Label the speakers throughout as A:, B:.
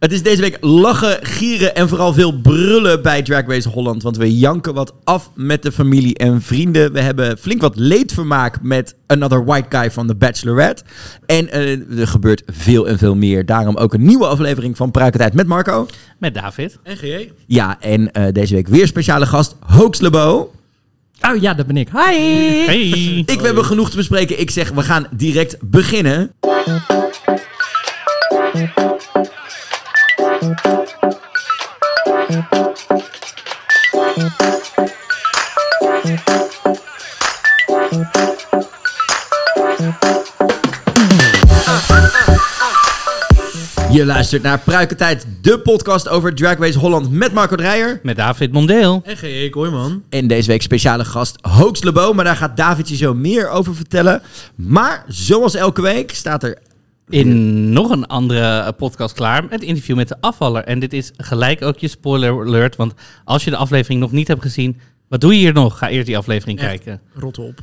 A: Het is deze week lachen, gieren en vooral veel brullen bij Drag Race Holland. Want we janken wat af met de familie en vrienden. We hebben flink wat leedvermaak met Another White Guy van The Bachelorette. En eh, er gebeurt veel en veel meer. Daarom ook een nieuwe aflevering van Pruikentijd met Marco.
B: Met David.
C: En GJ.
A: Ja, en eh, deze week weer speciale gast, Hoax Lebo.
D: Oh ja, dat ben ik. Hi!
B: Hey.
A: Ik we hebben genoeg te bespreken. Ik zeg, we gaan direct beginnen. Je luistert naar Pruikentijd, de podcast over Drag Race Holland met Marco Dreyer.
B: Met David Mondeel.
C: En GJ Kooijman.
A: En deze week speciale gast Hoax Lebo, maar daar gaat David je zo meer over vertellen. Maar zoals elke week staat er...
B: In nog een andere eh, podcast klaar. Het interview met de afvaller. En dit is gelijk ook je spoiler alert. Want als je de aflevering nog niet hebt gezien. Wat doe je hier nog? Ga eerst die aflevering
C: Echt.
B: kijken.
C: Rot op.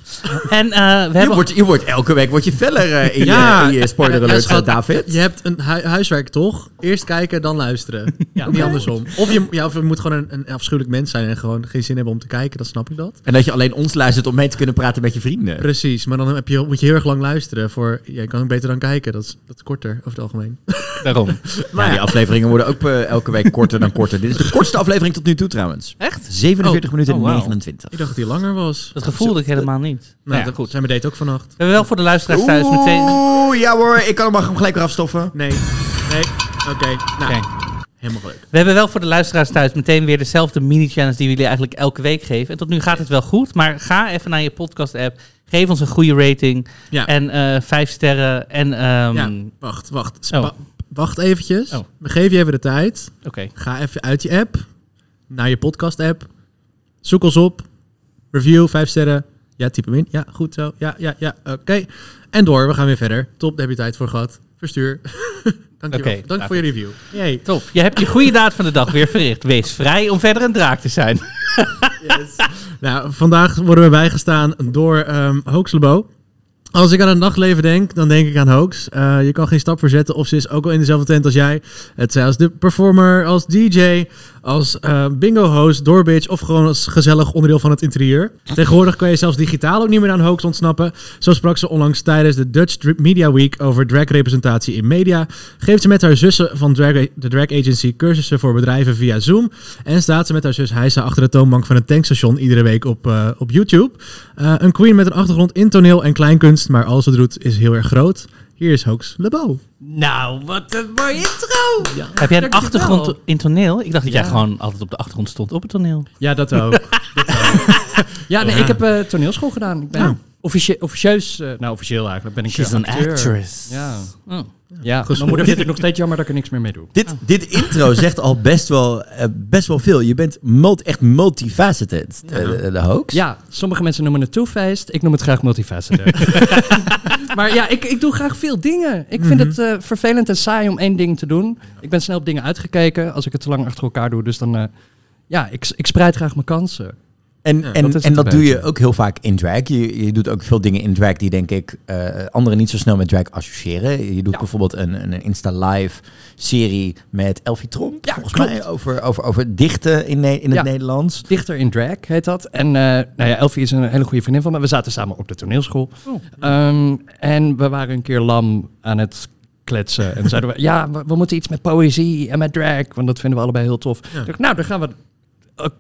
B: En eh, we
A: Je
B: hebben...
A: wordt, je wordt elke week word je feller eh, in,
C: Ja.
A: je, in je spoiler
C: Ja,
A: alert,
C: schat,
A: David.
C: Je hebt een hu- huiswerk toch? Eerst kijken, dan luisteren. Niet andersom. Of je, ja, of je moet gewoon een, een afschuwelijk mens zijn en gewoon geen zin hebben om te kijken. Dan snap ik dat.
A: En dat je alleen ons luistert om mee te kunnen praten met je vrienden.
C: Precies. Maar dan heb je, moet je heel erg lang luisteren. Voor, je kan ook beter dan kijken. Dat is, dat is korter over het algemeen.
B: Daarom.
A: Maar die afleveringen worden ook eh, elke week korter dan korter. Dit is de kortste aflevering tot nu toe trouwens.
B: Echt?
A: 47
C: Oh.
A: minuten en
B: Oh, wauw.
A: 29.
C: Ik dacht dat die langer was.
B: Dat gevoel had ik helemaal niet.
C: Nou,
B: Nou ja,
C: dat,
B: goed.
C: Zijn we date ook vannacht?
B: We hebben wel voor de luisteraars thuis meteen...
A: Oeh, ja hoor, ik kan hem, mag hem gelijk weer afstoffen.
C: Nee. Nee. Oké. Nou,
B: Oké.
C: helemaal leuk.
B: We hebben wel voor de luisteraars thuis meteen weer dezelfde mini-challenge die we jullie eigenlijk elke week geven. En tot nu gaat het wel goed, maar ga even naar je podcast-app. Geef ons een goede rating
C: Ja.
B: en eh, vijf sterren. En ehm,
C: Ja. Wacht, wacht. Spa-
B: Oh.
C: Wacht eventjes.
B: Oh.
C: We geven je even de tijd.
B: oké.
C: Ga even uit je app, naar je podcast-app. Zoek ons op. Review, vijf sterren. Ja, typ hem in. Ja, goed zo. Ja, ja, ja. Oké. En door, we gaan weer verder. Top, daar heb je tijd voor gehad. Verstuur. Dank Dank voor je review. Yay.
B: Top. Je hebt je goede daad van de dag weer verricht. Wees vrij om verder een draak te zijn.
C: Nou, vandaag worden we bijgestaan door ehm Hoax Lebo. Als ik aan het nachtleven denk, dan denk ik aan Hoax. Eh, je kan geen stap verzetten of ze is ook al in dezelfde tent als jij. Het zij als de performer, als DJ, als eh, bingo-host, doorbitch of gewoon als gezellig onderdeel van het interieur. Tegenwoordig kan je zelfs digitaal ook niet meer aan Hoax ontsnappen. Zo sprak ze onlangs tijdens de Dutch Media Week over drag-representatie in media. Geeft ze met haar zussen van drag, de drag agency cursussen voor bedrijven via Zoom. En staat ze met haar zus Heisa achter de toonbank van een tankstation iedere week op, eh, op YouTube. Eh, een queen met een achtergrond in toneel en kleinkunst, maar wat ze doet is heel erg groot. Hier is Hoax Lebo.
D: Nou, wat een mooie intro!
B: Heb jij een achtergrond in toneel? Ik dacht dat jij
D: Ja.
B: gewoon altijd op de achtergrond stond op het toneel.
D: Ja, dat ook. Dat ook. ja, nee,
C: Ja.
D: ik heb eh, toneelschool gedaan. Ik ben
C: Ja.
D: officie- officieus, eh, nou officieel eigenlijk, ben ik
B: She's an
D: acteur.
B: actress.
D: Ja,
B: Oh.
D: Ja. Mijn moeder vindt het nog steeds jammer dat ik er niks meer mee doe.
A: Dit, dit intro zegt al best wel, eh, best wel veel. Je bent multi, echt multifaceted, eh, de, de hoax.
D: Ja, sommige mensen noemen het two-faced. Ik noem het graag multifaceted. maar ja, ik, ik doe graag veel dingen. Ik vind
C: Mhm.
D: het eh, vervelend en saai om één ding te doen. Ik ben snel op dingen uitgekeken als ik het te lang achter elkaar doe. Dus dan, eh, ja, ik, ik spreid graag mijn kansen.
A: En,
C: Ja,
A: en,
D: dat
A: en dat doe je ook heel vaak in drag. Je, je doet ook veel dingen in drag die denk ik eh, anderen niet zo snel met drag associëren. Je doet
D: Ja.
A: bijvoorbeeld een, een Insta Live serie met Elfie Tromp,
D: Ja,
A: volgens
D: klopt.
A: mij, over, over, over dichten in, Ne- in het. Nederlands.
D: Dichter in drag heet dat. En eh nou ja, Elfie is een hele goede vriendin van me. We zaten samen op de toneelschool. Ehm, en we waren een keer lam aan het kletsen. En zeiden we, ja, we, we moeten iets met poëzie en met drag. Want dat vinden we allebei heel tof.
C: Ja.
D: Ik dacht, nou, dan gaan we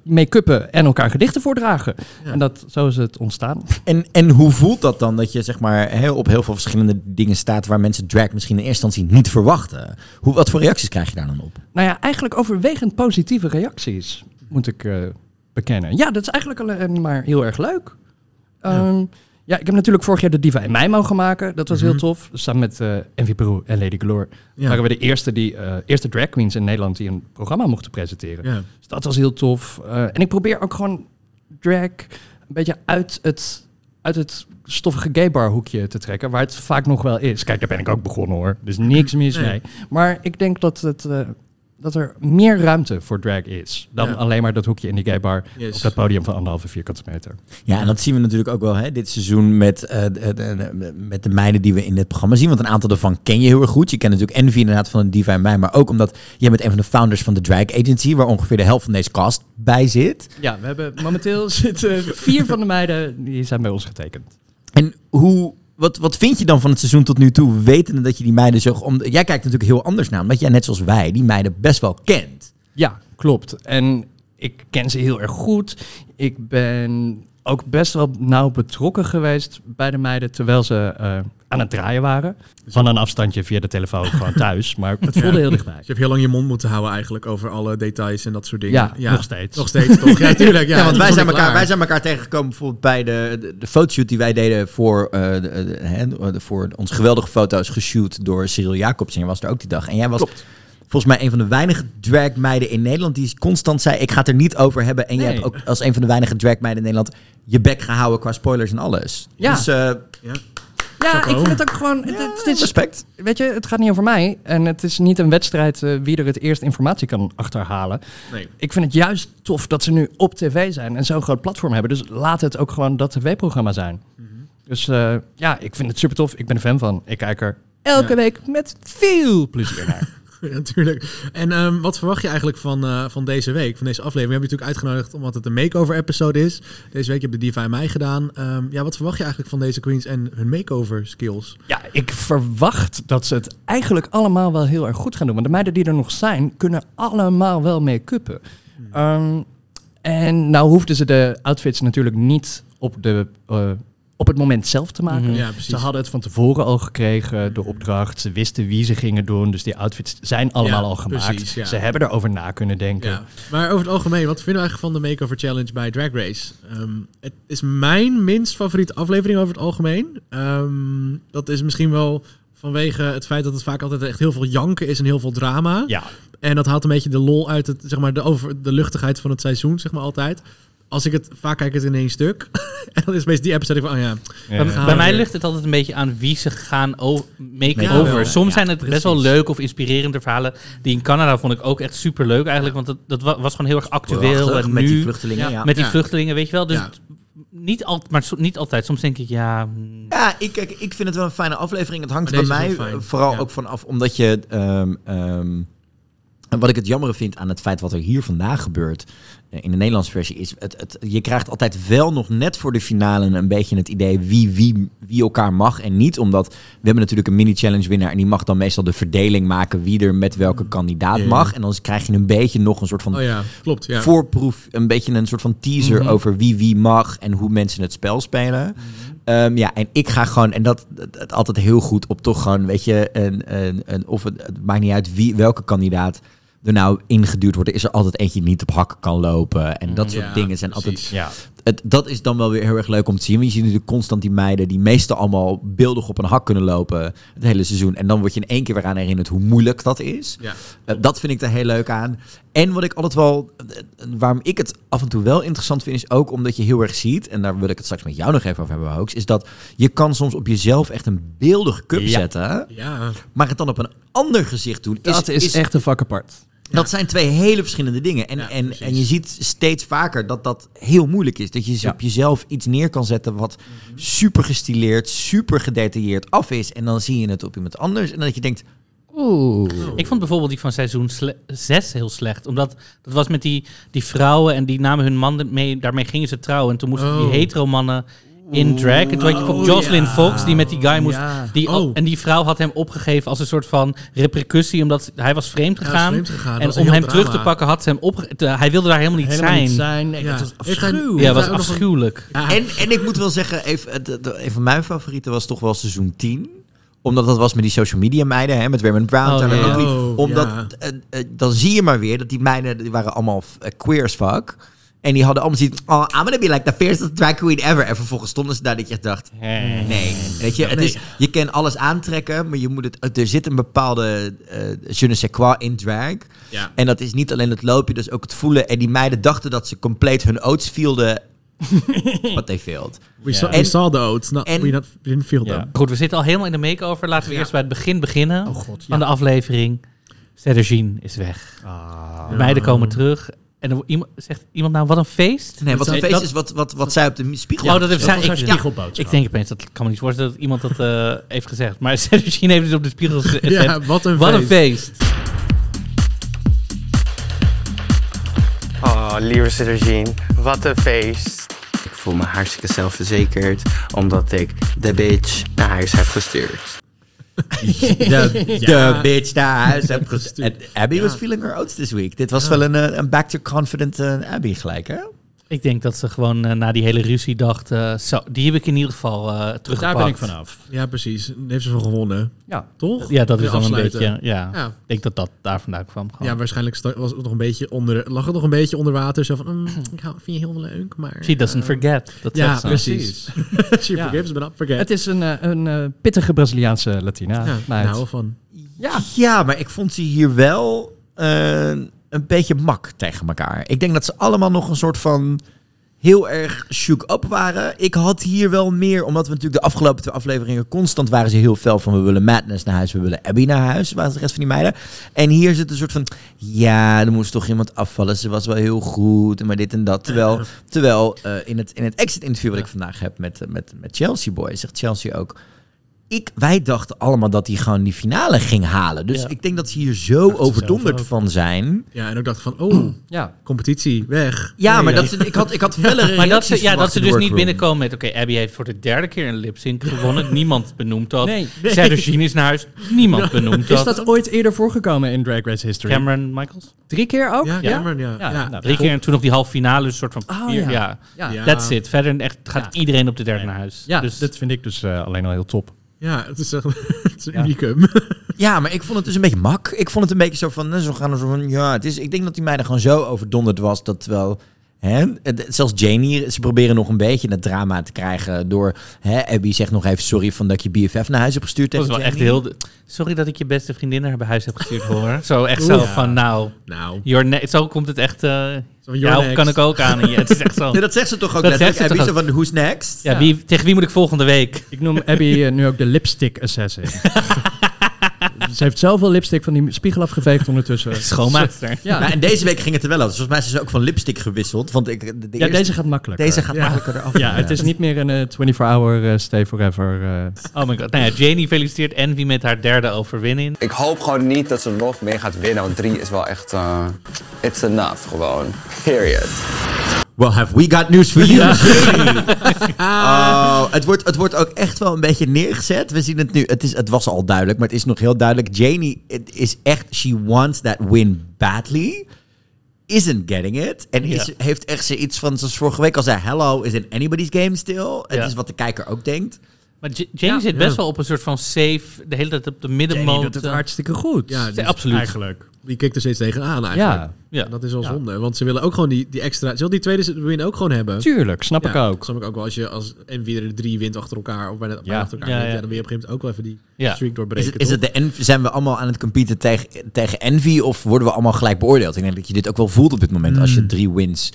D: make-uppen en elkaar gedichten voordragen.
C: Ja.
D: En dat, zo is het ontstaan.
A: En, en hoe voelt dat dan dat je zeg maar heel, op heel veel verschillende dingen staat waar mensen drag misschien in eerste instantie niet verwachten? Hoe, wat voor reacties krijg je daar dan op?
D: Nou ja, eigenlijk overwegend positieve reacties, moet ik eh, bekennen. Ja, dat is eigenlijk alleen maar heel erg leuk. Ehm, ja, ik heb natuurlijk vorig jaar de Diva in mij mogen maken. Dat was
C: Mhm.
D: heel tof. Samen met eh Envy Peru en Lady Galore
C: Ja.
D: waren we de eerste, die, eh, eerste drag queens in Nederland die een programma mochten presenteren.
C: Ja.
D: Dus dat was heel tof. Eh, en ik probeer ook gewoon drag een beetje uit het, uit het stoffige gaybar hoekje te trekken, waar het vaak nog wel is. Kijk, daar ben ik ook begonnen hoor. Dus niks mis
C: Nee.
D: mee. Maar ik denk dat het, dat er meer ruimte voor drag is. Dan
C: Ja.
D: alleen maar dat hoekje in die gay bar
C: Yes.
D: op dat podium van anderhalve vierkante meter.
A: Ja, en dat zien we natuurlijk ook wel hè, dit seizoen met, eh, de, de- de- met de meiden die we in dit programma zien. Want een aantal daarvan ken je heel erg goed. Je kent natuurlijk Envy inderdaad van de Diva en mij. Maar ook omdat jij bent een van de founders van de Drag Agency. Waar ongeveer de helft van deze cast bij zit.
D: Ja, we hebben momenteel zitten vier van de meiden die zijn bij ons getekend.
A: En hoe, wat, wat vind je dan van het seizoen tot nu toe? Wetende dat je die meiden zo... Om, jij kijkt natuurlijk heel anders naar. Omdat jij net zoals wij die meiden best wel kent.
D: Ja, klopt. En ik ken ze heel erg goed. Ik ben ook best wel nauw betrokken geweest bij de meiden terwijl ze eh, aan het draaien waren. Van een afstandje via de telefoon gewoon thuis, maar het voelde heel dichtbij.
C: Dus je hebt heel lang je mond moeten houden eigenlijk over alle details en dat soort dingen.
D: Ja, nog steeds.
C: Nog steeds toch? Ja, tuurlijk. Ja,
A: Ja, want wij zijn, elkaar,
C: klaar.
A: wij zijn elkaar tegengekomen bijvoorbeeld bij de, de, de fotoshoot die wij deden voor, eh, de, de- hè, de- voor onze geweldige foto's geshoot door Cyril Jacobs. En jij was er ook die dag. En jij was volgens mij een van de weinige dragmeiden in Nederland die constant zei, ik ga het er niet over hebben. En jij hebt ook als een van de weinige dragmeiden in Nederland je bek gehouden qua spoilers en alles.
D: Ja.
A: Dus eh,
C: Ja.
D: Ja, ik vind het ook gewoon... het, het is,
A: respect.
D: weet je, het gaat niet over mij. En het is niet een wedstrijd eh, wie er het eerst informatie kan achterhalen.
C: Nee.
D: Ik vind het juist tof dat ze nu op tv zijn en zo'n groot platform hebben. Dus laat het ook gewoon dat tv-programma zijn. Dus eh, ja, ik vind het super tof. Ik ben een fan van. Ik kijk er elke
C: Ja.
D: week met veel plezier naar.
C: Ja, natuurlijk. En ehm, wat verwacht je eigenlijk van, eh, van deze week, van deze aflevering? We hebben je natuurlijk uitgenodigd omdat het een makeover-episode is. Deze week heb je de Diva en mij gedaan. Ehm, ja, wat verwacht je eigenlijk van deze queens en hun makeover-skills?
D: Ja, ik verwacht dat ze het eigenlijk allemaal wel heel erg goed gaan doen. Want de meiden die er nog zijn, kunnen allemaal wel make-uppen. Ehm, en nou hoefden ze de outfits natuurlijk niet op, de, eh, op het moment zelf te maken.
B: Mhm.
C: Ja.
D: Ze hadden het van tevoren al gekregen, de opdracht. Ze wisten wie ze gingen doen. Dus die outfits zijn allemaal
C: Ja,
D: al gemaakt.
C: precies, ja.
D: Ze hebben erover na kunnen denken.
C: Ja. Maar over het algemeen, wat vinden we eigenlijk van de Makeover Challenge bij Drag Race? Ehm, het is mijn minst favoriete aflevering over het algemeen. Ehm, dat is misschien wel vanwege het feit dat het vaak altijd echt heel veel janken is en heel veel drama.
D: Ja,
C: En dat haalt een beetje de lol uit het, zeg maar, de, over, de luchtigheid van het seizoen, zeg maar altijd. Als ik het vaak kijk, ik het in één stuk. en dan is meestal die episode van, oh ja,
B: Bij,
C: gaan
B: bij mij ligt het altijd een beetje aan wie ze gaan o- make
C: Ja,
B: over.
C: wel.
B: Soms
C: Ja,
B: zijn het best wel
C: precies.
B: leuk of inspirerende verhalen. Die in Canada vond ik ook echt super leuk eigenlijk. Want dat, dat wa- was gewoon heel erg actueel.
A: Prachtig,
B: En
A: met
B: nu,
A: die vluchtelingen,
C: Ja.
A: ja.
B: met die
C: Ja.
B: vluchtelingen, weet je wel. Dus
C: Ja.
B: niet, al, maar so- niet altijd. Soms denk ik, ja... hmm,
A: Ja, ik, kijk, ik vind het wel een fijne aflevering. Het hangt bij mij vooral
C: Ja.
A: ook vanaf omdat je... ehm, ehm, en wat ik het jammer vind aan het feit wat er hier vandaag gebeurt in de Nederlandse versie is, het, het, je krijgt altijd wel nog net voor de finale een beetje het idee wie, wie, wie elkaar mag en niet. Omdat we hebben natuurlijk een mini-challenge winnaar en die mag dan meestal de verdeling maken wie er met welke kandidaat
C: Ja.
A: mag. En dan krijg je een beetje nog een soort van
C: oh ja, klopt. Ja.
A: voorproef, een beetje een soort van teaser
B: Mhm.
A: over wie wie mag en hoe mensen het spel spelen. Ehm, ja, en ik ga gewoon, en dat, altijd heel goed op toch gewoon, weet je, een, een, een, of het, het maakt niet uit wie, welke kandidaat er nou ingeduwd wordt. Er is er altijd eentje die niet op hakken kan lopen. En dat soort
C: Ja,
A: dingen zijn altijd
D: ja.
A: het, dat is dan wel weer heel erg leuk om te zien. Want je ziet natuurlijk constant die meiden die meestal allemaal beeldig op een hak kunnen lopen het hele seizoen. En dan word je in één keer weer aan herinnerd hoe moeilijk dat is.
C: Ja.
A: Eh, dat vind ik er heel leuk aan. En wat ik altijd wel, waarom ik het af en toe wel interessant vind, is ook omdat je heel erg ziet, en daar wil ik het straks met jou nog even over hebben, Hoax, is dat je kan soms op jezelf echt een beeldig cup
D: Ja.
A: zetten,
C: Ja,
A: maar het dan op een ander gezicht doen.
D: Dat is, echt een vak apart.
A: Dat zijn twee hele verschillende dingen. En,
C: Ja,
A: en, en je ziet steeds vaker dat dat heel moeilijk is. Dat je
D: Ja.
A: op jezelf iets neer kan zetten wat
C: Mhm.
A: super gestileerd, super gedetailleerd af is. En dan zie je het op iemand anders. En dat je denkt,
D: Oeh.
B: Ik vond bijvoorbeeld die van seizoen 6 heel slecht. Omdat dat was met die, die vrouwen en die namen hun man mee. Daarmee gingen ze trouwen. En toen moesten die
C: Oh.
B: hetero mannen in drag. En toen had je
C: Oh,
B: Jocelyn
C: ja.
B: Fox die met die guy moest.
D: Ja.
B: Die,
C: Oh.
B: En die vrouw had hem opgegeven als een soort van repercussie. Omdat hij was vreemd
C: Ja,
B: gegaan.
C: vreemd gegaan. Dat
B: en om hem terug te pakken had ze hem opgegeven. Hij wilde daar helemaal niet
D: Helemaal
B: zijn.
D: niet zijn. Nee,
C: Ja.
D: dat was afschuwelijk.
B: Ja, was afschuwelijk.
A: En, en ik moet wel zeggen, even, het- het- een van mijn favorieten was toch wel seizoen 10. Omdat dat was met die social media meiden, hè, met Raymond Brown.
B: Oh,
A: Omdat, eh, eh, dan zie je maar weer dat die meiden, die waren allemaal eh, queer as fuck. En die hadden allemaal zoiets, oh, I'm gonna be like the fiercest drag queen ever. En vervolgens stonden ze daar dat je echt dacht, nee. Weet je, het is, je kan alles aantrekken, maar je moet het, er zit een bepaalde uh, je ne sais quoi in drag.
C: Ja.
A: En dat is niet alleen het loopje, dus ook het voelen. En die meiden dachten dat ze compleet hun oats vielden. But they failed.
C: We, saw,
A: En-
C: we saw the oats, not,
A: en-
C: we not, we didn't feel
D: Ja.
C: them.
B: Goed, we zitten al helemaal in de makeover. Laten we
C: Ja.
B: eerst bij het begin beginnen
D: Oh god.
B: van de aflevering. Cedergine is weg. De meiden komen terug. En er iemand, zegt iemand nou, wat een feest?
A: Nee, wat een feest
C: dat-
A: is wat, wat, wat zij op de spiegel
B: oh, dat heeft zij...
C: haar
B: Ik,
C: spiegelboodschap.
B: ik denk opeens, dat kan me niet voorstellen dat iemand dat eh, heeft gezegd. Maar Cedergine heeft dus op de spiegel gezegd.
C: Ja, wat een
B: wat
C: feest.
B: een feest.
E: Oh, lieve Sergine, wat een feest.
F: Ik voel me hartstikke zelfverzekerd, omdat ik de bitch naar huis heb gestuurd.
A: de,
C: Ja.
A: de bitch naar huis heb
C: Gestuurd.
A: En Abby was feeling her oats this week. Dit was wel een, eh, een back to confident eh, Abby gelijk, hè?
B: Ik denk dat ze gewoon eh, na die hele ruzie dacht... eh, zo, die heb ik in ieder geval eh teruggepakt.
D: Daar ben ik vanaf.
C: Ja, precies. Daar heeft ze van gewonnen.
D: Ja.
C: Toch?
B: Ja, dat is dan een beetje... Ja,
C: Ja.
B: ik denk dat dat daar vandaan kwam. Gewoon.
C: Ja, waarschijnlijk was het nog een beetje onder, lag het nog een beetje onder water. Zo van, mm, ik hou- vind je heel leuk, maar...
B: She doesn't forget. Dat
C: Ja,
B: zegt ze.
C: precies. She
D: Ja.
C: forgives, but not forget.
D: Het is een, eh, een pittige Braziliaanse Latina.
C: ja, nou van.
D: ja.
A: Ja, maar ik vond ze hier wel eh, een beetje mak tegen elkaar. Ik denk dat ze allemaal nog een soort van heel erg shook up waren. Ik had hier wel meer, omdat we natuurlijk de afgelopen twee afleveringen constant waren ze heel fel van we willen Madness naar huis, we willen Abby naar huis, waren de rest van die meiden. En hier zit een soort van, ja, er moest toch iemand afvallen, ze was wel heel goed, maar dit en dat. Terwijl, terwijl eh, in, het, in het exit interview wat ik vandaag heb met, eh, met, met Chelsea Boy, zegt Chelsea ook, ik, wij dachten allemaal dat hij gewoon die finale ging halen. Dus
B: Ja.
A: ik denk dat ze hier zo
C: ze
A: overdonderd van zijn.
C: Ja, en ook dacht van, oh,
D: ja.
C: competitie, weg.
A: Ja,
C: Nee,
A: maar dat ze, ik had, ik had fellere
B: Maar dat ze, ja, dat ze dus niet binnenkomen met... Oké, Abby heeft voor de derde keer een lip-sync gewonnen. Niemand benoemt dat.
D: Nee.
B: Cedergine is naar huis. Niemand benoemt
D: Is
B: dat.
D: dat ooit eerder voorgekomen in Drag Race history?
B: Cameron Michaels?
D: Drie keer ook?
C: Ja, Cameron, ja.
D: Ja,
C: ja.
D: nou,
B: Drie keer en toen nog die halve finale. Een soort van
D: Oh,
B: vier.
D: ja.
B: Ja.
D: Ja.
C: Ja.
B: That's it. Verder echt, gaat
D: Ja.
B: iedereen op de derde naar huis.
D: Ja,
B: dus
D: dat vind ik dus eh, alleen al heel top.
C: Ja, het is echt het is een
D: Ja.
C: unicum.
A: Ja, maar ik vond het dus een beetje mak. Ik vond het een beetje zo van, eh, zo gaan er zo van, ja, het is, ik denk dat die meiden gewoon zo overdonderd was dat wel, hè, het- zelfs Janie, ze proberen nog een beetje het drama te krijgen door, hè, Abby zegt nog even sorry van dat je BFF naar huis hebt gestuurd
B: dat was wel echt heel... Sorry dat ik je beste vriendin naar bij huis heb gestuurd, hoor. Zo echt zo van, nou...
C: nou,
B: Your zo komt het echt... eh
C: zo van, you're
B: jou
C: next.
B: kan ik ook aan. Het is echt zo...
A: Nee, dat zegt ze toch ook
B: Dat
A: letterlijk,
B: zegt ze
A: Abby,
B: toch
A: zo van, who's next?
B: Ja, wie, tegen wie moet ik volgende week?
D: Ik noem Abby eh, nu ook de lipstick assassin. Ze heeft zoveel lipstick van die spiegel afgeveegd ondertussen.
B: Schoonmaakster.
D: Ja,
A: Nou, en deze week ging het er wel. Dus volgens mij is ze ook van lipstick gewisseld. Want ik, de, de
D: ja
A: eerste-
D: deze gaat makkelijk.
A: deze gaat
C: Ja.
A: makkelijker eraf.
D: Ja, het is niet meer een eh, 24-hour eh, stay forever. eh.
B: Oh my god. Nou ja, Janie feliciteert Envy met haar derde overwinning.
G: Ik hoop gewoon niet dat ze nog meer gaat winnen, want drie is wel echt... eh, it's enough, gewoon. Period.
A: Well, have we got news for you? oh, het, wordt, het wordt ook echt wel een beetje neergezet. We zien het nu. Het, is, het was al duidelijk, maar het is nog heel duidelijk. Janie it is echt... She wants that win badly. Isn't getting it. En is, heeft echt zoiets van... Zoals vorige week al zei... Hello, is it anybody's game still? Het is wat de kijker ook denkt.
B: Maar J- Janie zit best wel op een soort van safe, de hele tijd op de middenmoot.
D: doet het
B: eh,
D: hartstikke goed.
C: Ja, dus
B: absoluut.
C: Eigenlijk. Die kijkt er steeds tegenaan eigenlijk.
D: ja,
B: ja.
C: En dat is wel
D: Ja.
C: zonde, want ze willen ook gewoon die, die extra... Ze willen die tweede win ook gewoon hebben.
D: tuurlijk, snap
C: Ja,
D: ik ook.
C: Dat snap ik ook wel. Als je als en weer de drie wint achter elkaar of bijna, achter elkaar,
B: Ja,
C: wint,
B: ja.
C: ja, dan wil je op een gegeven moment ook wel even die
B: Ja.
C: streak
A: Is
C: doorbreken.
A: het, is het de envy, zijn we allemaal aan het competen tegen, tegen Envy? Of worden we allemaal gelijk beoordeeld? Ik denk dat je dit ook wel voelt op dit moment. Als je drie wins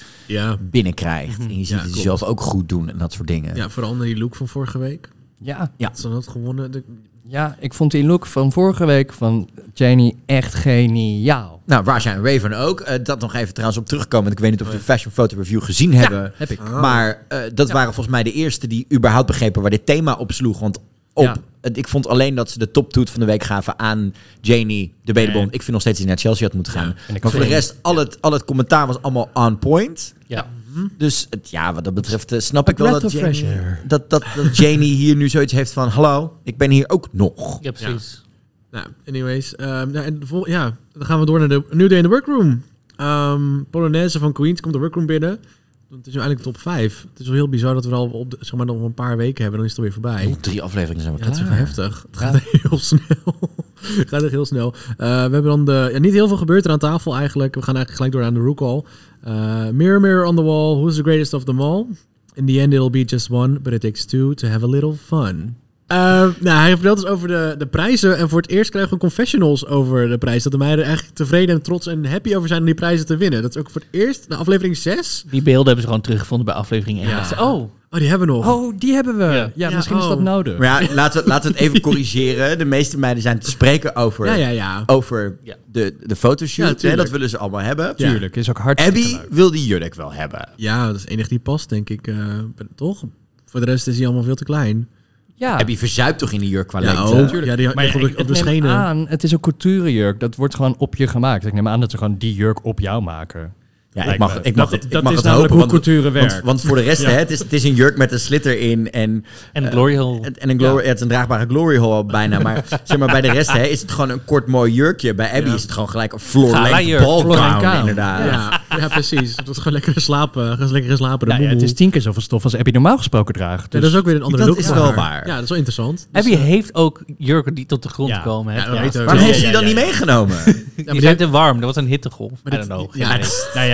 A: binnenkrijgt. En je ziet
C: Ja,
A: het jezelf ook goed doen en dat soort dingen.
C: ja, vooral naar die look van vorige week.
D: Ja,
A: Ja.
C: Ze had gewonnen. De,
D: ja, ik vond die look van vorige week van Janie echt geniaal.
A: Nou, Raja en Raven ook. Eh, dat nog even trouwens op terugkomen. want Ik weet niet of we de Fashion Photo Review gezien hebben.
D: Heb ik.
A: Maar eh, dat waren volgens mij de eerste die überhaupt begrepen waar dit thema op sloeg. Want op,
D: Ja.
A: het- ik vond alleen dat ze de toptoet van de week gaven aan Janie, de.
D: Nee.
A: Ik vind nog steeds dat hij naar Chelsea had moeten gaan.
D: ik
A: maar voor de rest, al het, al het commentaar was allemaal on point.
B: Ja.
A: Dus het, ja, wat dat betreft eh, snap ik wel dat Janie, dat, dat, dat Janie hier nu zoiets heeft van... Hallo, ik ben hier ook nog.
B: ja, precies.
C: nou, anyways. ehm, nou, en vol- ja, dan gaan we door naar de New Day in the Workroom. Ehm Polonaise van Queens komt de Workroom binnen. Het is nu eigenlijk top 5. Het is wel heel bizar dat we al op zeg maar, nog een paar weken hebben. Dan is het alweer voorbij.
A: Oh, drie afleveringen zijn we
C: Ja, het is
A: klaar.
C: wel heftig. Het gaat heel snel. Het gaat echt heel snel. Eh, we hebben dan de... Ja, niet heel veel gebeurt er aan tafel eigenlijk. We gaan eigenlijk gelijk door aan de rook Eh, mirror, mirror on the wall. Who's the greatest of them all? In the end, it'll be just one, but it takes two to have a little fun. Nou, hij vertelt dus over de, de prijzen. En voor het eerst krijgen we confessionals over de prijs. Dat de meiden eigenlijk tevreden en trots en happy over zijn om die prijzen te winnen. Dat is ook voor het eerst, na aflevering 6.
B: Die beelden hebben ze gewoon teruggevonden bij aflevering 1.
C: Ja.
B: Oh,
C: Oh, die hebben we nog.
D: Oh, die hebben we. Ja,
B: Ja.
D: misschien is
C: oh.
D: dat nodig.
A: Maar ja, laten we, laten we het even corrigeren. De meeste meiden zijn te spreken over,
C: Ja, ja, ja.
A: over
B: Ja.
A: de, de fotoshoot. Dat willen ze allemaal hebben.
C: Ja.
D: Tuurlijk, is ook hartstikke
A: Abby
D: leuk.
A: wil die jurk wel hebben.
C: Ja, dat is het enige die past, denk ik. eh, toch? Voor de rest is hij allemaal veel te klein.
D: Ja,
A: Abby verzuipt toch in die jurk qua
C: Ja,
A: lengte?
C: oh, ja die
D: maar
C: op,
D: ik,
C: de- op de schenen.
D: aan, het is een couturejurk. Dat wordt gewoon op je gemaakt. Ik neem aan dat ze gewoon die jurk op jou maken.
A: Ja, ik mag,
D: me.
A: ik mag
D: Dat-
A: het, ik
D: dat
A: mag
D: is
A: het
D: namelijk
A: hopen.
D: hoe
A: want,
D: couture
A: want,
D: werkt.
A: want voor de rest,
D: Ja.
A: hè, het, is, het is een jurk met een slitter in en,
B: en Glory Hole.
A: en, en een, glory, het is een draagbare glory hole bijna. Maar, zeg maar bij de rest hè, is het gewoon een kort mooi jurkje. Bij Abby
C: Ja.
A: is het gewoon gelijk een floor length ball gown, inderdaad.
C: Ja, ja, precies. Dat is gewoon lekker slapen. Gewoon lekker slapen. De
D: Nou ja, het is tien keer zoveel stof als Abby normaal gesproken draagt.
C: Ja,
D: Dus
C: dat is ook weer een andere
A: Dat
C: look.
A: is
C: voor
A: wel
C: haar.
A: waar.
C: Ja, dat is wel interessant. Dus,
B: Abby
C: eh,
B: heeft ook jurken die tot de grond
D: Ja.
B: komen.
C: dat.
A: Waarom heeft
C: ja,
A: hij dan niet meegenomen?
B: Die
C: die-
B: zijn te warm, dat was een hittegolf.
C: Ja,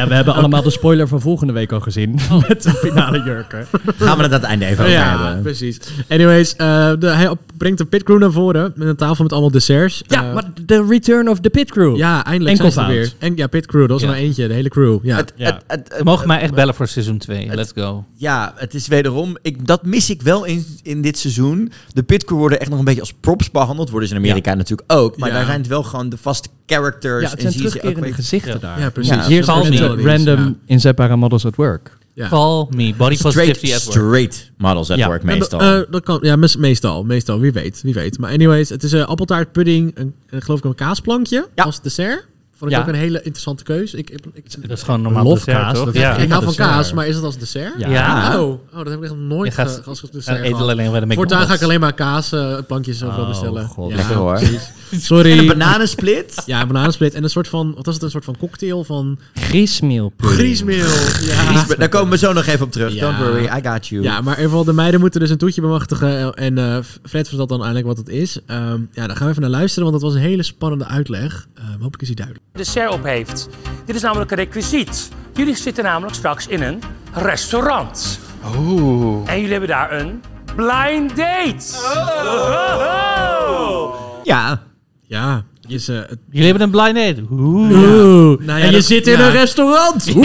D: Ja, we hebben allemaal de spoiler van volgende week al gezien. Met de finale jurken.
A: Gaan we het aan het einde even over
C: ja,
A: hebben.
C: precies. Anyways, eh, de, hij brengt de pitcrew naar voren met een tafel met allemaal desserts.
D: Ja,
C: Eh,
D: maar de return of the pit crew.
C: ja, eindelijk zijn ze er
D: Enkelvoud.
C: weer. En, ja, pitcrew, dat was er
B: Ja.
C: maar eentje, de hele crew. Ja.
A: Het,
D: Ja.
A: het, het,
B: Ze
A: het-
B: mogen mij echt bellen voor seizoen 2. Let's go.
A: Ja, het is wederom. Ik, dat mis ik wel in, in dit seizoen. De pitcrew worden echt nog een beetje als props behandeld. Worden ze in Amerika natuurlijk ook. Maar
C: Ja.
A: daar zijn het wel gewoon de vaste characters.
D: Ja, het
A: en
D: zijn
A: zie je ze ook
D: terugkerende
A: weer-
D: gezichten
B: Ja.
D: daar.
C: ja, precies.
A: Ja,
D: Hier
B: Call
D: zijn random inzetbare models at work.
C: Ja.
B: Call me. Body
A: Straight,
B: positivity at work.
A: straight models at
D: Ja.
A: work
C: Ja,
A: meestal.
C: dat, eh, dat kan, ja, meestal, meestal. Wie weet, wie weet. Maar anyways, het is een appeltaart pudding, een, een- geloof ik een kaasplankje
A: Ja.
C: als dessert. Vond ik
D: Ja.
C: ook een hele interessante keus. Ik, ik, ik,
B: Dat is gewoon normaal dessert, toch?
D: dat
B: Ja.
C: ik hou van kaas, maar is het als dessert?
D: Ja.
B: Ja.
C: Oh, oh, dat heb ik echt nog nooit
B: Je gaat-
C: ge- als dessert
B: alleen de.
C: Voortaan ga ik alleen maar kaas, eh, plankjes
D: Oh,
C: bestellen.
D: god.
C: Ja,
A: Lekker hoor.
C: precies.
A: En een
C: Sorry.
A: bananensplit.
C: Ja, bananensplit en een soort van, wat was het, een soort van cocktail van
D: Griesmeel
C: griesmeel. Ja.
A: Daar komen we zo nog even op terug.
C: Ja.
A: Don't worry, I got you.
C: Ja, maar in ieder geval, de meiden moeten dus een toetje bemachtigen. En eh, Fred vertelt dan eindelijk wat het is. Ehm, ja, daar gaan we even naar luisteren, want dat was een hele spannende uitleg. Ehm, hopelijk is die duidelijk.
H: Dessert op heeft. Dit is namelijk een requisiet. Jullie zitten namelijk straks in een restaurant.
E: Oeh.
H: En jullie hebben daar een blind date. Oh.
A: Ja.
C: Ja, is, het-
B: Jullie hebben een blind date. Oeh.
C: Nou ja,
D: en je
C: dat-
D: zit in
C: ja.
D: een restaurant.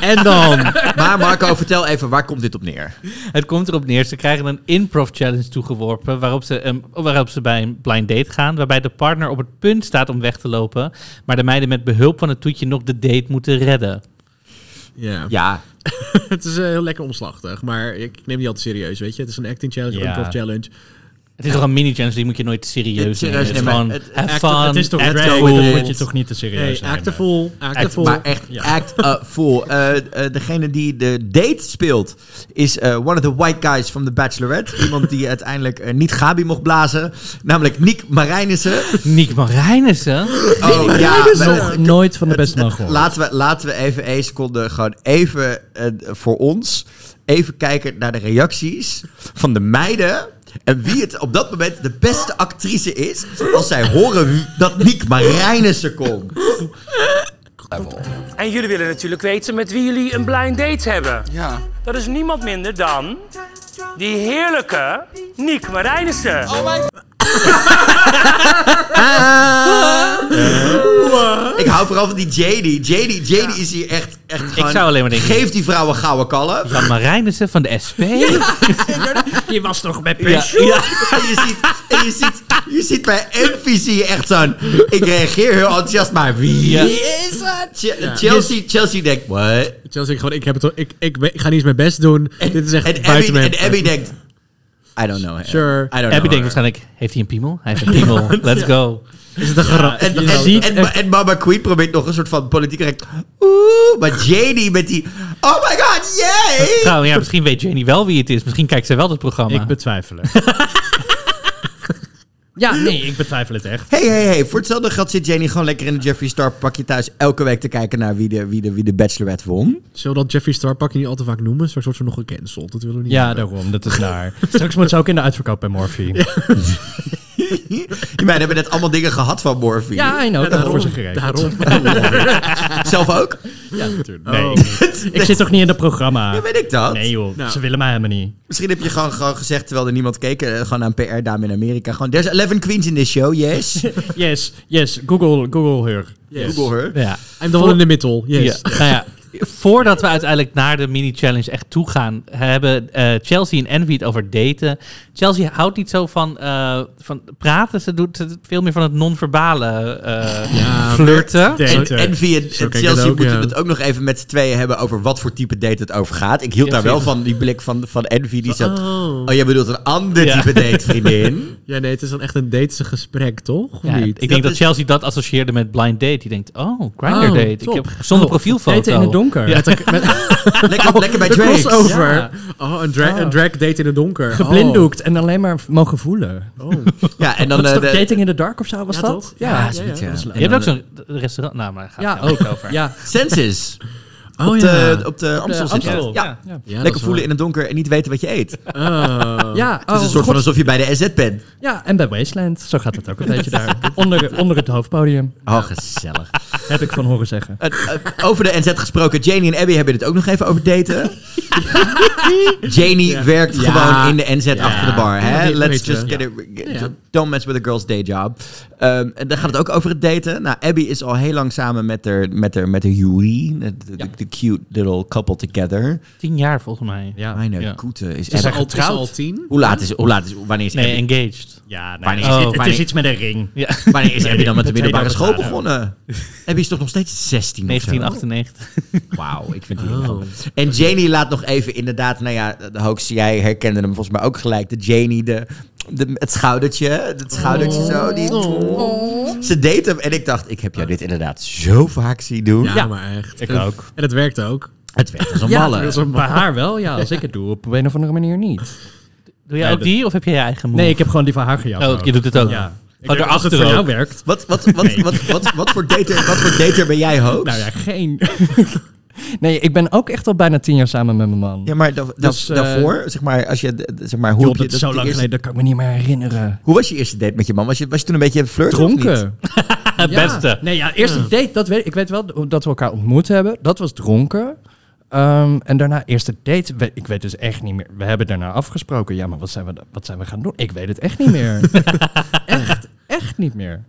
C: En dan?
A: Maar Marco, vertel even, waar komt dit op neer?
B: Het komt erop neer, ze krijgen een improv challenge toegeworpen waarop ze, ehm, waarop ze bij een blind date gaan, waarbij de partner op het punt staat om weg te lopen, maar de meiden met behulp van het toetje nog de date moeten redden.
C: Ja,
A: Ja,
C: het is eh, heel lekker omslachtig, maar ik neem die altijd serieus, weet je. Het is een acting challenge,
D: Ja.
C: improv challenge.
B: Het is toch een mini-challenge, die moet je nooit serieus nemen. Het is
A: nemen.
B: gewoon,
A: Het-
D: is toch
A: Act
D: drag, moet je toch niet te serieus
C: Hey,
D: zijn.
C: act a fool, act a
B: Act-
C: fool.
A: maar echt act a fool. Eh, eh, degene die de date speelt is eh, one of the white guys from The Bachelorette. Iemand die uiteindelijk niet Gabi mocht blazen. Namelijk Nick Marijnissen.
B: Nick Marijnissen.
A: Oh ja,
D: Nog nooit van de beste man gehoord.
A: Laten we, laten we even één seconde gewoon even voor ons even kijken naar de reacties van de meiden. En wie het op dat moment de beste actrice is als zij horen dat Nick Marijnissen komt.
H: En jullie willen natuurlijk weten met wie jullie een blind date hebben.
E: Ja.
H: Dat is niemand minder dan die heerlijke Niek Marijnissen.
A: Ik hou vooral van die JD. JD, JD is hier echt, echt gewoon-
B: zou alleen maar denken-
A: Geef die vrouw een gouden kalf.
B: Jan Marijnissen van de SP.
D: Je was toch met
A: Ja, ja. En je ziet, en je ziet, je ziet bij je echt zo'n... Ik reageer heel enthousiast, maar wie
B: Ja.
A: is dat? Che- Chelsea, Chelsea denkt, what?
C: Chelsea, ik, gewoon, ik, heb het, al- ik, ik, ik, ga niet eens mijn best doen. Dit is echt
A: En
C: buiten
A: Abby,
C: mijn...
A: en Abby denkt, I don't know. her.
C: Sure.
A: I don't know
B: Abby denkt waarschijnlijk, heeft hij een piemel? Hij heeft een piemel. Let's go.
C: Is het een grap?
A: En, en, Mama Queen probeert nog een soort van politiek correct. Oeh, maar JD met die. Oh my god, yay!
B: Trouwens, ja, misschien weet Jenny wel wie het is. Misschien kijkt zij wel het programma.
D: Ik betwijfel het. ja, nee, ik betwijfel het echt.
A: Hey, hey, hey. Voor hetzelfde geld zit Jenny gewoon lekker in een Jeffree Star pakje thuis. Elke week te kijken naar wie de, wie de, wie de Bachelorette won.
C: Zullen we dat Jeffree Star pakje niet al te vaak noemen? Straks wordt ze nog gecanceld. Dat willen we niet
D: Ja,
C: hebben.
D: daarom. Dat is naar. Straks moet ze ook in de uitverkoop bij Morphe.
A: Die meiden hebben net allemaal dingen gehad van morfine.
D: Ja, I know. Ik heb het voor ze geregeld.
C: Daarom.
A: Zelf ook?
D: Ja, natuurlijk. Nee. Ik zit toch niet in het programma?
A: Ja, weet ik dat.
D: Nee joh,
C: Nou.
D: ze willen mij helemaal niet.
A: Misschien heb je gewoon, gewoon gezegd, terwijl er niemand keek, eh, gewoon aan een PR-dame in Amerika. Gewoon, there's 11 queens in this show, yes.
D: Yes, yes, Google, Google her.
A: Google her.
B: Ja.
C: I'm the one in the middle. Yes.
B: Ja, nou ja, voordat we uiteindelijk naar de mini-challenge echt toe gaan, hebben eh, Chelsea en Envy het over daten. Chelsea houdt niet zo van, eh, van praten, ze doet het veel meer van het non-verbale eh,
C: Ja,
B: flirten.
A: En, en via
C: Zo
A: en Chelsea
C: ook,
A: moeten
C: ja.
A: het ook nog even met z'n tweeën hebben over wat voor type date het over gaat. Ik hield
B: Ja,
A: daar wel van, die blik van, van Envy. Die zat,
C: Oh.
A: oh, jij bedoelt een ander
B: Ja.
A: type date, vriendin.
C: Ja, nee, het is dan echt een date, een gesprek, toch? Of niet?
B: ik denk dat,
A: is-
B: Chelsea dat associeerde met blind date. Die denkt, oh, Grindr
C: Oh,
B: date. Ik heb zonder
C: Oh,
B: profielfoto.
D: Daten in het donker.
B: Ja.
A: Lekker, lekker bij Drake.
C: crossover.
B: Ja.
C: Oh, een, dra
D: Oh.
C: een drag date in het donker.
D: Geblinddoekt en alleen maar mogen voelen.
C: Oh.
A: Ja, en dan...
D: Dat is
A: eh,
D: toch
A: de-
D: dating in the dark of zo was
C: Ja,
D: dat?
C: toch?
D: Ja,
A: Ja, zoiets, ja.
B: Je hebt ook zo'n restaurant. Nou, maar daar gaat
D: ja, ook.
B: over.
D: Ja,
A: Census.
C: Oh,
A: op,
C: ja.
A: de, op de Amstel het. Ja.
B: Ja.
C: Ja, dat
A: Lekker voelen
C: waar.
A: in het donker en niet weten wat je eet. Het
C: Oh.
D: ja,
A: is een
D: oh,
A: soort van alsof je bij de SZ bent.
D: ja, en bij Wasteland. Zo gaat het ook een beetje daar. Onder, onder het hoofdpodium.
A: Oh, gezellig.
D: Heb ik van horen zeggen.
A: Over de NZ gesproken, Janie en Abby hebben het ook nog even over daten. Janie werkt
C: Ja.
A: gewoon in de NZ achter de bar. Hè? Let's just get it. Don't mess with a girl's day job. Ehm, en dan gaat het ook over het daten. Nou, Abby is al heel lang samen met haar, met haar, met haar Yuri. De, de-
D: Ja.
A: Cute little couple together.
B: Tien jaar volgens mij.
D: Ja,
A: Mijn
B: Ja.
A: koete is
C: Is
A: echt...
C: al, is het al tien?
A: Hoe laat is Hoe laat is Wanneer is
B: Nee,
A: Abby,
B: engaged.
D: ja nee,
A: Wanneer
D: het,
B: is-
D: is, het is iets met een ring.
B: Ja,
A: wanneer is Abby dan met de middelbare school begonnen? Abby is toch nog steeds 16 of zo?
B: 1998.
A: Wauw, ik vind die
C: Oh.
A: En Janie laat nog even inderdaad, nou ja, de Hoax, jij herkende hem volgens mij ook gelijk. De Janie, de, de, het schoudertje, het schoudertje zo. Die, Ze deed hem en ik dacht, ik heb jou dit inderdaad zo vaak zien doen.
C: Ja, maar echt.
D: Ik
C: En-
D: ook.
C: En het werkt ook.
A: Het werd als een
D: Ja,
A: malle.
D: bij haar wel. Ja, als ik het doe, op een of andere manier niet.
B: Doe jij
D: Nee,
B: ook die of heb jij je eigen move?
D: Nee, ik heb gewoon die van haar gejat.
B: Oh,
D: ook.
B: je doet het ook.
D: Ja. Ik
B: Oh,
D: het
B: daarachter
D: voor jou werkt.
A: Wat, wat, wat, wat, wat, wat, voor dater, wat voor dater ben jij, Hoax?
D: Nou ja, geen. Nee, ik ben ook echt al bijna tien jaar samen met mijn man.
A: Ja, maar da- da-
D: Dus, eh,
A: daarvoor, zeg maar, als je, zeg maar, hoe,
D: Joh,
A: heb je
D: dat is
A: dat
D: zo lang
A: eerste-
D: geleden, dat kan ik me niet meer herinneren.
A: Hoe was je eerste date met je man? Was je, was je toen een beetje flirten?
D: Dronken.
B: het
D: Ja.
B: beste.
D: Nee, ja, eerste date, dat weet ik. Ik weet wel dat we elkaar ontmoet hebben. Dat was dronken. Ehm, en daarna eerste date, we- ik weet dus echt niet meer. We hebben daarna afgesproken. Ja, maar wat zijn we, wat zijn we gaan doen? Ik weet het echt niet meer. echt, echt niet meer.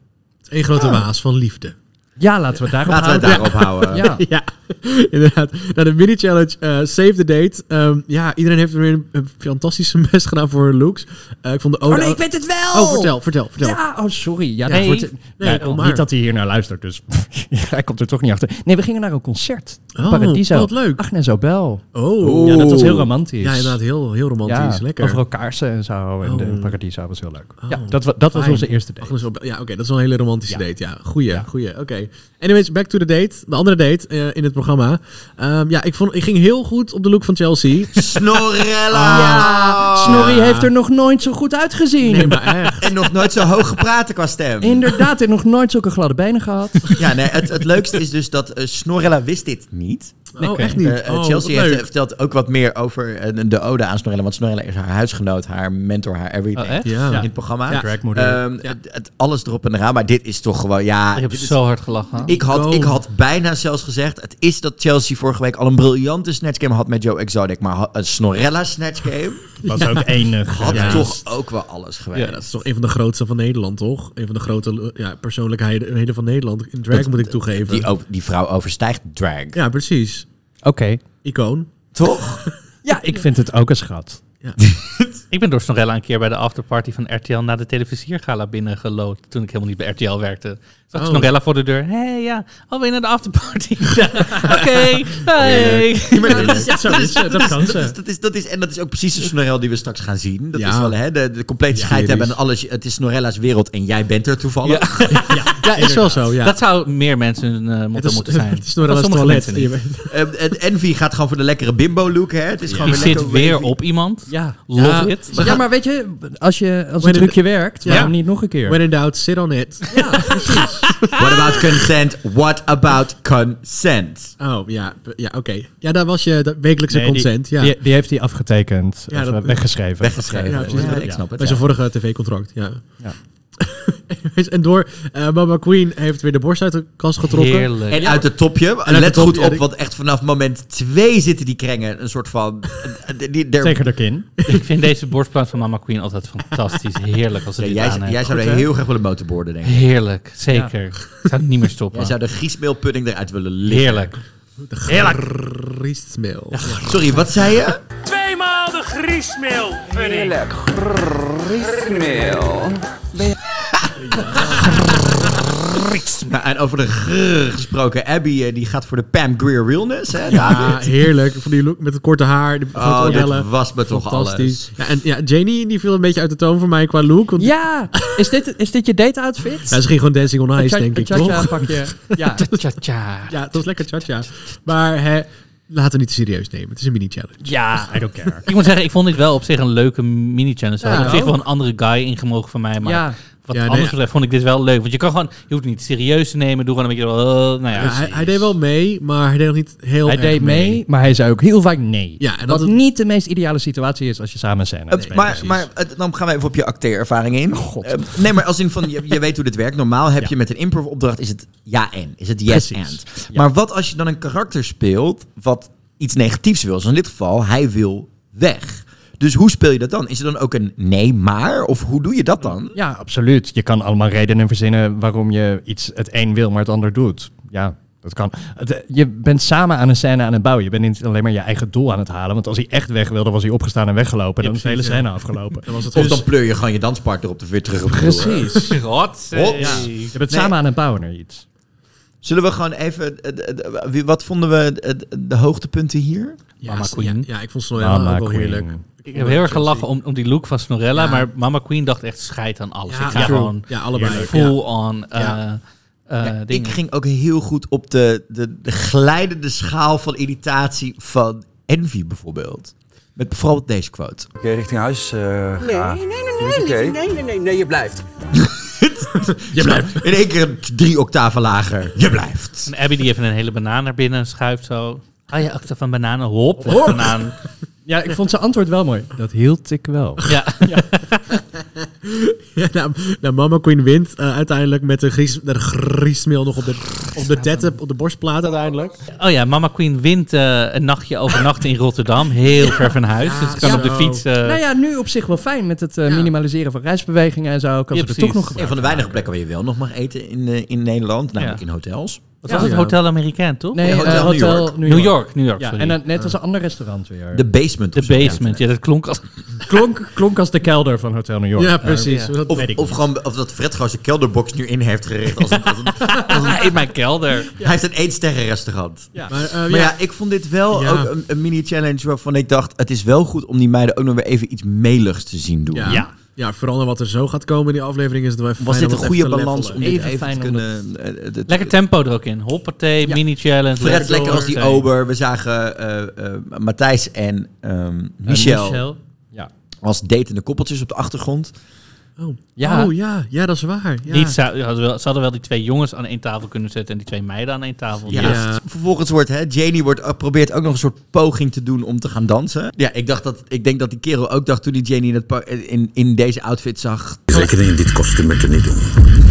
C: Een grote waas van liefde.
D: Ja, laten we het daarop
A: Laten we
D: houden.
A: daarop houden.
D: Ja.
C: Ja, inderdaad. Nou, de mini-challenge eh, Save the Date. Ehm, ja, iedereen heeft er weer een, fantastische best gedaan voor hun looks. Eh, ik vond de ode...
D: Oh nee, ik weet het wel!
C: Oh, vertel, vertel, vertel.
D: Ja, oh sorry. Ja,
B: Nee.
D: dat wordt,
C: Nee,
D: ja,
C: kom maar.
D: niet dat hij hier naar luistert, dus hij komt er toch niet achter. Nee, we gingen naar een concert.
C: Oh,
D: Paradiso.
C: wat leuk.
D: Agnes Obel.
C: Oh.
D: Ja, dat was heel romantisch.
C: Ja, inderdaad, heel, heel romantisch.
D: Ja,
C: Lekker.
D: Overal kaarsen en zo. En
C: Oh.
D: de Paradiso was heel leuk.
C: Oh,
D: ja, dat, dat was onze eerste date.
C: Agnes Obel- Ja, oké, dat is wel een hele romantische
D: Ja.
C: date. Ja, goeie,
D: Ja.
C: goeie. Oké. Anyways, back to the date. De andere date eh, in het programma. Ehm, ja, ik, vond, ik ging heel goed op de look van Chelsea.
A: Snorrella!
D: Ja, Snorri heeft er nog nooit zo goed uitgezien.
C: Nee, maar echt.
A: En nog nooit zo hoog gepraat qua stem.
D: Inderdaad, heeft nog nooit zulke gladde benen gehad.
A: Ja, nee, het, het leukste is dus dat eh, Snorrella wist dit niet.
C: Oh, echt niet.
A: Eh, eh,
C: Oh,
A: Chelsea heeft, eh, vertelt ook wat meer over de ode aan Snorrella. Want Snorrella is haar huisgenoot, haar mentor, haar everything.
B: Oh, echt?
C: Ja.
A: In het programma.
C: Ja.
A: Ehm,
C: Ja.
A: het, het- alles erop en eraan. Maar dit is toch gewoon, ja...
B: Ik heb
A: is-
B: zo hard gelachen.
A: ik had, ik had bijna zelfs gezegd, het is dat Chelsea vorige week al een briljante snatchgame had met Joe Exotic. Maar een Snorrella snatchgame
D: Was ook enig.
A: had
C: Ja.
A: toch ook wel alles geweest.
B: Ja,
C: Dat is toch een van de grootste van Nederland, toch? Een van de grote ja, persoonlijkheden van Nederland. In drag
A: Dat-
C: moet ik toegeven.
A: Die, die vrouw overstijgt drag.
C: Ja, precies.
D: Oké.
C: Icoon.
A: Toch?
D: Ja, ik vind het ook een schat.
B: Ik ben door Snorella een keer bij de afterparty van RTL naar de televisiergala binnengelood. Toen ik helemaal niet bij RTL werkte. Zag
C: Oh.
B: Snorella voor de deur. Hé, hey, ja. Oh, ben je naar de afterparty? Ja, Oké, hey.
A: Ja, is, en dat is ook precies de Snorel die we straks gaan zien. Dat
C: Ja.
A: is wel hè, de, de complete
C: Ja,
A: scheid hebben en alles. Het is Snorella's wereld en jij bent er toevallig.
C: Ja, is wel zo, ja.
B: Dat zou meer mensen eh,
C: is,
B: moeten zijn.
C: het is
B: sommige
C: toilet.
A: Ehm, en Envy gaat gewoon voor de lekkere bimbo look. Hè? Het is gewoon weer
B: zit weer op iemand.
D: Ja.
B: Love
C: Ja.
B: it.
D: Ja,
C: gaan-
D: maar weet je, als, je, als een trucje werkt,
C: Ja.
D: waarom niet nog een keer?
C: When in doubt, sit on it.
D: Ja, precies.
A: What about consent? What about consent?
C: Oh, ja, ja oké. Ja, daar was je de wekelijkse
D: Nee, die-
C: consent. ja.
D: Die, die heeft hij afgetekend.
C: Ja,
D: of
C: dat-
D: eh, weggeschreven.
A: Weggeschreven.
C: Ja, precies.
A: Ja,
C: Ja,
A: ik snap het.
C: Bij
A: ja.
C: zijn vorige tv-contract, ja. En door eh, Mama Queen heeft weer de borst uit de kast getrokken.
B: Heerlijk.
A: En uit het topje.
C: uit
A: Let
C: het
A: goed op, want echt vanaf moment twee zitten die krengen een soort van... die, die, der-
D: Tegen de kin.
B: Ik vind deze borstplaat van Mama Queen altijd fantastisch. Heerlijk als ze
A: Ja, jij,
B: aan heeft.
A: jij zou er heel graag willen motorboarden, denk ik.
B: Heerlijk, zeker. Ik zou het niet meer stoppen.
A: Jij zou de griesmeelpudding eruit willen liggen.
B: Heerlijk.
C: Riesmeel.
A: Sorry, wat zei je?
H: Tweemaal de griesmeel.
G: Heerlijk. Griesmeel.
A: Nou, en over de grrr gesproken, Abby eh, die gaat voor de Pam Greer realness, hè,
C: Ja, heerlijk. Van die look met het korte haar, de grote
A: Oh, dit was me toch
C: Fantastisch. Ja, en ja, Janie die viel een beetje uit de toon voor mij qua look. Want
D: Ja, is dit, is dit je date-outfit?
C: ja, ze ging gewoon Dancing on Ice, denk ik,
D: Cha-cha
C: toch?
D: pakje. Ja.
C: Ja, het was lekker cha-cha. Maar hè, laten we niet te serieus nemen. Het is een mini-challenge.
D: ja, I don't care.
B: Ik moet zeggen, ik vond dit wel op zich een leuke mini-challenge. Er
C: Ja,
B: had op zich wel een andere guy ingemogen van mij. Maar
D: Ja,
B: wat
C: Ja, nee,
B: anders betreft vond ik dit wel leuk. Want je kan gewoon, je hoeft het niet serieus te nemen. Doe gewoon een beetje, uh, nou ja.
C: Ja, hij, hij deed wel mee, maar hij deed nog niet heel
D: hij
C: erg
D: deed mee, maar hij zei ook heel vaak nee.
C: Ja, en dat
D: dat
C: het-
D: niet de meest ideale situatie is als je samen
A: Eh,
D: spelen
A: maar maar eh, dan gaan we even op je acteerervaring in.
D: God.
A: Eh, nee, maar als in van, je, je weet hoe dit werkt. Normaal heb je met een improv opdracht, is het ja en. Is het yes
D: Precies.
A: and.
D: Ja.
A: Maar wat als je dan een karakter speelt wat iets negatiefs wil? Zoals in dit geval, hij wil weg. Dus hoe speel je dat dan? Is het dan ook een nee maar? Of hoe doe je dat dan?
D: Ja, absoluut. Je kan allemaal redenen verzinnen waarom je iets het een wil, maar het ander doet. Ja, dat kan. Het, Je bent samen aan een scène aan het bouwen. Je bent niet alleen maar je eigen doel aan het halen. Want als hij echt weg wilde, was hij opgestaan en weggelopen. En dan is de hele scène afgelopen.
C: Dan was het
A: Of
C: dus-
A: dan pleur je gewoon je danspartner op de weer terug op de vloer.
D: Precies.
B: Rot.
A: Rot.
B: Ja.
D: Je bent samen aan het bouwen naar iets.
A: Zullen we gewoon even... eh, eh, eh, Wat vonden we eh, de hoogtepunten hier?
C: Ja,
B: Mama
C: ja,
B: Queen.
C: Ja, ik vond ook wel
D: Queen.
B: Ik heb heel erg gelachen om, om die look van Snorella.
C: Ja.
B: Maar Mama Queen dacht echt scheid aan alles.
C: Ja,
B: ik ga
C: ja.
B: gewoon
C: Ja, allebei.
B: full
C: Ja.
B: on eh,
C: Ja.
B: eh,
A: Ja, ik ging ook heel goed op de, de, de glijdende schaal van irritatie van Envy bijvoorbeeld. Met bijvoorbeeld deze quote.
I: Oké, richting huis uh, gaan.
E: Nee, nee, nee, nee, nee, nee, nee, nee, je blijft.
A: Je blijft. In één keer drie octaven lager. Je blijft.
B: En Abby die even een hele banaan naar binnen schuift zo. Ah ja, acte van bananen. Hop, weg banaan.
D: Ja, ik vond zijn antwoord wel mooi. Dat hield ik wel.
B: Ja.
C: Ja, nou, nou, Mama Queen wint eh, uiteindelijk met de, gries, de griesmeel nog op de, op de tetten, op de borstplaat uiteindelijk.
B: Oh ja, Mama Queen wint eh, een nachtje overnachten in Rotterdam. Heel ver van huis. dus ze kan op de fiets... eh,
D: Nou ja, nu op zich wel fijn met het eh,
C: Ja.
D: minimaliseren van reisbewegingen en zo. Kan
B: Ja,
D: ze er toch nog
A: Een van de weinige plekken waar je wel nog mag eten in, eh, in Nederland. Namelijk
B: Ja.
A: in hotels.
B: Wat was het? Hotel Amerikaan, toch?
D: Nee, eh,
A: Hotel
D: Hotel,
A: New York.
B: New York, New York,
D: Ja,
B: sorry.
D: en dan, net was een ander restaurant weer.
A: De basement.
B: de basement. Ja, dat klonk als...
D: klonk, klonk als de kelder van Hotel New York.
C: Ja, precies. Dat
A: Of, of, gewoon, of dat Fred gewoon zijn kelderbox nu in heeft gericht. Als een, als een-
B: in mijn kelder.
A: Hij heeft een eetsterrenrestaurant.
D: Ja.
C: Maar, eh,
A: Maar
C: ja,
A: ja, ik vond dit wel
C: Ja.
A: ook een, een mini-challenge waarvan ik dacht... het is wel goed om die meiden ook nog weer even iets meligs te zien doen.
C: ja.
B: Ja.
C: vooral naar wat er zo gaat komen in die aflevering is het wel even
A: Was
C: fijn
A: dit
C: om
A: een goede balans om
D: Even
A: even,
D: fijn
A: te kunnen... eh, het-
B: Lekker tempo er ook in. Hoppatee,
D: Ja.
B: mini-challenge.
A: Fred lekker als die ober. We zagen eh eh Matthijs en ehm, Michel,
D: Ja.
A: als datende koppeltjes op de achtergrond.
C: Oh.
D: Ja.
C: oh ja, ja, dat is waar. Ja.
B: Niet, zou, hadden wel, ze hadden wel die twee jongens aan één tafel kunnen zetten en die twee meiden aan één tafel.
A: Ja.
C: Ja.
A: Vervolgens wordt hè, Janie wordt, eh, probeert ook nog een soort poging te doen om te gaan dansen. Ja, ik, dacht dat, ik denk dat die kerel ook dacht toen hij Janie in, in, in deze outfit zag.
I: Rekening in dit kostuum met je niet doen.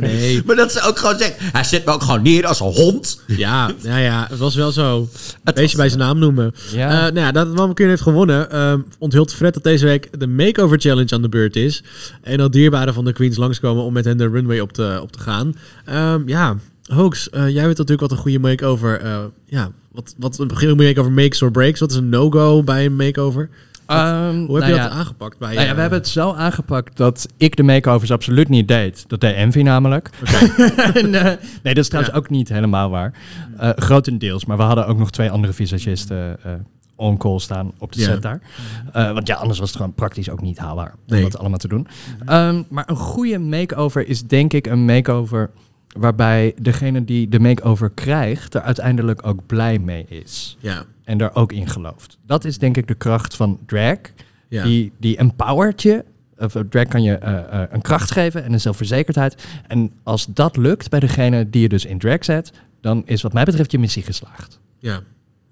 C: Nee.
A: maar dat ze ook gewoon zegt, hij zet me ook gewoon neer als een hond.
C: Ja, ja, ja, het was wel zo.
A: Het
C: Wees
A: was-
C: je bij zijn naam noemen.
D: Ja.
C: Eh, nou ja, dat heeft gewonnen. ehm onthult Fred dat deze week de Makeover Challenge aan de beurt is. En dat dierbaren van de Queens langskomen om met hen de runway op te, op te gaan. Ehm, ja, Hoax, eh, jij weet natuurlijk wat een goede makeover... eh ja, wat, wat een goede makeover makes or breaks. Wat is een no-go bij een makeover?
D: Ehm,
C: Hoe heb
D: nou
C: je
D: ja,
C: dat aangepakt? Bij,
D: Nou ja,
C: eh,
D: we hebben het zo aangepakt dat ik de makeovers absoluut niet deed. Dat deed Envy namelijk. En, eh, nee, dat is trouwens
C: Ja.
D: ook niet helemaal waar. Eh, grotendeels, maar we hadden ook nog twee andere visagisten eh on call staan op de set daar. Want ja, anders was het gewoon praktisch ook niet haalbaar om
C: Nee.
D: dat allemaal te doen. Ehm, maar een goede makeover is denk ik een makeover waarbij degene die de makeover krijgt er uiteindelijk ook blij mee is.
C: Ja,
D: En er ook in gelooft. Dat is denk ik de kracht van drag.
C: ja.
D: Die, die empowert je. Of, eh, drag kan je eh, eh, een kracht geven en een zelfverzekerdheid. En als dat lukt bij degene die je dus in drag zet, dan is wat mij betreft je missie geslaagd.
C: ja.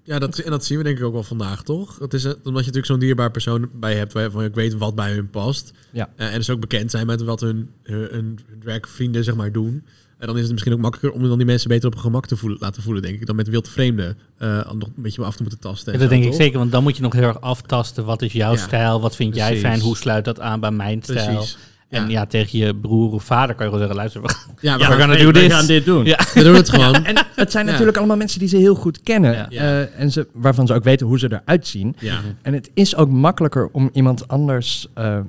C: Ja, dat, en dat zien we denk ik ook wel vandaag, toch? Dat is, omdat je natuurlijk zo'n dierbaar persoon bij hebt waarvan je ook weet wat bij hun past.
D: Ja.
C: En dus ook bekend zijn met wat hun, hun, hun dragvrienden zeg maar doen. En dan is het misschien ook makkelijker om dan die mensen beter op hun gemak te voelen, laten voelen, denk ik. Dan met wild vreemden eh, nog een beetje af te moeten tasten.
B: Ja, dat
C: zo,
B: denk ik zeker, want dan moet je nog heel erg aftasten. Wat is jouw
C: Ja,
B: stijl? Wat vind jij fijn? Hoe sluit dat aan bij mijn stijl?
C: Precies.
B: En
C: Ja.
B: ja, tegen je broer of vader kan je gewoon zeggen, luister, we gaan,
C: Ja,
B: we
C: we,
B: gaan
D: hey,
B: do
D: we gaan dit doen.
B: Ja.
C: we doen het gewoon.
D: En het zijn
C: Ja.
D: natuurlijk allemaal mensen die ze heel goed kennen.
B: Ja.
D: eh, en ze, waarvan ze ook weten hoe ze eruit zien.
C: Ja.
D: En het is ook makkelijker om iemand anders eh,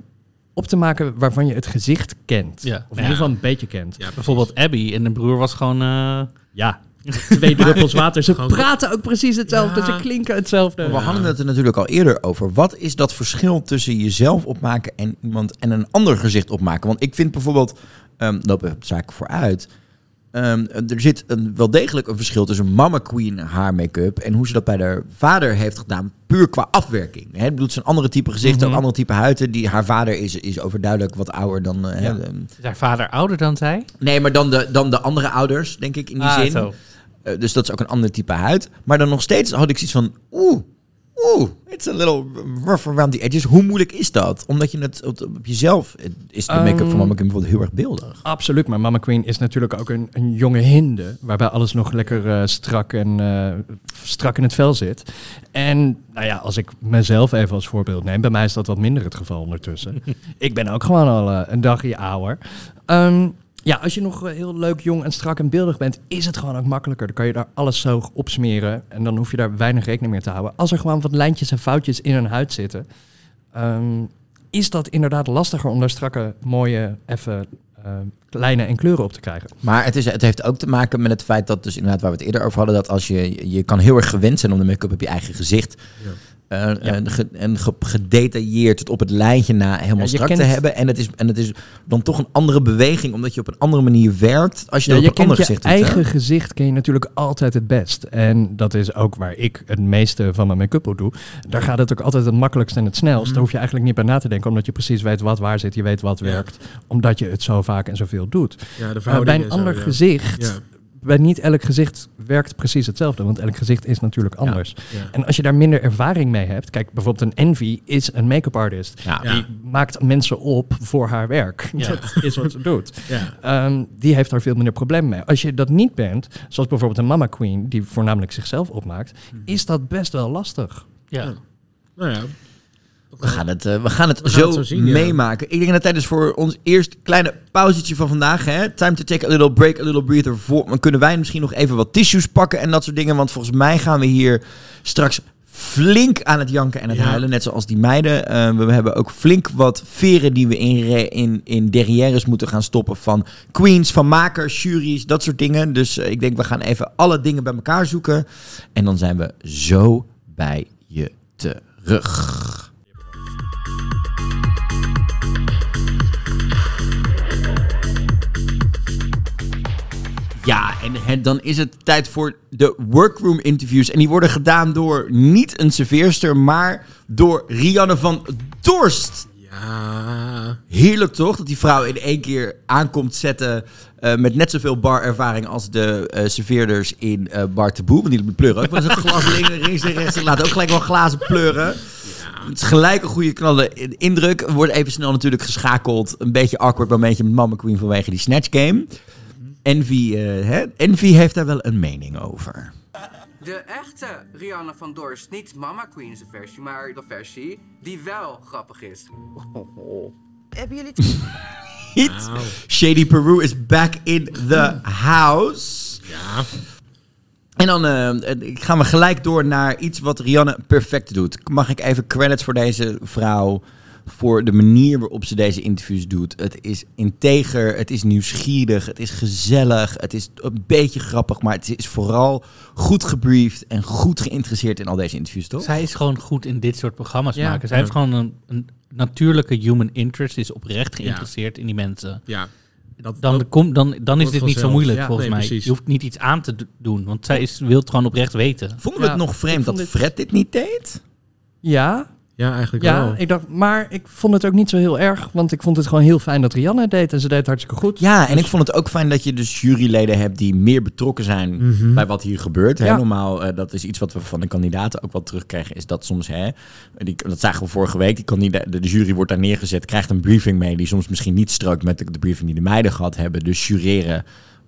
D: op te maken waarvan je het gezicht kent.
B: Ja.
D: Of in ieder geval een beetje kent.
C: Ja,
B: Bijvoorbeeld Abby en de broer was gewoon... eh,
D: Ja, twee druppels water. Ze
C: Gewoon-
D: praten ook precies hetzelfde.
C: Ja.
D: Ze klinken hetzelfde.
A: We hadden het er natuurlijk al eerder over. Wat is dat verschil tussen jezelf opmaken en iemand en een ander gezicht opmaken? Want ik vind bijvoorbeeld, um, lopen we op zaken vooruit. Ehm, er zit een, wel degelijk een verschil tussen Mama Queen haar make-up en hoe ze dat bij haar vader heeft gedaan, puur qua afwerking. Hè, bedoel, het een andere type gezicht,
B: Mhm.
A: een andere type huid. Die, haar vader is, is overduidelijk wat ouder dan. eh, hè,
B: is haar vader ouder dan zij?
A: nee, maar dan de, dan de andere ouders, denk ik, in die
B: Ah,
A: zin.
B: zo.
A: Eh, dus dat is ook een ander type huid. Maar dan nog steeds had ik zoiets van... Oeh, oeh, it's a little rough around the edges. Hoe moeilijk is dat? Omdat je het op, op jezelf... Is de make-up van
D: Ehm,
A: Mama Kim bijvoorbeeld heel erg beeldig?
D: Absoluut, maar Mama Queen is natuurlijk ook een, een jonge hinde. Waarbij alles nog lekker eh, strak, en, eh, strak in het vel zit. En nou ja, als ik mezelf even als voorbeeld neem. Bij mij is dat wat minder het geval ondertussen. ik ben ook gewoon al eh, een dagje ouder. Ehm, ja, als je nog eh, heel leuk, jong en strak en beeldig bent, is het gewoon ook makkelijker. Dan kan je daar alles zo opsmeren en dan hoef je daar weinig rekening mee te houden. Als er gewoon wat lijntjes en foutjes in een huid zitten, ehm, is dat inderdaad lastiger om daar strakke, mooie, even eh, lijnen en kleuren op te krijgen.
A: Maar het, is, het heeft ook te maken met het feit dat, dus inderdaad waar we het eerder over hadden, dat als je, je kan heel erg gewend zijn om de make-up op je eigen gezicht eh, en, ge- en ge- gedetailleerd het op het lijntje na helemaal
D: Ja, je
A: strak te hebben. En het, is, en het is dan toch een andere beweging, omdat je op een andere manier werkt als je
D: Ja,
A: dat
D: je
A: op een ander
D: je
A: gezicht doet. hè?
D: eigen gezicht ken je natuurlijk altijd het best. En dat is ook waar ik het meeste van mijn make-up op doe. Daar gaat het ook altijd het makkelijkst en het snelst. Daar hoef je eigenlijk niet bij na te denken, omdat je precies weet wat waar zit. Je weet wat
C: Ja.
D: werkt, omdat je het zo vaak en zoveel doet.
C: Ja, de
D: Maar bij een
C: en zo,
D: ander
C: ja.
D: gezicht,
C: Ja.
D: Bij niet elk gezicht werkt precies hetzelfde. Want elk gezicht is natuurlijk anders.
C: Ja.
D: En als je daar minder ervaring mee hebt, kijk bijvoorbeeld een Envy is een make-up artist.
A: Ja.
C: Ja.
D: Die maakt mensen op voor haar werk.
B: Ja.
D: Dat is wat ze doet.
C: Ja.
D: Ehm, die heeft daar veel minder problemen mee. Als je dat niet bent, zoals bijvoorbeeld een mama queen, die voornamelijk zichzelf opmaakt, is dat best wel lastig.
B: Ja.
C: Nou ja.
A: We gaan het, eh, we gaan het
C: We gaan
A: zo,
C: het zo zien, ja.
A: meemaken. Ik denk dat tijdens voor ons eerst kleine pauzetje van vandaag. Hè, time to take a little break, a little breather. Voor, dan kunnen wij misschien nog even wat tissues pakken en dat soort dingen. Want volgens mij gaan we hier straks flink aan het janken en het
C: Ja.
A: huilen. Net zoals die meiden. Eh, we hebben ook flink wat veren die we in, in, in derrières moeten gaan stoppen. Van queens, van makers, juries, dat soort dingen. Dus eh, ik denk we gaan even alle dingen bij elkaar zoeken. En dan zijn we zo bij je terug. En, dan is het tijd voor de workroom interviews. En die worden gedaan door niet een serveerster, maar door Rianne van Dorst.
C: Ja.
A: Heerlijk toch? Dat die vrouw in één keer aankomt zetten eh, met net zoveel barervaring als de eh, serveerders in eh Bar Taboe. Want die pleuren ook wel eens een glas links en rechts. Laten ook gelijk wel glazen pleuren. Het is gelijk een goede knalle indruk. Wordt even snel natuurlijk geschakeld. Een beetje awkward momentje met Mama Queen vanwege die Snatch Game. Envy, eh, hè? Envy heeft daar wel een mening over.
J: De echte Rihanna van Dorst, niet Mama Queen's versie, maar de versie die wel grappig is.
K: Hebben jullie
A: Hit. Shady Peru is back in the house.
C: Ja.
A: En dan eh, gaan we gelijk door naar iets wat Rianne perfect doet. Mag ik even credits voor deze vrouw? Voor de manier waarop ze deze interviews doet. Het is integer, het is nieuwsgierig, het is gezellig, het is een beetje grappig, maar het is vooral goed gebriefd en goed geïnteresseerd in al deze interviews, toch?
B: Zij is gewoon goed in dit soort programma's
D: Ja.
B: maken. Zij heeft gewoon een, een natuurlijke human interest. Is oprecht geïnteresseerd in die mensen.
C: Ja. Dat,
B: Dan,
C: dat-
B: kom, dan, dan is dit niet zo moeilijk
C: Ja,
B: volgens
C: nee,
B: mij.
C: precies.
B: Je hoeft niet iets aan te doen. Want zij is, wil het gewoon oprecht weten.
A: Vonden we het nog vreemd dat
D: dit-
A: Fred dit niet deed?
D: Ja,
C: Ja, eigenlijk
D: Ja,
C: wel.
D: ik dacht, maar ik vond het ook niet zo heel erg, want ik vond het gewoon heel fijn dat Rianne het deed en ze deed het hartstikke goed.
A: Ja, en ik vond het ook fijn dat je dus juryleden hebt die meer betrokken zijn
C: Mhm.
A: bij wat hier gebeurt. Hè.
D: Ja.
A: Normaal, eh, dat is iets wat we van de kandidaten ook wel terugkrijgen, is dat soms, hè, die, dat zagen we vorige week, die kandida- de, de jury wordt daar neergezet, krijgt een briefing mee die soms misschien niet strookt met de, de briefing die de meiden gehad hebben. Dus jureren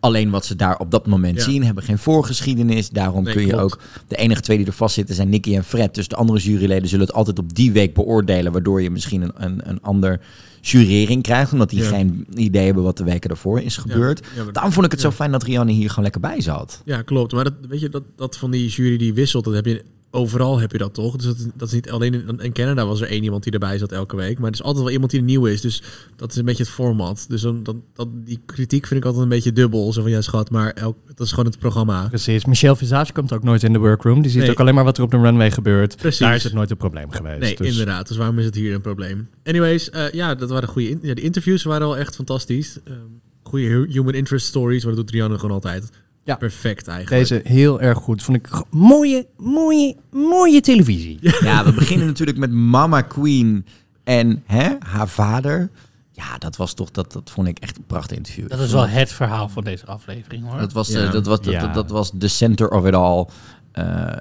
A: alleen wat ze daar op dat moment
C: Ja.
A: zien, hebben geen voorgeschiedenis. Daarom
C: Nee,
A: kun je
C: klopt.
A: ook, de enige twee die er vastzitten zijn Nicky en Fred. Dus de andere juryleden zullen het altijd op die week beoordelen, waardoor je misschien een, een, een ander jurering krijgt, omdat die
C: Ja.
A: geen idee hebben wat de weken daarvoor is gebeurd.
C: Ja, maar-
A: Daarom vond ik het zo fijn dat Rianne hier gewoon lekker bij zat.
C: Ja, klopt. Maar dat, weet je, dat, dat van die jury die wisselt, dat heb je overal heb je dat toch? Dus dat, is- dat is niet alleen in, in Canada was er één iemand die erbij zat elke week, maar er is altijd wel iemand die nieuw is. Dus dat is een beetje het format. Dus dan, dat, dat, die kritiek vind ik altijd een beetje dubbel. Zo van ja, schat, maar elk, dat is gewoon het programma.
D: Precies. Michelle Visage komt ook nooit in de workroom. Die ziet
C: Nee.
D: ook alleen maar wat er op de runway gebeurt.
C: Precies.
D: Daar is het nooit een probleem geweest.
C: Nee,
D: Dus-
C: inderdaad. Dus waarom is het hier een probleem? Anyways, eh, ja, dat waren goede. In ja, de interviews waren wel echt fantastisch. Ehm goede hu- human interest stories, maar dat doet Rianne gewoon altijd.
D: Ja.
C: Perfect eigenlijk.
D: Deze heel erg goed. Vond ik mooie, mooie, mooie televisie.
A: Ja, we beginnen natuurlijk met Mama Queen en hè, haar vader. Ja, dat was toch, dat, dat vond ik echt een prachtig interview.
B: Dat is wel het verhaal van deze aflevering hoor.
A: Dat was,
C: Ja.
A: eh, dat was, dat,
D: Ja.
A: dat, dat was de center of it all. Eh,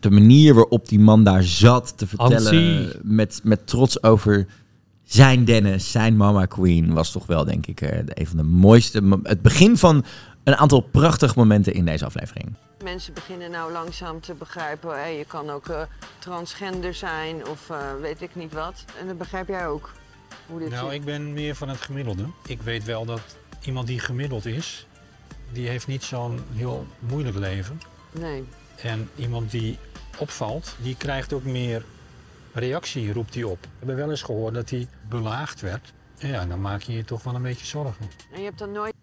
A: de manier waarop die man daar zat te vertellen met, met trots over zijn Dennis, zijn Mama Queen, was toch wel, denk ik, eh, een van de mooiste. mo- Het begin van een aantal prachtige momenten in deze aflevering.
K: Mensen beginnen nou langzaam te begrijpen, je kan ook eh, transgender zijn of eh, weet ik niet wat. En dat begrijp jij ook. Hoe dit
L: Nou,
K: zit.
L: ik ben meer van het gemiddelde. Ik weet wel dat iemand die gemiddeld is, die heeft niet zo'n heel moeilijk leven.
K: Nee.
L: En iemand die opvalt, die krijgt ook meer reactie, roept hij op. We hebben wel eens gehoord dat hij belaagd werd. En ja, dan maak je je toch wel een beetje zorgen.
K: En je hebt dan nooit...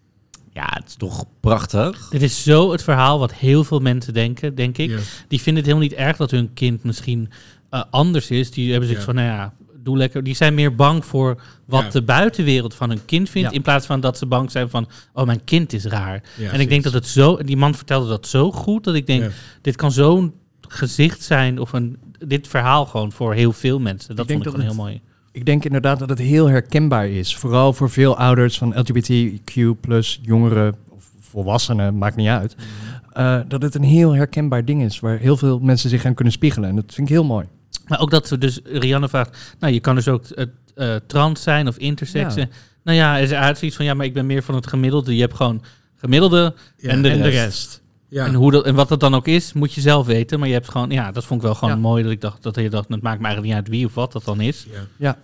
A: Ja, het is toch prachtig.
B: Dit is zo het verhaal wat heel veel mensen denken, denk ik. Die vinden het helemaal niet erg dat hun kind misschien eh, anders is. Die hebben zoiets
C: Ja.
B: van, nou ja, doe lekker. Die zijn meer bang voor wat
C: Ja.
B: de buitenwereld van hun kind vindt.
D: Ja.
B: In plaats van dat ze bang zijn van, oh, mijn kind is raar.
C: Ja,
B: en ik denk dat het zo, die man vertelde dat zo goed, dat ik denk,
C: Ja.
B: dit kan zo'n gezicht zijn of een, dit verhaal gewoon voor heel veel mensen. Dat
D: denk
B: vond ik gewoon heel
D: het-
B: mooi.
D: Ik denk inderdaad dat het heel herkenbaar is. Vooral voor veel ouders van LGBTQ plus jongeren of volwassenen, maakt niet uit. Eh, dat het een heel herkenbaar ding is waar heel veel mensen zich aan kunnen spiegelen. En dat vind ik heel mooi.
B: Maar ook dat ze dus, Rianne vraagt, nou je kan dus ook eh, trans zijn of intersex.
D: Ja.
B: En, Nou ja, er is uit zoiets van, ja, maar ik ben meer van het gemiddelde. Je hebt gewoon gemiddelde
C: Ja,
B: en de
D: en de
B: rest.
C: Ja.
B: En, hoe dat, en wat dat dan ook is, moet je zelf weten. Maar je hebt gewoon, ja, dat vond ik wel gewoon
D: Ja.
B: mooi. Dat ik dacht, dat je dacht, het maakt me eigenlijk niet uit wie of wat dat dan is.
C: Ja.
D: Ja,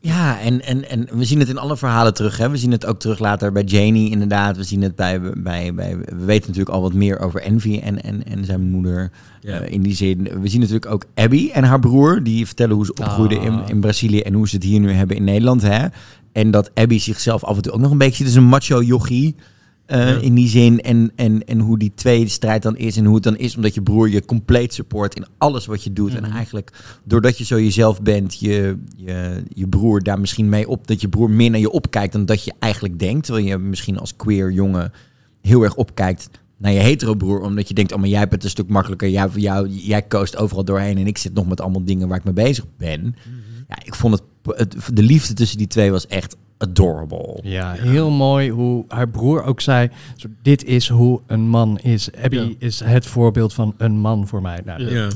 A: Ja, en, en, en we zien het in alle verhalen terug. Hè? We zien het ook terug later bij Janie, inderdaad. We zien het bij, bij, bij. We weten natuurlijk al wat meer over Envy en, en, en zijn moeder.
C: Ja.
A: Eh, in die zin. We zien natuurlijk ook Abby en haar broer. Die vertellen hoe ze opgroeiden in,
D: Ah.
A: in Brazilië en hoe ze het hier nu hebben in Nederland. Hè? En dat Abby zichzelf af en toe ook nog een beetje. Het is een macho jochie. Eh,
C: Ja.
A: In die zin. En, en, en hoe die tweede strijd dan is. En hoe het dan is omdat je broer je compleet support in alles wat je doet. En eigenlijk doordat je zo jezelf bent, je, je, je broer daar misschien mee op. Dat je broer meer naar je opkijkt dan dat je eigenlijk denkt. Terwijl je misschien als queer jongen heel erg opkijkt naar je hetero broer. Omdat je denkt, oh maar jij bent een stuk makkelijker. Jij, jou, jij coast overal doorheen. En ik zit nog met allemaal dingen waar ik mee bezig ben. Ja, ik vond het, het, de liefde tussen die twee was echt adorable.
D: ja, heel mooi hoe haar broer ook zei. Zo, dit is hoe een man is. Abby
C: Ja.
D: is het voorbeeld van een man voor mij. Nou,
B: Ja.
C: Ja.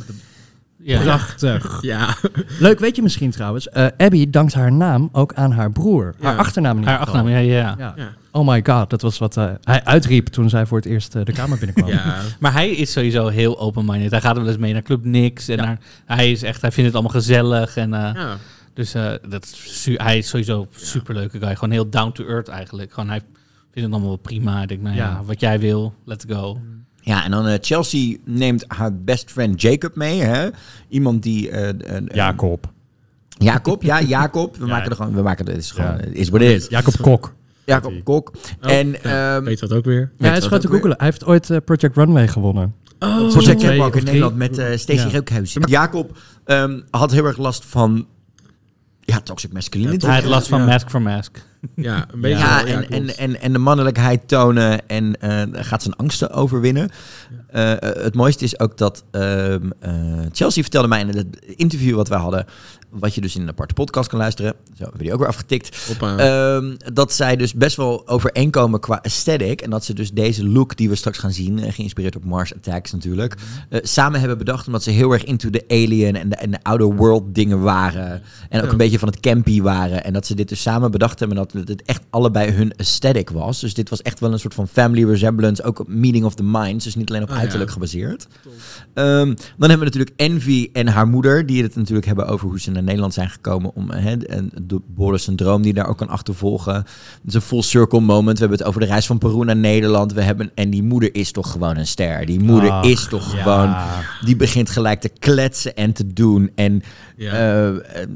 B: Ja.
D: Prachtig.
C: Ja.
D: Leuk, weet je misschien trouwens. eh, Abby dankt haar naam ook aan haar broer. Haar achternaam niet.
B: Haar achternaam, ja, ja, ja.
D: Oh my god, dat was wat eh, hij uitriep toen zij voor het eerst eh, de kamer binnenkwam.
C: Ja.
B: Maar hij is sowieso heel open-minded. Hij gaat wel eens mee naar Club Nix. En
D: Ja.
B: naar, hij is echt, hij vindt het allemaal gezellig. En, eh,
C: Ja.
B: Dus eh, dat is hij is sowieso een superleuke guy. Gewoon heel down to earth eigenlijk. Gewoon hij vindt het allemaal wel prima. Hij denkt, nou ja,
D: Ja.
B: wat jij wil, let's go.
A: Ja, en dan eh, Chelsea neemt haar best friend Jacob mee. Hè? Iemand die... eh,
D: Jacob.
A: Jacob, ja, Jacob. We
D: Ja.
A: maken er gewoon... We maken, het is gewoon...
D: Ja.
A: Is wat het is.
D: Jacob Kok.
A: Jacob Kok.
C: Oh,
A: en...
C: ja,
A: ehm,
C: weet wat ook weer.
D: Ja, hij is gewoon te googelen. Hij heeft ooit Project Runway gewonnen.
C: Oh,
A: Project
D: of
A: in. Nederland met eh Stacey
D: Ja.
A: Rookhuis. Jacob ehm, had heel erg last van... Ja, toxic masculinity.
B: Hij had last van
C: Ja.
B: Mask for Mask.
C: Ja, een beetje.
A: Ja,
C: wel,
A: en, en, en, en de mannelijkheid tonen en eh, gaat zijn angsten overwinnen. Eh, eh, het mooiste is ook dat ehm, eh, Chelsea vertelde mij in het interview wat wij hadden, wat je dus in een aparte podcast kan luisteren, zo hebben we die ook weer afgetikt,
C: Hoppa.
A: Ehm, dat zij dus best wel overeenkomen qua aesthetic en dat ze dus deze look die we straks gaan zien, eh, geïnspireerd op Mars Attacks natuurlijk, eh, samen hebben bedacht omdat ze heel erg into de alien en de, en de outer world dingen waren en ook
C: Ja.
A: een beetje van het campy waren en dat ze dit dus samen bedacht hebben en dat het echt allebei hun aesthetic was. Dus dit was echt wel een soort van family resemblance, ook meeting of the minds, dus niet alleen op
C: Ah, ja.
A: uiterlijk gebaseerd. Ehm, dan hebben we natuurlijk Envy en haar moeder, die het natuurlijk hebben over hoe ze naar Nederland zijn gekomen om hè, en de Boris syndroom die daar ook kan achtervolgen. Het is een full circle moment. We hebben het over de reis van Peru naar Nederland. We hebben, en die moeder is toch gewoon een ster. Die moeder
D: Ach,
A: is toch
D: ja.
A: gewoon, die begint gelijk te kletsen en te doen. En
C: Ja.
A: eh, eh,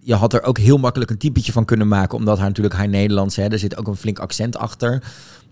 A: je had er ook heel makkelijk een typetje van kunnen maken, omdat haar natuurlijk haar Nederlands, hè, er zit ook een flink accent achter.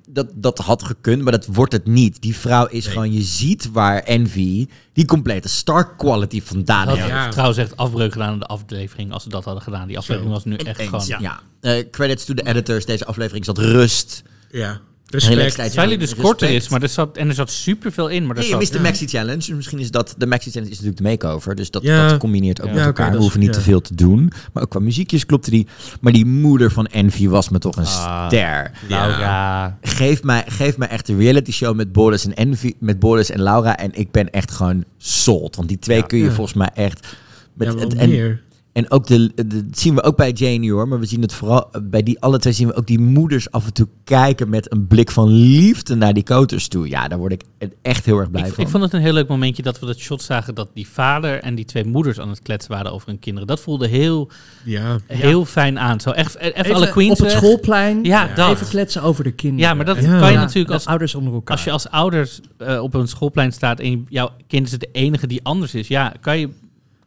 A: Dat, dat had gekund, maar dat wordt het niet. Die vrouw is gewoon, je ziet waar Envy die complete star quality vandaan heeft.
C: Ja.
B: trouwens echt afbreuk gedaan aan de aflevering als ze dat hadden gedaan. Die aflevering was nu echt
A: Eens,
B: gewoon...
A: ja. Eh, credits to the editors. Deze aflevering zat rust.
C: ja. Respect.
B: hij dus
A: Respect.
B: korter is, maar er zat, en er zat superveel in. Maar er
A: Nee, je mist de Maxi Challenge. Misschien is dat... De Maxi Challenge is natuurlijk de makeover. Dus dat,
C: Ja.
A: dat combineert ook
C: Ja,
A: met elkaar. We
C: is-
A: hoeven niet
C: ja.
A: te veel te doen. Maar ook qua muziekjes klopte die. Maar die moeder van Envy was me toch een
D: Ah.
A: ster.
D: Laura.
A: Geef mij, geef mij echt een reality show met Boris en Envy, met Boris en Laura. En ik ben echt gewoon sold. Want die twee kun je
C: Ja.
A: volgens mij echt... Met,
C: Ja, wel
A: het- en,
C: meer.
A: En ook de, de- dat zien we ook bij Janie hoor, maar we zien het vooral bij die alle twee zien we ook die moeders af en toe kijken met een blik van liefde naar die koters toe. Ja, daar word ik echt heel erg blij
B: ik,
A: van.
B: ik vond het een heel leuk momentje dat we dat shot zagen dat die vader en die twee moeders aan het kletsen waren over hun kinderen. Dat voelde heel,
C: Ja.
B: heel fijn aan. Zo echt, even,
D: Even
B: alle queens
D: op het schoolplein.
B: Ja, dat.
D: Even kletsen over de kinderen.
B: Ja, maar dat kan je
C: Ja.
B: natuurlijk
D: de
B: als,
D: ouders onder elkaar.
B: als je als ouders eh, op een schoolplein staat en jouw kind is de enige die anders is. Ja, kan je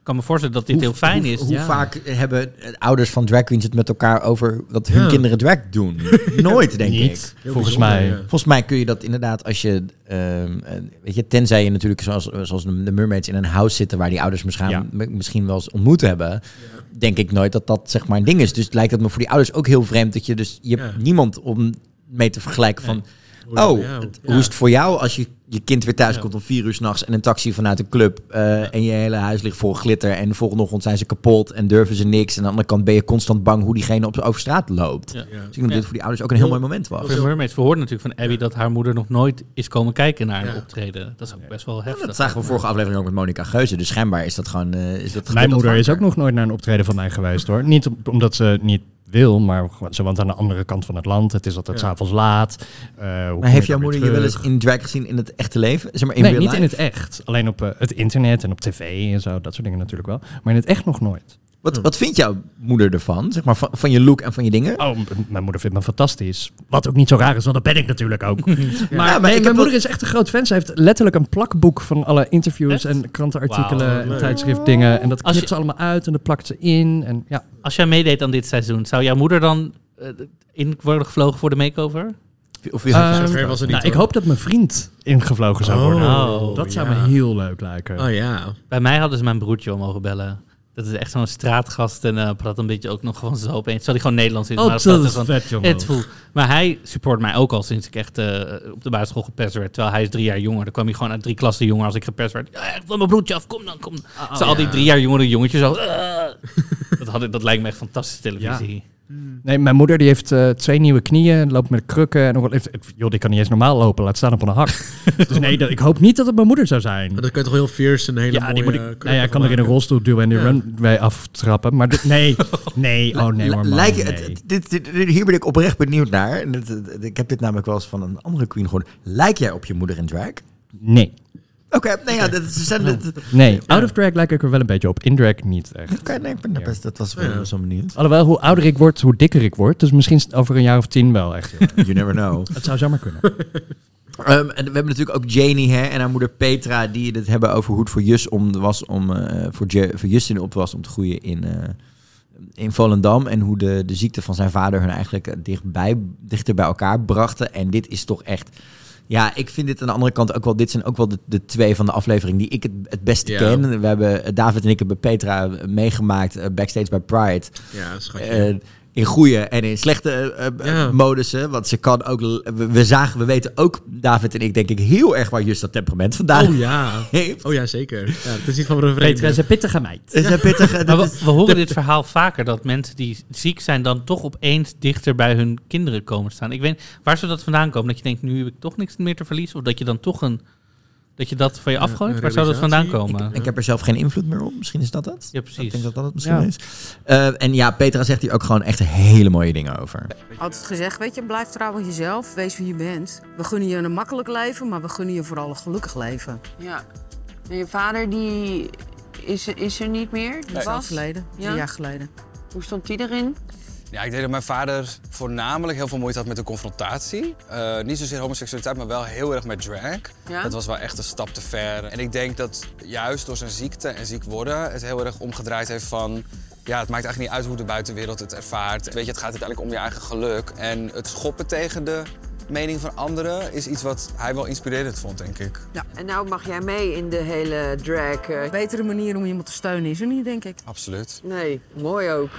B: kan me voorstellen dat dit
A: Hoe-
B: heel fijn
A: hoe,
B: is.
A: Hoe
B: Ja.
A: vaak hebben ouders van drag queens het met elkaar over dat hun
C: Ja.
A: kinderen drag doen? Nooit, denk ik.
C: Heel
D: Volgens mij.
C: ja.
A: Volgens mij kun je dat inderdaad als je, ehm, eh, weet je, tenzij je natuurlijk zoals, zoals de mermaids in een house zitten waar die ouders misschien, misschien wel eens ontmoet hebben, denk ik nooit dat dat zeg maar een ding is. Dus het lijkt het me voor die ouders ook heel vreemd dat je dus, je hebt niemand om mee te vergelijken van, oh, het- hoe is het voor jou als je je kind weer thuis
C: Ja.
A: komt om vier uur s'nachts en een taxi vanuit een club eh, en je hele huis ligt vol glitter en de volgende ochtend zijn ze kapot en durven ze niks en aan de andere kant ben je constant bang hoe diegene op, over straat loopt.
B: Ja.
A: Dus ik denk dat dit voor die ouders ook een heel mooi moment was.
B: Voor de mermaids, we hoorden natuurlijk van Abby dat haar moeder nog nooit is komen kijken naar een
C: Ja.
B: optreden. Dat is ook best wel heftig.
A: Dat zagen we vorige aflevering ook met Monica Geuze. Dus schijnbaar is dat gewoon... eh, is dat
D: Mijn moeder is ook nog nooit naar een optreden van mij geweest hoor. Niet om- omdat ze niet wil, maar gewoon- ze woont aan de andere kant van het land. Het is altijd
C: Ja.
D: s'avonds laat. Eh,
A: Maar heeft jouw
D: er
A: moeder je wel eens in drag gezien in het echte leven? Zeg maar in
D: nee,
A: real
D: niet in het echt. Alleen op eh, het internet en op tv en zo. Dat soort dingen natuurlijk wel. Maar in het echt nog nooit.
A: Wat, wat vindt jouw moeder ervan? Zeg maar van, van je look en van je dingen?
D: Oh, mijn moeder vindt me fantastisch. Wat ook niet zo raar is, want dat ben ik natuurlijk ook. Maar, nee, mijn moeder
A: wel-
D: is echt een groot fan. Ze heeft letterlijk een plakboek van alle interviews
B: Echt?
D: en krantenartikelen en tijdschriftdingen. En dat knipt
B: je-
D: ze allemaal uit en dat plakt ze in. En ja,
B: Als jij meedeed aan dit seizoen, zou jouw moeder dan eh, in worden gevlogen voor de makeover?
A: Of je
D: Ehm,
C: Zover was het niet,
D: nou, ik hoop dat mijn vriend ingevlogen zou
C: Oh,
D: worden.
B: Oh,
D: dat zou
C: ja.
D: me heel leuk lijken.
C: Oh ja.
B: Bij mij hadden ze mijn broertje al mogen bellen. Dat is echt zo'n straatgast en eh praat een beetje ook nog gewoon zo opeens. Terwijl hij gewoon Nederlands is.
D: Oh,
B: maar
D: dat is
B: gewoon-
D: vet, jongen.
B: Het voel. Maar hij support mij ook al sinds ik echt eh, op de basisschool gepest werd. Terwijl hij is drie jaar jonger. Dan kwam hij gewoon uit drie klassen jonger als ik gepest werd. Ja, wil mijn broertje af, kom dan, kom.
D: Oh,
B: al die drie jaar jongere jongetjes zo. eh. dat, had ik, dat lijkt me echt fantastische televisie.
D: Nee, mijn moeder die heeft eh, twee nieuwe knieën, loopt met krukken. En nog heeft- joh, die kan niet eens normaal lopen, laat staan op een hak. dus nee, dat, ik hoop niet dat het mijn moeder zou zijn.
C: Maar dan kan je toch heel fierce een hele
D: Ja,
C: mooie
D: die moet ik,
C: eh,
D: nou ja, ik kan er in een rolstoel duwen en die
C: Ja.
D: runway aftrappen. Maar dit- nee, nee, oh nee hoor, man,
A: Lijkt,
D: nee.
A: het- dit, dit- dit- hier ben ik oprecht benieuwd naar. En ik heb dit namelijk wel eens van een andere queen gehoord. Lijk jij op je moeder in drag? Oké,
D: Nee,
A: nee, ja, dat, zijn het.
D: nee. Out of drag lijk ik er wel een beetje op. In drag niet echt.
A: Oké, nee, ik ben best, dat was wel
C: Ja.
A: zo benieuwd.
D: Alhoewel, hoe ouder ik word, hoe dikker ik word. Dus misschien over een jaar of tien wel echt.
A: You never know.
D: Het zou zomaar kunnen.
A: Ehm, en we hebben natuurlijk ook Janie hè, en haar moeder Petra, die het hebben over hoe het voor Jus om was om eh, voor, Je- voor Justin op was om te groeien in, eh, in Volendam. En hoe de, de ziekte van zijn vader hun eigenlijk eh, dichtbij, dichter bij elkaar brachten. En dit is toch echt. Ja, ik vind dit aan de andere kant ook wel. Dit zijn ook wel de, de twee van de aflevering die ik het, het beste ken. We hebben David en ik hebben Petra meegemaakt eh, backstage bij Pride.
C: Ja, schatje.
A: Eh, in goede en in slechte eh, eh,
C: Ja.
A: modussen. Want ze kan ook... We, we zagen, we weten ook, David en ik, denk ik, heel erg waar just dat temperament vandaan
C: Oh ja.
A: heeft.
C: Oh ja, zeker. Ja, het is niet van een
D: is
C: vreemde.
D: een pittige meid.
A: Is een pittige...
B: Maar we, we horen dit verhaal vaker, dat mensen die ziek zijn dan toch opeens dichter bij hun kinderen komen staan. Ik weet waar zou dat vandaan komen? Dat je denkt, nu heb ik toch niks meer te verliezen? Of dat je dan toch een... Dat je dat van je afgooit? Waar zou dat vandaan komen?
A: Ik heb er zelf geen invloed meer op. Misschien is dat het.
B: Ja,
A: Ik
B: precies.
A: denk dat dat het misschien
D: Ja.
A: is. Eh, en ja, Petra zegt hier ook gewoon echt hele mooie dingen over.
M: Altijd gezegd, weet je, blijf trouw aan jezelf, wees wie je bent. We gunnen je een makkelijk leven, maar we gunnen je vooral een gelukkig leven.
K: Ja. En je vader, die is, is er niet meer? Die was? Ja?
M: drie jaar geleden.
K: Hoe stond die erin?
N: Ja, ik denk dat mijn vader voornamelijk heel veel moeite had met de confrontatie. Eh, niet zozeer homoseksualiteit, maar wel heel erg met drag.
K: Ja?
N: Dat was wel echt een stap te ver. En ik denk dat juist door zijn ziekte en ziek worden... het heel erg omgedraaid heeft van... Ja, het maakt eigenlijk niet uit hoe de buitenwereld het ervaart. Weet je, het gaat uiteindelijk om je eigen geluk. En het schoppen tegen de mening van anderen is iets wat hij wel inspirerend vond, denk ik.
K: Ja. En nou mag jij mee in de hele drag. eh,
M: Een betere manier om iemand te steunen is er niet, denk ik.
N: Absoluut.
K: Nee, mooi ook.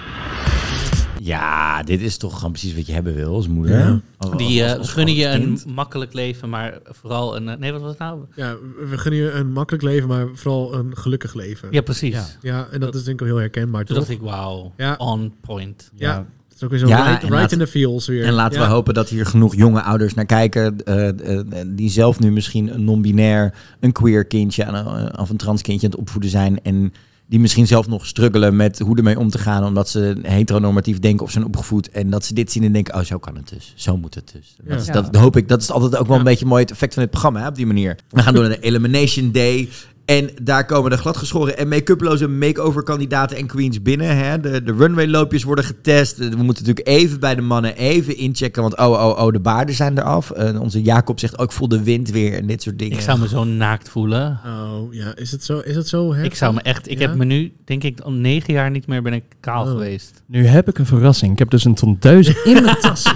A: Ja, dit is toch gewoon precies wat je hebben wil als moeder.
C: Ja.
A: Als-
B: Die
A: als-
B: eh,
A: als
B: gunnen je een makkelijk leven, maar vooral een... eh, nee, wat was het nou?
C: Ja, we gunnen je een makkelijk leven, maar vooral een gelukkig leven.
B: Ja, precies.
C: Ja, ja en dat, is denk ik wel heel herkenbaar,
B: Toen
C: toch?
B: dacht ik, wauw,
C: Ja.
B: on point.
C: Ja, het is ook weer zo
A: Ja,
C: right,
A: en
C: right
A: laat-
C: in the feels weer.
A: En laten
C: Ja.
A: we hopen dat hier genoeg jonge ouders naar kijken. eh, die zelf nu misschien een non-binair, een queer kindje aan of een trans kindje aan het opvoeden zijn. En die misschien zelf nog struggelen met hoe ermee om te gaan. Omdat ze heteronormatief denken of zijn opgevoed. En dat ze dit zien en denken, oh zo kan het dus. Zo moet het dus.
C: Ja.
A: Dat, is, dat hoop ik. Dat is altijd ook wel een
C: Ja.
A: beetje mooi het effect van dit programma hè, op die manier. We gaan door naar de Elimination Day. En daar komen de gladgeschoren en make-uploze makeover kandidaten en queens binnen. Hè. De, de runway loopjes worden getest. We moeten natuurlijk even bij de mannen even inchecken. Want oh, oh, oh, de baarden zijn eraf. Uh, onze Jacob zegt ook, ik voel de wind weer en dit soort dingen.
B: Ik zou me zo naakt voelen.
C: Oh, ja. Is het zo, is het zo heftig?
B: Ik zou me echt... Ik
C: Ja?
B: heb me nu, denk ik, al negen jaar niet meer ben ik kaal
C: Oh.
B: geweest.
D: Nu heb ik een verrassing. Ik heb dus een tondeuze in mijn tas.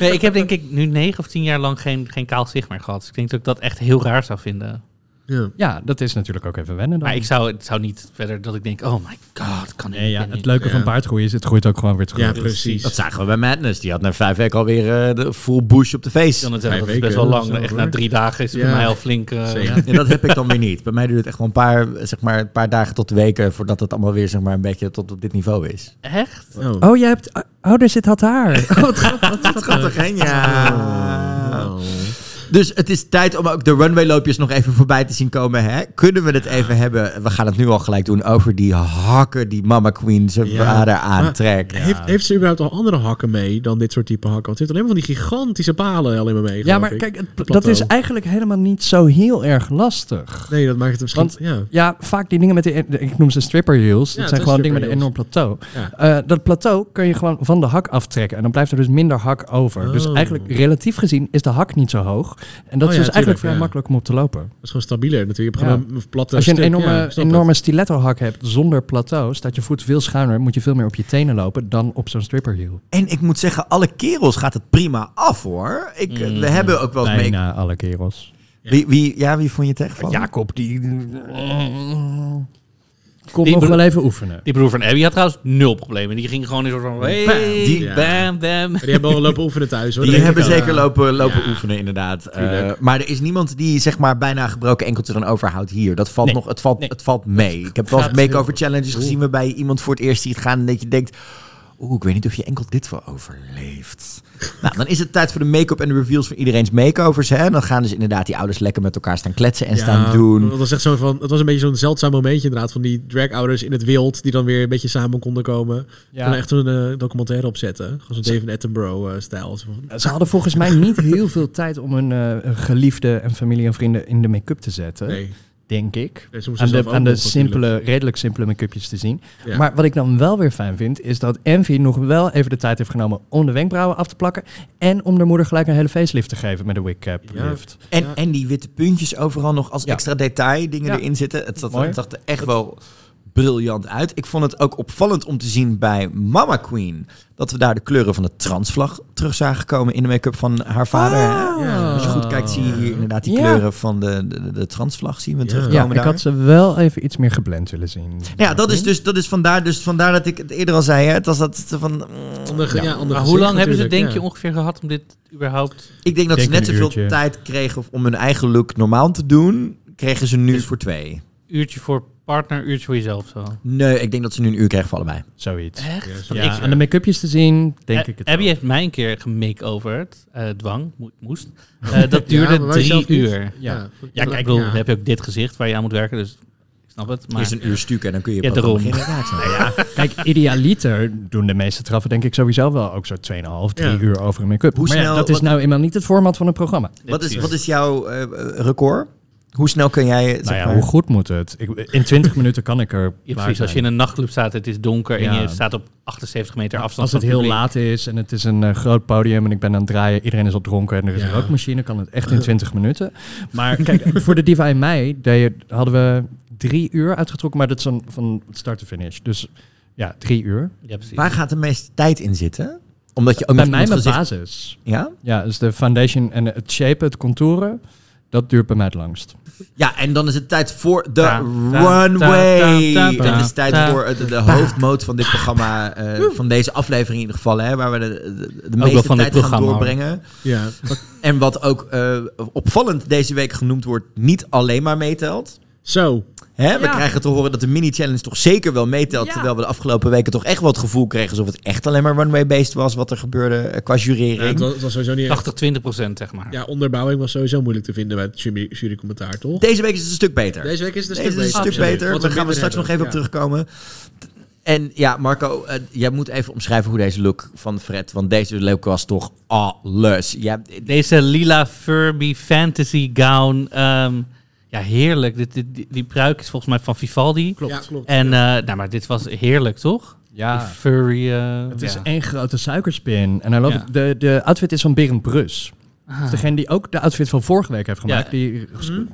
B: Nee, ik heb denk ik nu negen of tien jaar lang geen, geen kaal zicht meer gehad. Dus ik denk dat ik dat echt heel raar zou vinden.
C: Ja.
D: Ja, dat is natuurlijk ook even wennen dan.
B: Maar ik zou, het zou niet verder dat ik denk, oh my god, kan ik
D: Nee, ja, het
B: niet.
D: leuke van
C: Ja.
D: baardgroei is, het groeit ook gewoon weer terug.
C: Ja, precies.
A: Dat zagen we bij Madness. Die had na vijf weken alweer eh, de full bush op de face.
B: Dan het dat is best
C: weken,
B: wel lang. Echt
C: hoor.
B: na drie dagen is het bij mij al flink... eh,
C: Zeker.
A: Ja, dat heb ik dan weer niet. Bij mij duurt het echt wel een paar, zeg maar, een paar dagen tot weken voordat het allemaal weer zeg maar, een beetje tot op dit niveau is.
B: Echt?
C: Oh.
D: Oh, jij hebt... Oh, daar zit had haar. Oh, wat grappig.
A: Wat hè? Ja.
C: Oh.
A: Dus het is tijd om ook de runwayloopjes nog even voorbij te zien komen. Hè? Kunnen we het even hebben? We gaan het nu al gelijk doen over die hakken die Mama Queen zijn
C: Ja.
A: vader aantrekt.
C: Heeft, heeft ze überhaupt al andere hakken mee dan dit soort type hakken? Want ze heeft alleen maar van die gigantische palen alleen maar mee.
D: Ja, maar
C: ik.
D: kijk, het- dat is eigenlijk helemaal niet zo heel erg lastig.
C: Nee, dat maakt het misschien...
D: Want-
C: ja.
D: Ja, vaak die dingen met de, ik noem ze stripper heels. Dat
C: het
D: zijn gewoon dingen met een enorm plateau.
C: Ja.
D: Eh, dat plateau kun je gewoon van de hak aftrekken. En dan blijft er dus minder hak over. Dus
C: Oh.
D: eigenlijk relatief gezien is de hak niet zo hoog. En dat
C: Oh
D: is dus eigenlijk vrij
C: ja.
D: makkelijk om op te lopen.
C: Dat is gewoon stabieler natuurlijk. Je hebt
D: Ja.
C: gewoon een platte
D: Als je een
C: stuk,
D: enorme, enorme stiletto hak hebt zonder plateau, staat je voet veel schuiner. Moet je veel meer op je tenen lopen dan op zo'n stripper heel.
A: En ik moet zeggen, alle kerels gaat het prima af hoor. Ik,
C: Mm.
A: we hebben ook wel eens mee...
D: Bijna alle kerels.
A: Wie, wie, ja, wie vond je tegenvallen?
D: Jacob, die... Komt
B: Die
D: nog
B: broer-
D: wel even oefenen.
B: Die broer van Abby had trouwens nul problemen. Die ging gewoon in soort van, hey,
A: Die-
B: bam, bam.
C: Maar die hebben al lopen oefenen thuis hoor.
A: Die hebben zeker
C: wel.
A: lopen, lopen
C: Ja.
A: oefenen, inderdaad. Eh, maar er is niemand die zeg maar bijna gebroken enkeltje dan overhoudt hier. Dat valt
D: Nee.
A: nog, het valt,
D: Nee.
A: het valt mee. Ik heb wel eens makeover
C: goed.
A: challenges gezien waarbij je iemand voor het eerst ziet gaan en dat je denkt. Oeh, ik weet niet of je enkel dit wel overleeft. Nou, dan is het tijd voor de make-up en de reveals van iedereen's makeovers. Hè? Dan gaan dus inderdaad die ouders lekker met elkaar staan kletsen en staan doen.
C: Dat was echt zo van, het was een beetje zo'n zeldzaam momentje inderdaad van die drag-ouders in het wild die dan weer een beetje samen konden komen. Ja. Kunnen echt zo'n eh, documentaire opzetten. Gewoon zo'n David Attenborough-stijl. zo van.
D: Ze hadden volgens mij niet heel veel tijd om hun eh, geliefde en familie en vrienden in de make-up te zetten.
C: Nee.
D: Denk ik. Aan de, aan simpele, redelijk simpele make-upjes te zien.
C: Ja.
D: Maar wat ik dan wel weer fijn vind, is dat Envy nog wel even de tijd heeft genomen om de wenkbrauwen af te plakken. En om de moeder gelijk een hele facelift te geven met een wig cap
C: Ja.
D: lift.
A: En,
C: Ja.
A: en die witte puntjes overal nog als
D: Ja.
A: extra detail dingen
D: Ja.
A: erin zitten. Het zat, het zag er echt wel briljant uit. Ik vond het ook opvallend om te zien bij Mama Queen... dat we daar de kleuren van de transvlag terug zagen komen... in de make-up van haar vader. hè?
D: Ja.
A: Als je goed kijkt zie je hier inderdaad die
D: Ja.
A: kleuren van de, de, de transvlag zien we terugkomen
D: Ja, ik
A: daar.
D: had ze wel even iets meer geblend willen zien.
A: Ja, dat is dus dat is vandaar, dus vandaar dat ik het eerder al zei. Hè? Het was dat van. mm,
C: ja, ander
B: Maar hoe lang hebben ze denk
C: ja.
B: je ongeveer gehad om dit überhaupt...
A: Ik denk dat
B: Denk
A: ze net zoveel tijd kregen om hun eigen look normaal te doen. Kregen ze nu voor twee.
B: Uurtje voor partner, uurtje voor jezelf zo.
A: Nee, ik denk dat ze nu een uur krijgen voor allebei.
D: Zoiets.
B: Echt?
D: Ja,
B: Ik-
D: aan de make-upjes te zien, denk
B: Eh,
D: ik het
B: Abby
D: wel.
B: heeft mij een keer gemake-overd. eh dwang, mo- moest. Eh, dat duurde
C: wij
B: drie
C: niet.
B: uur.
C: Ja.
B: Ja, ja kijk, ik bedoel,
C: Ja.
B: dan heb je ook dit gezicht waar je aan moet werken. Dus ik snap het. Maar
A: Eerst een uur stuk en dan kun je
B: Ja, daarom.
A: beginnen. Ja.
D: Ja, kijk, idealiter doen de meeste traffen denk ik sowieso wel ook zo 2,5, 3
A: Ja.
D: uur over een make-up.
A: Hoe
D: maar ja,
A: snel-
D: dat is
A: wat-
D: nou eenmaal niet het format van een programma.
A: Wat is, wat is jouw eh, record? Hoe snel kun jij. zeg
D: Nou ja,
A: maar-
D: hoe goed moet het? Ik, in 20 minuten kan ik er
B: Ja, precies. Als je in een nachtclub staat, het is donker
D: Ja.
B: en je staat op 78 meter afstand
D: Als het
B: van
D: heel
B: publiek.
D: laat is en het is een eh, groot podium en ik ben aan het draaien, iedereen is op dronken en er is een rookmachine, kan het echt in 20 minuten. Maar kijk, voor de Diva in mei deed, hadden we drie uur uitgetrokken, maar dat is van start to finish. Dus ja, drie uur.
B: Ja, precies.
A: Waar gaat de meeste tijd in zitten? Omdat je ook
D: Bij mij mijn
A: gezicht-
D: basis.
A: Ja?
D: Ja, dus de foundation en het shapen, het contouren, dat duurt bij mij het langst.
A: Ja, en dan is het tijd voor de
B: Ta, ta,
A: runway.
B: ta, ta,
A: Het is tijd voor de, de hoofdmoot van dit programma, eh, van deze aflevering in ieder geval, hè, waar we de, de, meeste
B: van
A: tijd gaan doorbrengen.
C: Ja.
A: En wat ook eh, opvallend deze week genoemd wordt, niet alleen maar meetelt.
C: Zo.
A: Hè, we
D: Ja.
A: krijgen te horen dat de mini-challenge toch zeker wel meetelt.
D: Ja.
A: Terwijl we de afgelopen weken toch echt wel het gevoel kregen alsof het echt alleen maar runway-based was wat er gebeurde eh, qua
C: Ja,
A: jurering.
C: het, was, het was sowieso niet echt...
B: 80, 20 procent, zeg maar.
C: Ja, onderbouwing was sowieso moeilijk te vinden bij het jury, jurycommentaar, toch?
A: Deze week is het een stuk beter.
C: Deze week is het een
A: Deze
C: stuk
A: is een
C: beter.
A: stuk beter. Daar
C: we
A: gaan we straks nog even op terugkomen. En ja, Marco, eh, jij moet even omschrijven hoe deze look van Fred... Want deze look was toch alles. Ja,
B: Deze lila Furby fantasy gown. ehm, ja, heerlijk. Dit, dit, die, die pruik is volgens mij van Vivaldi.
C: Klopt. Ja, klopt.
B: En eh, nou, maar dit was heerlijk, toch?
D: Ja.
B: Die furry... eh,
D: Het is
B: ja.
D: één grote suikerspin. En I love
B: Ja.
D: it. De, de outfit is van Berend Brus.
B: Ah.
D: Dus degene die ook de outfit van vorige week heeft gemaakt.
B: Ja.
D: Die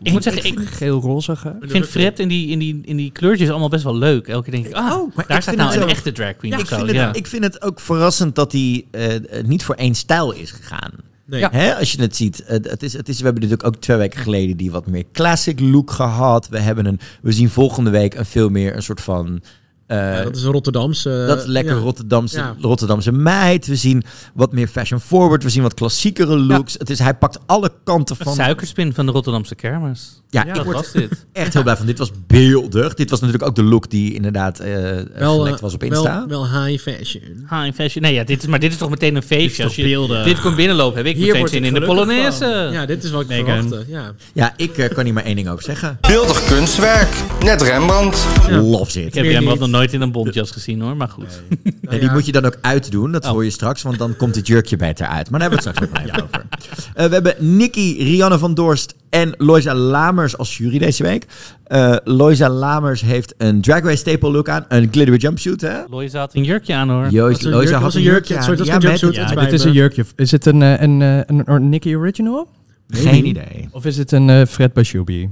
B: Ik moet zeggen, ik-
D: geel-rozige.
B: Ik vind Fred in die, in, die, in die kleurtjes allemaal best wel leuk. Elke keer denk ik, ah,
A: Oh, maar
B: daar
A: ik
B: staat nou
A: het
B: een echte drag queen
A: Ja, ik,
B: zo.
A: vind het,
B: ja.
A: ik vind het ook verrassend dat hij eh, niet voor één stijl is gegaan.
C: Nee.
D: Ja.
A: Hè, als je het ziet, het, het is, het is, we hebben natuurlijk ook twee weken geleden die wat meer classic look gehad. We, hebben een, we zien volgende week een veel meer een soort van... eh,
C: Ja, dat is een Rotterdamse...
A: dat is lekker
C: ja.
A: Rotterdamse,
C: Ja.
A: Rotterdamse meid. We zien wat meer fashion forward. We zien wat klassiekere looks. Het is, hij pakt alle kanten
B: Een
A: van...
B: suikerspin van de Rotterdamse kermis.
A: Ja,
B: dat
A: ik word
B: was dit.
A: echt heel blij van. Dit was beeldig. Dit was natuurlijk ook de look die inderdaad eh
C: Wel,
A: gelekt
C: eh,
A: was op Insta.
C: Wel, wel high fashion.
B: High fashion. Nee, ja, dit is, maar dit is toch meteen een feestje.
C: toch
B: Als je
C: beelden.
B: dit komt binnenlopen, heb ik
C: Hier
B: meteen zin in de Polonaise.
C: van. Ja, dit is wat ik
D: Megan.
C: verwachtte. Ja.
A: Ja, ik eh, kan hier maar één ding over zeggen.
F: Beeldig kunstwerk, net Rembrandt.
A: Love it.
B: Ik heb
C: Meer
B: Rembrandt nooit in een bontjas gezien hoor, maar goed.
A: Ja, die moet je dan ook uitdoen. Dat
B: Oh.
A: hoor je straks, want dan komt het jurkje beter uit. Maar daar hebben we het straks nog even over. Eh, we hebben Nikki, Rianne van Dorst en Loisa Lamers als jury deze week. Eh Loisa Lamers heeft een Drag Race staple look aan. Een glittery jumpsuit, hè?
B: Loisa had een jurkje aan hoor.
A: Joost, Loisa had een jurkje
C: jurkje,
A: aan.
C: soort als
A: Ja,
C: een jumpsuit.
D: Ja, dit is
C: me.
D: een jurkje. Is het een, eh, een, eh, een, een Nicky Original?
A: Geen idee.
D: Of is het een eh, Fred Bashubi?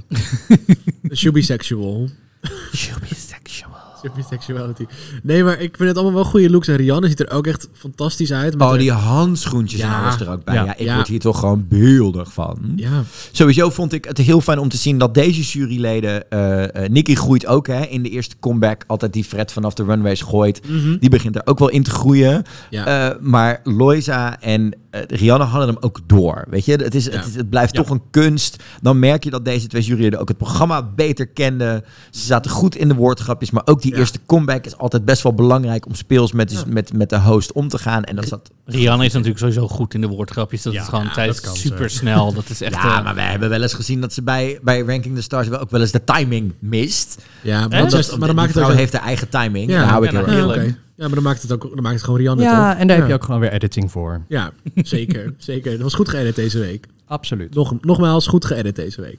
C: Shubisexual. Shubisexuality. Nee, maar ik vind het allemaal wel goede looks. En Rianne ziet er ook echt fantastisch uit. met
A: Oh, die handschoentjes en
C: Ja.
A: alles er ook bij.
D: Ja.
A: Ja, ik word hier toch gewoon beeldig van.
C: Ja.
A: Sowieso vond ik het heel fijn om te zien dat deze juryleden... eh eh Nicky groeit ook hè, in de eerste comeback. Altijd die Fred vanaf de runways gooit.
C: Mhm.
A: Die begint er ook wel in te groeien.
C: Ja.
A: Eh, maar Loisa en Rihanna hadden hem ook door. Weet je, het, is, het, is- het blijft toch een kunst. Dan merk je dat deze twee juryleden ook het programma beter kenden. Ze zaten goed in de woordgrapjes. Maar ook die
C: Ja.
A: eerste comeback is altijd best wel belangrijk... om speels met, met, met de host om te gaan. En dat zat
B: Rihanna is natuurlijk sowieso goed in de woordgrapjes. Dat
D: Ja,
B: is gewoon
D: ja,
B: tijdens super snel. Dat is echt.
A: ja,
B: eh,
A: maar we hebben wel eens gezien dat ze bij, bij Ranking the Stars wel ook wel eens de timing mist.
C: Ja, maar,
A: dat
C: maar dan maakt het
A: vrouw
C: ook...
A: heeft haar eigen timing.
C: Ja,
A: Daar hou ik
B: ja,
A: heel
B: nou,
A: erg
C: Ja,
A: van.
C: oké. Ja, maar dan maakt het ook dan maakt het gewoon Rianne,
D: Ja,
C: toch?
D: en daar heb je ook gewoon weer editing voor.
C: Ja, zeker. zeker. Dat was goed geëdit deze week.
D: Absoluut.
C: Nog, nogmaals, goed geëdit deze week.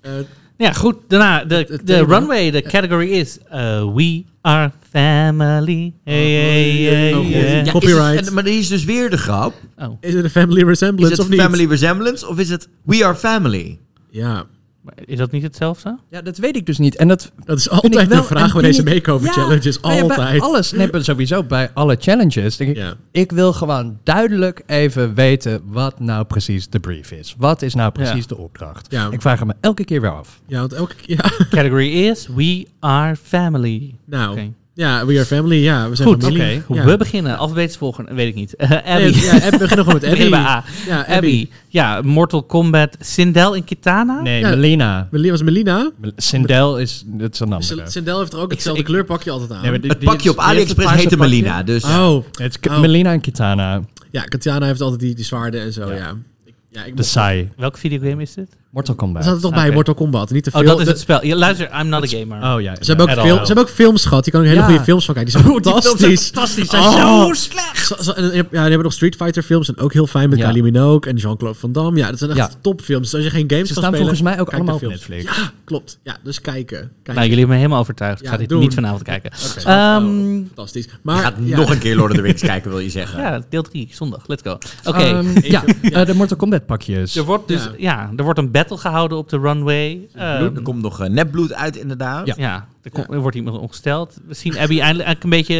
C: Eh,
B: Ja, goed. Daarna, de, de runway, de category is uh, We Are Family. Hey, hey, hey,
C: Oh. Ja,
A: is
C: Copyright.
A: het- en- maar die is dus weer de grap.
B: Oh.
C: is het een family
A: Is
C: resemblance
A: het
C: of niet?
A: family resemblance of is het we are family?
C: Ja.
B: Maar Is dat niet hetzelfde?
D: Ja, dat weet ik dus niet. En dat,
C: Dat is altijd de vraag bij deze makeover
D: Ja,
C: challenges.
D: ja, bij
C: Altijd.
D: alles. Nee, sowieso bij alle challenges. Denk ik,
C: Ja.
D: ik wil gewoon duidelijk even weten wat nou precies de brief is. Wat is nou precies
B: Ja.
D: de opdracht?
C: Ja.
D: Ik vraag het me elke keer weer af.
C: Ja, want elke keer... Ja.
B: Category is We Are Family.
C: Nou,
B: Oké.
C: Ja, we are family. Ja, we zijn
B: Goed,
C: familie. Ja.
B: We beginnen. Alfabetisch volgen, weet ik niet. Eh, Abby.
C: Nee, ja, Abby, we beginnen gewoon met
B: bij
C: Abby.
B: A.
C: Ja,
B: Abby.
C: Abby.
B: Ja, Mortal Kombat. Sindel en Kitana?
D: Nee,
C: Ja.
D: Melina.
C: Meli- Was Melina?
D: Sindel is, dat is een andere.
C: Sindel heeft er ook hetzelfde
B: ik-
C: kleurpakje altijd aan.
D: Nee, maar die-
A: Het pakje op AliExpress heette. Melina, dus...
C: Oh,
D: Het is
C: Oh.
D: Melina en Kitana.
C: ja, Katjana heeft altijd die, die zwaarden en zo, ja.
D: Ja.
C: Ik- ja ik
D: De saai.
B: Welke videogame is dit?
D: Mortal
C: Er
D: Kombat.
C: zat er toch bij. Mortal Kombat, niet te veel.
B: Oh, dat is het spel. Ja, luister, I'm not a gamer.
D: Oh ja.
C: Ze hebben, ook film, ze hebben ook films gehad. Je kan ook hele
D: Ja.
C: goede films van kijken. Die zijn
D: Oh, die zijn
C: fantastisch.
D: fantastisch. Zijn
C: Oh.
D: zo slecht.
C: Zo- zo- en, ja, die hebben nog Street Fighter films. En ook heel fijn met
D: Ja.
C: Kylie Minogue en Jean-Claude Van Damme. Ja, dat zijn echt
D: Ja.
C: topfilms. Dus als je geen games
D: Ze
C: kan
D: staan
C: spelen,
D: volgens mij ook allemaal op
C: films.
D: Netflix.
C: Ja, klopt. Ja, dus kijken. kijken.
B: Nou, jullie hebben me helemaal overtuigd. Ik
C: Ja,
B: ga dit
C: doen.
B: niet vanavond kijken.
C: Oké.
B: Ehm,
C: Oh, fantastisch. Maar
A: Je gaat
C: ja.
A: nog een keer Lord of the Rings kijken, wil je zeggen.
B: ja, deel 3, zondag. Let's go. Oké.
D: Ehm, ja, eh, de Mortal Kombat pakjes.
B: Er wordt dus,
C: Ja.
B: ja. er wordt een battle gehouden op de runway. Ehm,
A: er komt nog eh, nepbloed uit, inderdaad.
D: Ja.
B: ja, er, komt- er wordt iemand ongesteld. We zien Abby eindelijk een beetje...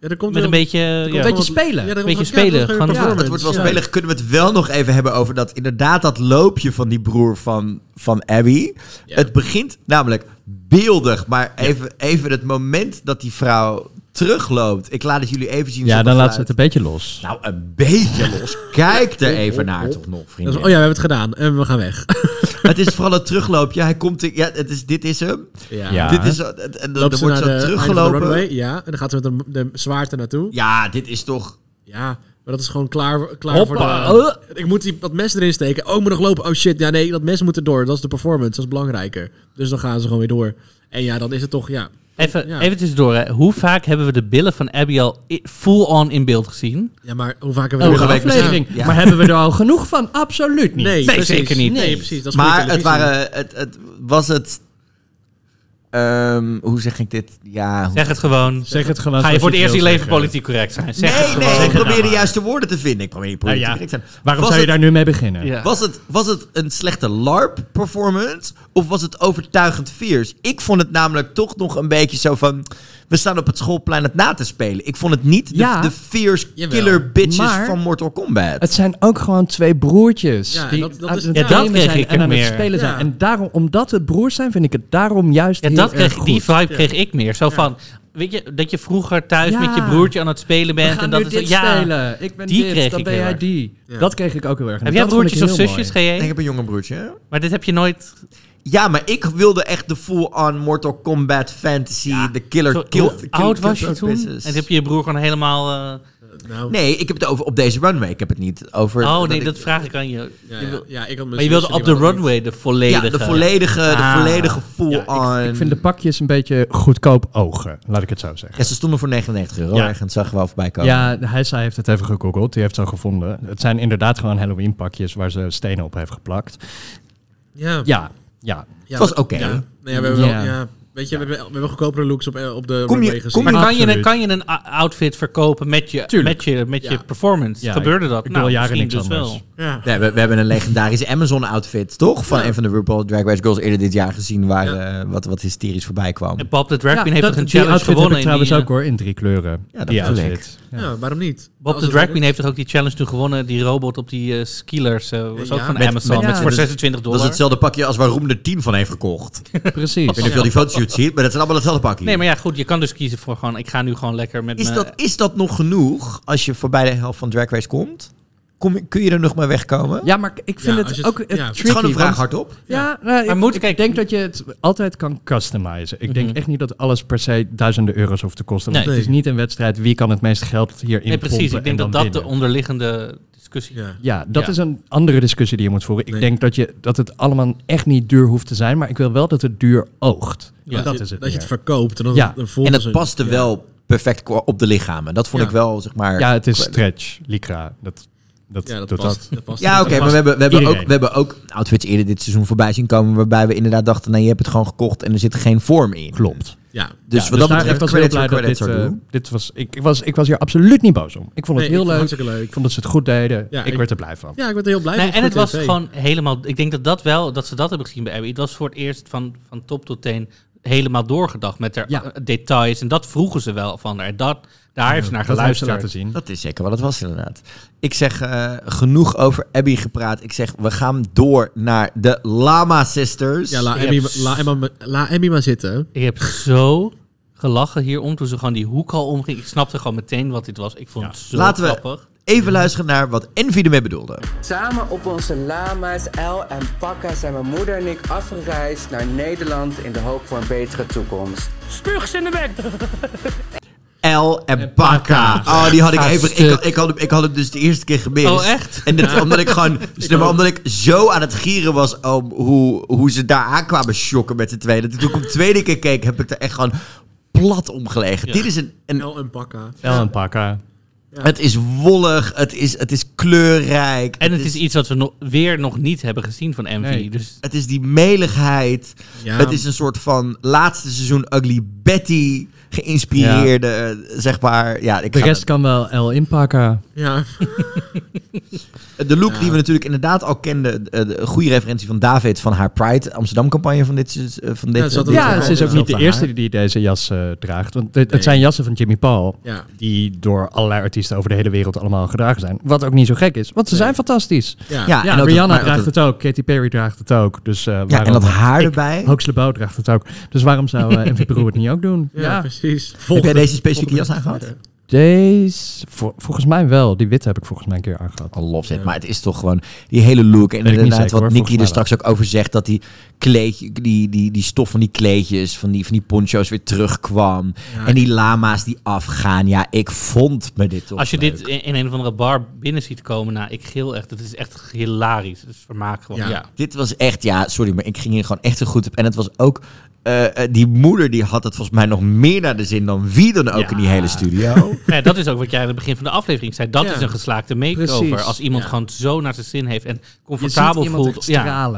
C: Ja, er komt
B: met
C: wel-
B: een beetje...
C: er komt
B: ja.
C: wel
D: beetje spelen.
C: Ja, er
B: Beetje spelen, gewoon-
C: een
B: Ja,
A: Het wordt wel
C: Ja.
A: spelig. Kunnen we het wel nog even hebben over dat inderdaad dat loopje van die broer van, van Abby.
C: Ja.
A: Het begint namelijk beeldig, maar even, even het moment dat die vrouw terugloopt. Ik laat het jullie even zien.
D: Ja, dan laat ze het een beetje los.
A: Nou, een beetje los. Kijk er even naar toch nog,
C: Dat is-
A: vrienden.
C: oh ja, we hebben het gedaan. En we gaan weg.
A: Het is vooral het terugloopje. Hij komt... in- Ja, het is, dit is hem.
D: Ja.
A: Dit is... En, en dan
C: ze
A: wordt zo
C: de
A: teruggelopen.
C: Ja, en dan gaat ze met de, de zwaard er naartoe.
A: Ja, dit is toch...
C: Ja, maar dat is gewoon klaar, klaar
B: Hoppa.
C: voor de... Ik moet die, dat mes erin steken. Oh, ik moet nog lopen. Oh shit, ja nee, dat mes moet er door. Dat is de performance, dat is belangrijker. Dus dan gaan ze gewoon weer door. En ja, dan is het toch, ja...
B: Even,
C: Ja.
B: even tussendoor. Hè. Hoe vaak hebben we de billen van Abby al i- full-on in beeld gezien?
C: Ja, maar hoe vaak hebben we...
D: Elke
A: week
D: aflevering.
A: Ja.
D: Maar hebben we er al genoeg van? Absoluut niet.
C: Nee,
B: zeker niet.
C: Nee, precies. Dat is
A: Maar het, waren, het, het was het... ehm, hoe zeg ik dit? Ja, hoe-
B: Zeg het gewoon.
D: Zeg het gewoon.
B: Ga je voor het eerst in je leven
D: zeggen.
B: politiek correct zijn? Zeg het
A: nee,
B: gewoon.
A: nee, ik
D: het
A: probeer
D: nou
A: de juiste woorden te vinden. Ik probeer politiek
D: Nou ja.
A: correct te zijn.
D: Waarom
A: Was
D: zou je
A: het-
D: daar nu mee beginnen?
B: Ja.
A: Was het, was het een slechte LARP-performance of was het overtuigend fierce? Ik vond het namelijk toch nog een beetje zo van... We staan op het schoolplein het na te spelen. Ik vond het niet de,
D: Ja.
A: de fierce
C: Jawel.
A: killer bitches
D: Maar-
A: van Mortal Kombat.
D: Het zijn ook gewoon twee broertjes.
C: Ja, en
D: die
C: dat- dat
D: aan
C: is-
D: het
C: Ja,
B: dat
D: gamen
B: kreeg
D: zijn
B: ik
D: en
B: er
D: aan het
B: meer.
D: spelen zijn. En daarom, omdat het broers zijn, vind ik het daarom juist
B: Ja,
D: heel
B: dat
D: erg
B: kreeg, die
D: goed.
B: vibe kreeg ik meer. Zo van, weet je, dat je vroeger thuis
D: Ja.
B: met je broertje aan het spelen
D: We
B: bent.
D: gaan
B: en dat
D: nu
B: is
D: dit
B: ja,
D: spelen. Ik ben
B: die
D: dit,
B: kreeg
D: dan
B: ik
D: ben
B: heel
D: jij
B: erg.
D: die.
C: Ja.
D: Dat kreeg ik ook heel erg.
B: Heb jij broertjes of zusjes,
D: mooi.
A: Nee, ik heb een jonger broertje.
B: Maar dit heb je nooit...
A: Ja, maar ik wilde echt de full-on Mortal Kombat fantasy, de killer
B: Zo,
A: kill.
B: hoe
A: kill-
B: oud
A: kill-
B: was je toen?
A: business.
B: En heb je je broer gewoon helemaal... eh,
C: Nou,
A: Nee, ik heb het over op deze runway. Ik heb het niet over.
B: oh nee, dat vraag ik aan je.
C: ja,
B: Je
C: ja,
B: wil-
C: ja, ik had
B: maar je wilde op de runway de volledige...
A: Ja, de volledige, de
B: Ah.
A: volledige full-on.
D: Ja, ik, ik vind de pakjes een beetje goedkoop ogen, laat ik het zo zeggen.
A: Ja, ze stonden voor 99 euro
D: Ja.
A: ergens. Zag je wel voorbij komen.
D: Ja, hij zei, heeft het even gegoogeld. Die heeft ze gevonden. Het zijn inderdaad gewoon Halloween pakjes waar ze stenen op heeft geplakt.
C: Ja.
D: Ja, ja.
C: Ja,
A: Het was oké.
C: Ja. Nee, ja, we hebben
D: Ja.
C: wel, ja, weet je, we hebben, we hebben goedkopere looks op, eh, op de
A: Kom je-
C: gezien.
B: Maar kan je, een, kan je een outfit verkopen met je,
D: Tuurlijk.
B: met je, met je
C: Ja.
B: performance?
D: Ja,
B: Gebeurde dat?
D: ik
B: nou,
D: jaren niks
B: dus
D: anders.
B: wel.
C: Ja.
A: Ja, we, we hebben een legendarische Amazon-outfit, toch? Van
C: Ja.
A: een van de RuPaul Drag Race Girls eerder dit jaar gezien, waar eh, wat, wat hysterisch voorbij kwam.
B: En Bob de Drag Queen
D: Ja,
B: heeft
D: dat-
B: een challenge
D: outfit
B: gewonnen?
D: heb ik
B: in die,
D: trouwens
B: eh,
D: ook hoor, in drie kleuren.
A: Ja, dat ik.
D: outfit. Ja.
C: Ja, waarom niet?
B: Bob de Drag Queen heeft toch ook die challenge toen gewonnen? Die robot op die eh skillers eh, was
C: Ja,
B: ook van
A: met-
B: Amazon.
A: met-
B: Met,
D: ja,
B: voor
D: dus-
B: 26
A: Dat
B: dollar.
A: is hetzelfde pakje als waar Roem er 10 van heeft gekocht. Ik
D: Precies.
A: weet niet of je al die fotoshoots ziet, maar dat zijn allemaal hetzelfde pakje.
B: Nee, maar ja, goed. Je kan dus kiezen voor gewoon... Ik ga nu gewoon lekker met
A: is, dat, is dat nog genoeg als je voorbij de helft van Drag Race komt? Kom, kun je er nog maar wegkomen?
D: Ja, maar ik vind
C: Ja,
D: het ook
C: het-
D: het
C: ja,
A: het
C: het
A: is gewoon een vraag
D: want-
A: hardop.
D: Ja, nou,
B: Maar
D: ik,
B: moet-
D: ik
B: kijk-
D: denk dat je het altijd kan customizen. Ik denk
B: Mhm.
D: echt niet dat alles per se duizenden euro's hoeft te kosten. Want
B: Nee.
D: het is niet een wedstrijd wie kan het meeste geld hierin
B: Nee, precies. Ik denk
D: en
B: dat dat de onderliggende discussie.
C: Ja.
D: Ja, dat
B: Ja.
D: is een andere discussie die je moet voeren. Ik
C: Nee.
D: denk dat, je, dat het allemaal echt niet duur hoeft te zijn, maar ik wil wel dat het duur oogt.
B: Ja.
D: Dat
C: je,
D: is het
C: Dat je het verkoopt. En, dan,
D: Ja.
C: dan
A: En
C: het
A: paste
C: ja.
A: wel perfect op de lichamen. Dat vond
C: Ja.
A: ik wel, zeg maar...
D: Ja, het is stretch, lycra. Dat, dat,
C: Ja, dat
D: doet
C: past.
D: dat.
C: dat past.
A: Ja, oké,
C: Dat
A: maar we hebben, we, hebben ook, we hebben ook outfits eerder dit seizoen voorbij zien komen... waarbij we inderdaad dachten, nee, je hebt het gewoon gekocht... en er zit geen vorm in.
D: Klopt.
C: Ja.
A: Dus
D: Ja,
A: wat dat
D: daar-
A: betreft,
D: was heel
A: credits
D: blij dat dit, eh, dit was, ik, ik was, ik was hier absoluut niet boos om. Ik vond het
C: Nee,
D: heel
C: vond
D: leuk.
C: leuk.
D: Ik vond dat ze het goed deden.
C: Ja,
D: ik,
C: ik-
D: werd er blij van.
C: Ja, ik werd er heel blij
B: Nee,
C: van.
B: en het was
C: tv.
B: gewoon helemaal. Ik denk dat dat wel, dat ze dat hebben gezien bij Abby. Het was voor het eerst van, van top tot teen helemaal doorgedacht met haar
D: Ja.
B: eh, details. En dat vroegen ze wel van haar. Dat, daar heeft ze naar
D: dat heeft ze
B: geluisterd.
D: laten zien.
A: Dat is zeker wat het was inderdaad. Ik zeg eh, genoeg over Abby gepraat. Ik zeg, we gaan door naar de Lama Sisters.
C: Ja, la
B: Ik
C: Emmy,
B: heb-
C: la, Emma, la Emmy maar zitten.
B: Ik heb zo gelachen hierom toen ze gewoon die hoek al omging. Ik snapte gewoon meteen wat dit was. Ik vond het zo
A: Laten we
B: grappig.
A: Even luisteren naar wat Envy ermee bedoelde.
J: Samen op onze lama's, El en Pakka zijn mijn moeder en ik afgereisd naar Nederland in de hoop voor een betere toekomst.
H: Spuugs in de bek.
A: El en Pakka. Oh, die had ik even. Ik, ik, had, hem- ik had hem dus de eerste keer gemist.
B: Oh, echt?
A: En dit, omdat ik gewoon. maar, omdat ik zo aan het gieren was om hoe, hoe ze daar aankwamen shocken met. Dat ik toen ik hem tweede keer keek, heb ik er echt gewoon plat om gelegen.
B: Ja.
A: Dit is een. een
C: El en Pakka.
D: El en
A: Het is wollig, het is, het is kleurrijk.
B: En het is iets wat we nog, weer nog niet hebben gezien van.
D: Nee.
B: Dus
A: Het is die meligheid.
C: Ja.
A: Het is een soort van laatste seizoen Ugly Betty geïnspireerde, zeg maar. Ja, ik
D: De rest kan wel El inpakken.
C: Ja.
A: De look die we natuurlijk inderdaad al kenden, eh, de goede referentie van David van haar Pride Amsterdam-campagne van dit, eh, van dit.
C: Ja, ook-
D: Ja,
C: Ja,
D: ze is ook niet de eerste
A: haar.
D: die deze jas eh, draagt. Want het,
C: Nee.
D: het zijn jassen van Jimmy Paul.
C: Ja.
D: Die door allerlei artiesten over de hele wereld allemaal gedragen zijn. Wat ook niet zo gek is. Want ze zijn fantastisch.
C: Ja.
A: Ja,
D: Ja,
A: en dat-
D: Rihanna draagt het ook. Katy Perry draagt het ook. Dus, eh,
A: Ja, en dat haar
D: Ik-
A: erbij.
D: Hoax LeBeau draagt het ook. Dus waarom zou eh MV Peru het niet ook doen?
C: Ja, precies.
A: Heb jij deze specifieke jas aangehad?
D: Deze, vol- volgens mij wel. Die witte heb ik volgens mij een keer aangehad.
A: I love it. Maar het is toch gewoon die hele look. En inderdaad,
D: zeker,
A: wat
D: hoor.
A: Nicky er straks ook over zegt, dat die kleedje, die, die, die stof van die kleedjes, van die, van die poncho's weer terugkwam.
C: Ja.
A: En die lama's die afgaan. Ja, ik vond me dit toch
B: als je
A: leuk.
B: dit in, in een of andere bar binnen ziet komen, nou, ik geel echt. Het is echt hilarisch. Het is vermaak gewoon.
C: Ja.
B: Ja.
A: Dit was echt, ja, sorry, maar ik ging hier gewoon echt zo goed op. En het was ook, eh, eh, die moeder die had het volgens mij nog meer naar de zin dan wie dan ook
B: Ja.
A: in die hele studio.
B: Ja, dat is ook wat jij aan het begin van de aflevering zei. Dat
C: Ja.
B: is een geslaagde makeover.
D: Precies.
B: Als iemand
C: Ja.
B: gewoon zo naar zijn zin heeft en
D: Je ziet
B: comfortabel voelt. Ja.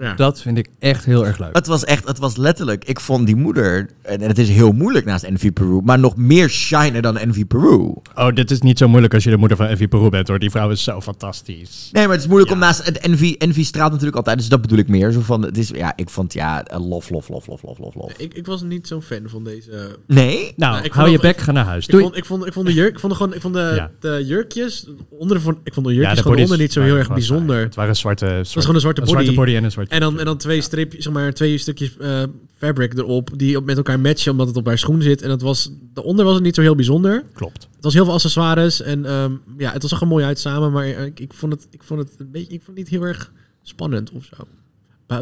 C: Ja.
D: Dat vind ik echt heel erg leuk.
A: Het was echt, het was letterlijk, ik vond die moeder, en het is heel moeilijk naast Envy Peru, maar nog meer shiner dan Envy Peru.
D: Oh, dit is niet zo moeilijk als je de moeder van Envy Peru bent hoor. Die vrouw is zo fantastisch.
A: Nee, maar het is moeilijk om naast het Envy, Envy straalt natuurlijk altijd, dus dat bedoel ik meer. Zo van, het is, ja, ik vond, ja, lof, lof, lof, lof, lof, lof, lof.
C: Ik, ik was niet zo'n fan van deze.
A: Nee?
D: Nou,
C: Ja, ik
D: hou je bek, ga naar huis.
C: Ik
D: Doei.
C: vond, ik, vond, ik vond de jurk, ik vond, gewoon, ik vond de,
D: Ja.
C: de jurkjes onder, vond, ik vond de jurkjes
D: de
C: gewoon onder niet zo heel erg bijzonder.
D: Het waren zwarte, zwarte,
C: Het was gewoon een zwarte body.
D: zwarte body en een zwarte
C: En dan, en dan twee stripjes, zeg maar, twee stukjes eh, fabric erop, die op- met elkaar matchen omdat het op haar schoen zit. En dat was, daaronder was het niet zo heel bijzonder.
D: Klopt.
C: Het was heel veel accessoires en ehm, ja, het was er gewoon mooi uit samen, maar eh, ik, ik, vond het, ik vond het een beetje, ik vond het niet heel erg spannend of zo.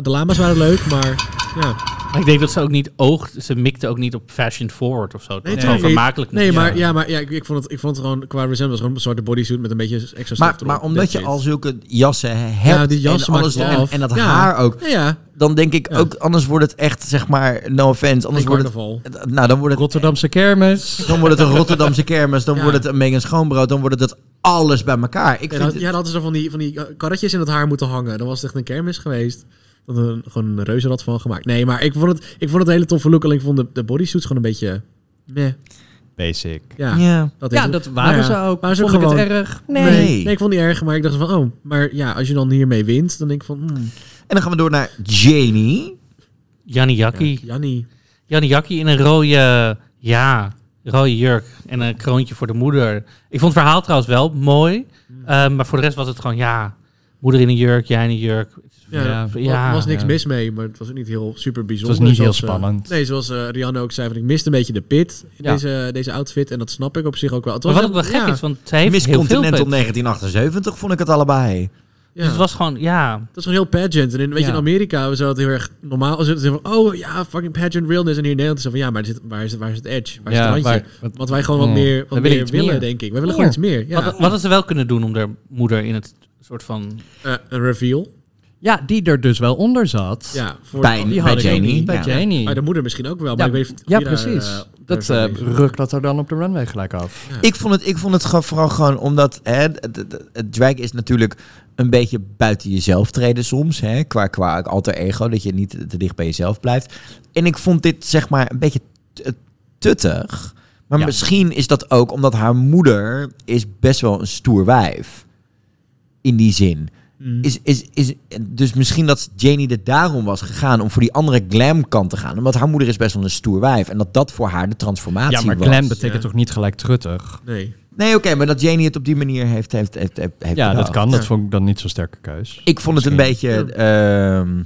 C: De lama's waren leuk, maar ja.
B: Maar ik denk dat ze ook niet oogt. Ze mikte ook niet op fashion forward of zo. Het was
C: Nee,
B: gewoon
C: nee,
B: vermakelijk.
C: Nee, maar, ja, maar ja, ik, ik, vond het, ik vond het gewoon qua resemblance gewoon een zwarte bodysuit met een beetje extra stof
A: Maar,
C: erop.
A: maar omdat je al zulke jassen hebt
C: Ja, die jassen
A: en alles en, dat
C: Ja.
A: haar ook,
C: Ja, ja.
A: dan denk ik
C: Ja.
A: ook, anders wordt het echt, zeg maar, no offense, anders wordt het,
C: carnaval.
A: nou dan wordt het,
D: Rotterdamse kermis.
A: dan wordt het een Rotterdamse kermis, dan
C: Ja.
A: wordt het een Megan Schoonbrood, dan wordt het alles bij elkaar. Ik
C: Ja,
A: vind
C: dat,
A: het-
C: ja, dat hadden ze van die, van die eh, karretjes in het haar moeten hangen. Dan was het echt een kermis geweest. Dat er een, gewoon een reuzenrad van gemaakt. Nee, maar ik vond het, ik vond het een hele toffe look. Alleen ik vond de, de bodysuits gewoon een beetje... Meh.
D: Basic.
C: Ja,
A: Ja.
C: dat,
D: Ja, dat waren
C: Nou
D: ze ook.
C: waren ze
D: Vond ik het erg?
C: Nee.
A: Nee.
C: nee. ik vond het niet erg. Maar ik dacht van, oh, maar ja, als je dan hiermee wint, dan denk ik van... Hmm,
A: En dan gaan we door naar Janie.
B: Jannie Jakkie.
C: Jannie.
B: Jannie Jakkie in een rode, ja, rode jurk en een kroontje voor de moeder. Ik vond het verhaal trouwens wel mooi. eh, maar voor de rest was het gewoon, ja, moeder in een jurk, jij in een jurk.
C: Ja,
D: Ja,
C: er wa- was niks
D: ja.
C: mis mee, maar het was ook niet heel super bijzonder.
D: niet heel
C: Zoals, eh,
D: spannend.
C: nee, zoals eh, Rianne ook zei, van, ik miste een beetje de pit in
D: Ja.
C: deze, deze outfit. En dat snap ik op zich ook wel. Het
B: Maar
C: was
B: wat ook wel gek
C: ja.
B: is, want zij heeft
A: Miss
B: heel veel
A: Continental
B: pet.
A: 1978 vond ik het allebei.
C: Ja.
B: Dus het was gewoon, ja,
C: Dat is gewoon heel pageant. En in, weet je, in Amerika was dat heel erg normaal. Ze zeggen van, oh ja, fucking pageant realness. En hier in Nederland is het van, ja, maar zit, waar, is, waar is het edge? Waar is
D: Ja,
C: het randje?
D: waar- wat-
C: Want wij gewoon wat
D: Mm.
C: meer, wat
D: willen
C: meer willen,
D: meer.
C: denk ik. We willen gewoon iets meer. Ja.
B: Wat, wat hadden ze wel kunnen doen om de moeder in het soort van...
C: Eh, een reveal.
D: Ja, die er dus wel onder zat.
C: Ja, voor
A: Bij-
C: die
A: bij Janie.
D: Bij
A: Ja.
D: Janie.
C: Bij de moeder misschien ook wel. Maar
D: Ja,
C: ik weet
D: ja,
C: daar,
D: precies.
C: eh,
D: dat
C: daar
D: eh rukt dat er dan op de runway gelijk af.
A: Ik vond het, ik vond het gewoon vooral gewoon omdat hè, het, het, het- het drag is natuurlijk een beetje buiten jezelf treden soms. Hè, qua, qua alter ego, dat je niet te dicht bij jezelf blijft. En ik vond dit zeg maar een beetje t- tuttig. Maar
D: Ja.
A: misschien is dat ook omdat haar moeder is best wel een stoer wijf. In die zin.
C: Mm.
A: Is, is, is, dus misschien dat Janie er daarom was gegaan om voor die andere glam kant te gaan. Omdat haar moeder is best wel een stoer wijf. En dat dat voor haar de transformatie
D: Ja, maar
A: was.
D: glam betekent
C: Ja.
D: toch niet gelijk truttig?
C: Nee.
A: Nee, oké, maar dat Janie het op die manier heeft, heeft, heeft, heeft, heeft
D: Ja, dat kan. Dat vond ik dan niet zo'n sterke keus.
A: Ik vond het een beetje. ehm,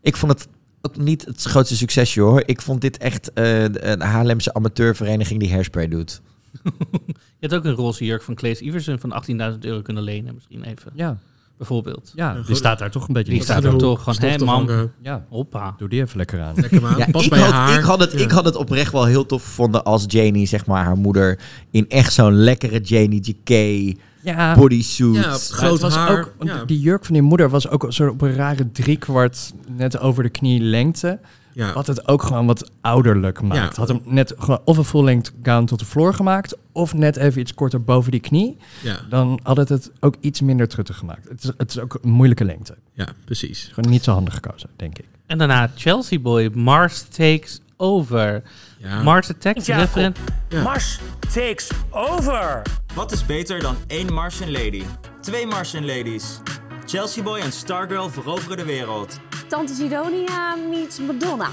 A: ik vond het ook niet het grootste succesje hoor. Ik vond dit echt eh, een Haarlemse amateurvereniging die hairspray doet.
B: Je had ook een roze jurk van Claes Iversen van 18.000 euro kunnen lenen, misschien even.
D: Ja.
B: Bijvoorbeeld.
D: Ja, die staat daar toch een beetje
B: Die staat er toch gewoon, hé man,
C: vangen.
D: Ja,
B: hoppa.
D: doe die even lekker aan.
C: Lekker maar.
A: Ja,
C: Pas
A: ik,
C: bij
A: had,
C: haar.
A: ik, had het,
C: Ja.
A: ik had het oprecht wel heel tof gevonden als Janie, zeg maar, haar moeder in echt zo'n lekkere Janie JK
D: Ja,
A: bodysuit.
C: Ja, groot
D: was
C: haar.
D: ook,
C: ja.
D: Die jurk van die moeder was ook zo op een rare driekwart net over de knie lengte.
C: Ja.
D: Wat het ook gewoon wat ouderlijk maakt.
C: Ja.
D: Had hem net gewoon of een full length gown tot de vloer gemaakt. Of net even iets korter boven die knie.
C: Ja.
D: Dan had het het ook iets minder truttig gemaakt. Het is, het is ook een moeilijke lengte.
C: ja, precies.
D: Gewoon niet zo handig gekozen, denk ik.
B: En daarna Chelsea Boy, Mars Takes Over.
C: Ja.
B: Mars Attacks, referent.
C: Ja.
H: Mars takes over.
O: Wat is beter dan één Martian Lady? Twee Martian Ladies. Chelsea Boy en Stargirl veroveren de wereld.
P: Tante Sidonia meets Madonna.